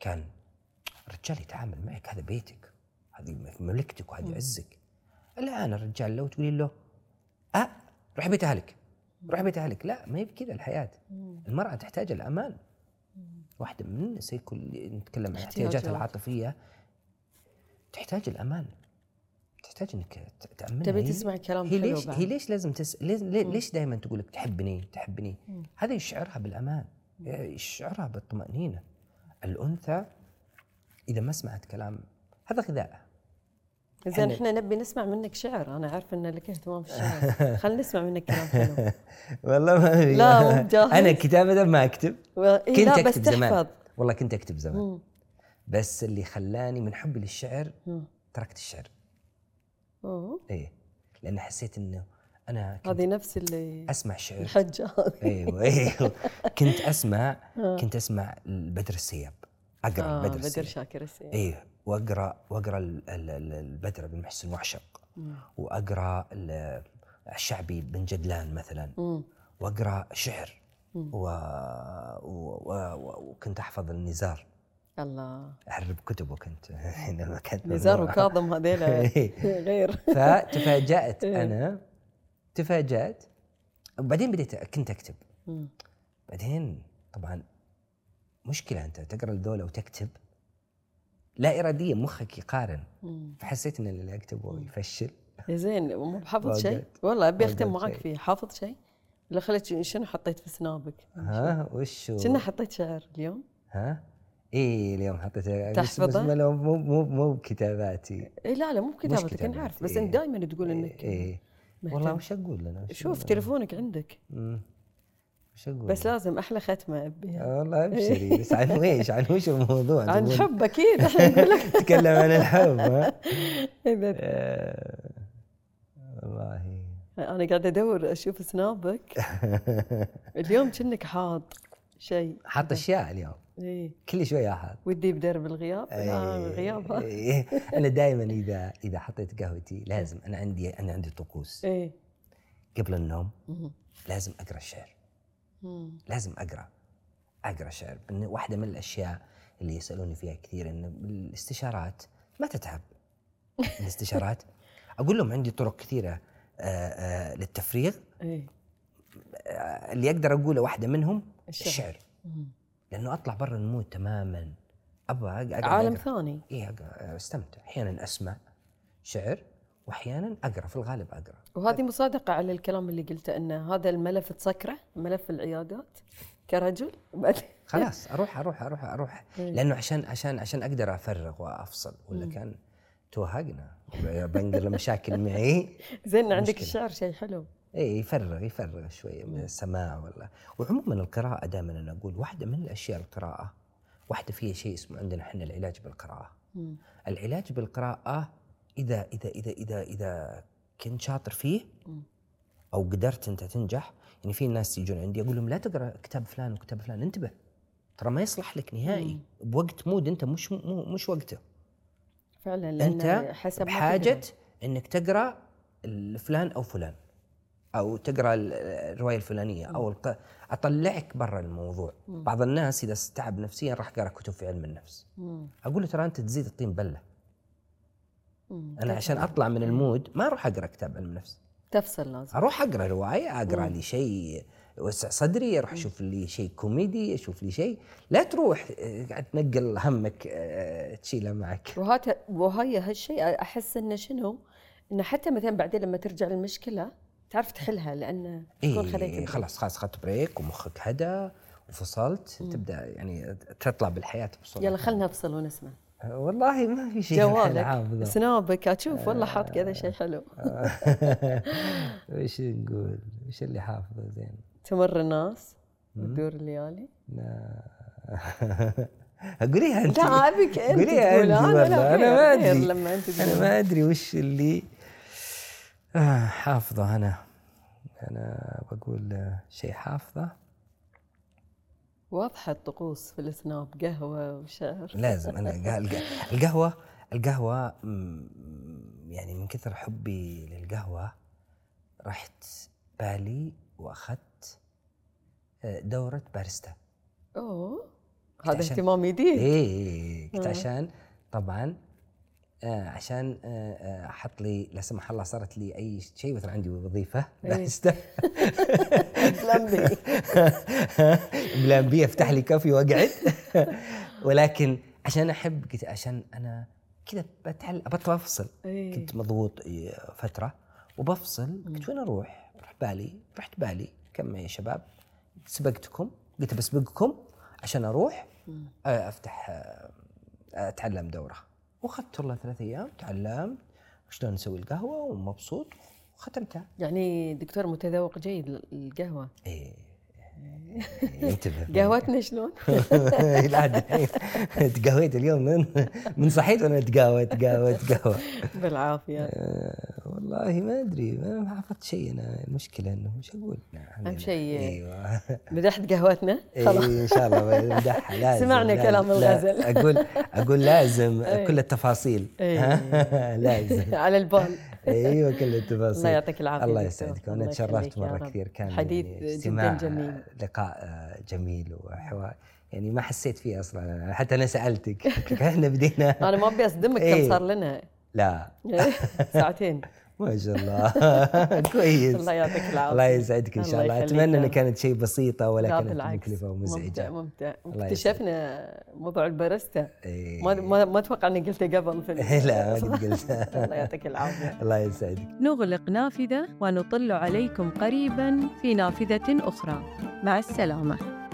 كان الرجال يتعامل معك هذا بيتك هذه مملكتك وهذه عزك الآن الرجال لو تقولي له أه روح بيت اهلك روح بيت أهلك. لا ما هي بكذا الحياة. المرأة تحتاج الامان واحدة من سيكون نتكلم عن الاحتياجات احتياجات. العاطفية. تحتاج الامان تحتاج إنك تأمنها. تبي تسمع كلام هي ليش بعد. هي ليش لازم تس... ليش, ليش دائما تقول لك تحبني تحبني؟ هذا يشعرها بالأمان. يشعرها بالطمأنينة. الأنثى إذا ما سمعت كلام هذا غذائها زين حلو. إحنا نبي نسمع منك شعر. أنا عارفه إن لك اهتمام في الشعر. خلينا نسمع منك كلام حلو. والله ما لا، مو بجاهز. أنا كتابة ما أكتب. و... إيه كنت لا بس اكتب زمان. تحفظ. والله كنت أكتب زمان. مم. بس اللي خلاني من حبي للشعر مم. تركت الشعر. أوه. إيه. لأن حسيت إنه أنا هذه نفس اللي أسمع شعر. الحجة أيوه أيوه. كنت اسمع كنت أسمع البدر السياب. أقرأ آه البدر بدر السياب. شاكر السيد إيه. واقرا وأقرأ ال- ال- ال- البدر بن محسن وأعشق. وأقرأ ال- الشعبي بن جدلان مثلا. وأقرأ شعر. و... و... و... و... وكنت أحفظ النزار. الله. احرب كتبه كنت. حينما كانت نزار. وكاظم هذيل إيه. غير. فتفاجأت إيه. أنا. تفاجأت. وبعدين بديت كنت أكتب. بعدين طبعا مشكلة أنت تقرأ الذولا وتكتب. لا اراديا مخك يقارن. فحسيت إن اللي اكتبه يفشل زين مو بحافظ شيء. والله أبي أختم معك. فيه حافظ شيء ولا خليت شنو حطيت في سنابك ها وش هو؟ كنا حطيت شعر اليوم ها إيه اليوم حطيت تحفظه؟ بس مو مو مو مو بكتاباتي اي لا لا مو بكتابتك أنا عارف بس إيه. انت دائما تقول إنك إيه مهتم. والله وش أقول أنا شوف أقول؟ تليفونك عندك مم. أقول؟ بس لازم أحلى ختمة ابيها آه والله أبشري. بس عن إيش؟ عن وش الموضوع؟ عن تبون حب أكيد. إحنا نقول لك تتكلم عن الحب ها؟ آه، والله. أنا قاعدة أدور أشوف سنابك. اليوم كأنك حاط شيء. حاط أشياء اليوم. إيه. كل شوية حاط ودي بدرب الغياب. لا الغياب إيه. أنا دائما اذا إذا حطيت قهوتي لازم أنا عندي أنا عندي طقوس. إيه. قبل النوم. لازم أقرأ الشعر. مم. لازم أقرأ. أقرأ شعر. واحدة من الأشياء اللي يسألوني فيها كثير انه الاستشارات ما تتعب. الاستشارات. أقول لهم عندي طرق كثيرة آه، آه، للتفريغ. إيه. آه، اللي أقدر أقوله واحدة منهم الشعر. الشعر. لأنه أطلع برا المود تماما. أبغى اقعد عالم أقرأ. ثاني. أقرأ- أستمتع. أحيانا أسمع شعر. وأحيانا أقرأ في الغالب أقرأ. وهذه مصادقة على الكلام اللي قلته أن هذا الملف تسكره ملف العيادات كرجل خلاص أروح أروح أروح أروح. إيه. لأنه عشان عشان عشان أقدر أفرغ وأفصل. ولا كان توهقنا. بنقل مشاكل معي. زين عندك. الشعر شيء حلو. اي يفرغ يفرغ شوية من السماع ولا. وعموما القراءة دائما أنا أقول واحدة من الأشياء القراءة. واحدة فيها شيء اسمه عندنا إحنا العلاج بالقراءة. العلاج بالقراءة إذا إذا إذا إذا إذا كنت شاطر فيه مم. أو قدرت أنت تنجح يعني في ناس يجون عندي أقول لهم لا تقرأ كتاب فلان وكتاب فلان انتبه ترى ما يصلح لك نهائي بوقت مود أنت مش مو مش وقته فعلا لأن أنت حسب بحاجة. إنك تقرأ فلان أو فلان أو تقرأ ال- الرواية الفلانية أو الق... أطلعك برا الموضوع بعض الناس إذا تعب نفسيا راح قرا كتب في علم النفس مم. أقول له ترى أنت تزيد الطين بلة مم. أنا عشان أطلع من ال mood ما أروح أقرأ كتاب علم نفس. تفصل لازم. أروح أقرأ رواية أقرأ لي شيء يوسع صدري أروح أشوف لي شيء كوميدي أشوف لي شيء. لا تروح آه، قاعد تنقل همك آه، تشيله معك. وهذا وهي هالشيء أحس إنه شنو؟ إنه حتى مثلا بعدين لما ترجع للمشكلة تعرف تحلها لأن تكون خليت إيه. خلاص خلاص اخذت break ومخك هدى وفصلت. تبدأ يعني تطلع بالحياة بسرعة. يلا خلنا نفصل ونسمع. والله ما في شيء جوالك سنابك أشوف والله حاط كذا شيء حلو. وش نقول؟ وش اللي حافظه زين؟ تمر الناس وتدور الليالي. قوليها أنت. لا ابيك أنت قوليها أنت أنا والله. لا أنا ما أدري. لما أنت أنا ما أدري وش اللي آه حافظه أنا. أنا بقول آه، شيء حافظه. واضحة الطقوس في السناب قهوة وشعر لازم أنا الق- الق- القهوة القهوة مم، يعني من كثر حبي للقهوة رحت بالي وأخذت آه، دورة باريستا. أوه هذا اهتمام جديد إيه. كنت آه. عشان طبعا عشان آه آه، أحط لي لا سمح الله صارت لي أي شيء مثلا عندي وظيفة إيه. باريستا بلمبي بلان بي أفتح لي كافي وأقعد. ولكن عشان أحب قلت عشان أنا كذا بتعلم ابطل افصل. كنت مضغوط إيه، فترة وبفصل قلت وين أروح؟ رحت بالي رحت بالي. كم يا شباب؟ سبقتكم. قلت بسبقكم عشان أروح آه، أفتح آه، أتعلم دورة. وأخذت والله ثلاث أيام تعلمت شلون نسوي القهوة ومبسوط وختمتها. يعني دكتور متذوق جيد للقهوة. إيه. انتبه. قهوتنا شلون؟ لا تقهويت اليوم من من صحيت وأنا اتقهوى اتقهوى اتقهوى بالعافية. آه، والله ما أدري ما حفظت شيء. أنا المشكلة إنه وش أقول؟ أهم شيء- أيوه. مدحت قهوتنا؟ إيه، خلاص. إن شاء الله. بمدحها لازم سمعنا لازم. كلام لا، الغزل. أقول أقول لازم إيه. كل التفاصيل. إيه. لازم. على البال. أيوه كل التفاصيل الله يعطيك العافية الله. يسعدك وأنا تشرفت مرة. كثير كان حديث يعني جداً استماع جميل. لقاء آه، جميل وحوار يعني ما حسيت فيه أصلا حتى أنا سألتك إحنا بدينا أنا ما أبي أصدمك إيه. كم صار لنا لا ساعتين ما شاء الله. كويس. الله يعطيك العافية. الله يسعدك إن شاء الله أتمنى انها. كانت شيء بسيطة ولا لا كانت بالعكس. مكلفة ممتع ومزعجة. ممتع الله اكتشفنا موضوع الباريستا. إيه. ما ما ما أتوقع إني قلته قبل في لا ما قد قلت. الله يعطيك العافية. الله يسعدك. نغلق نافذة ونطل عليكم قريبا في نافذة أخرى. مع السلامة.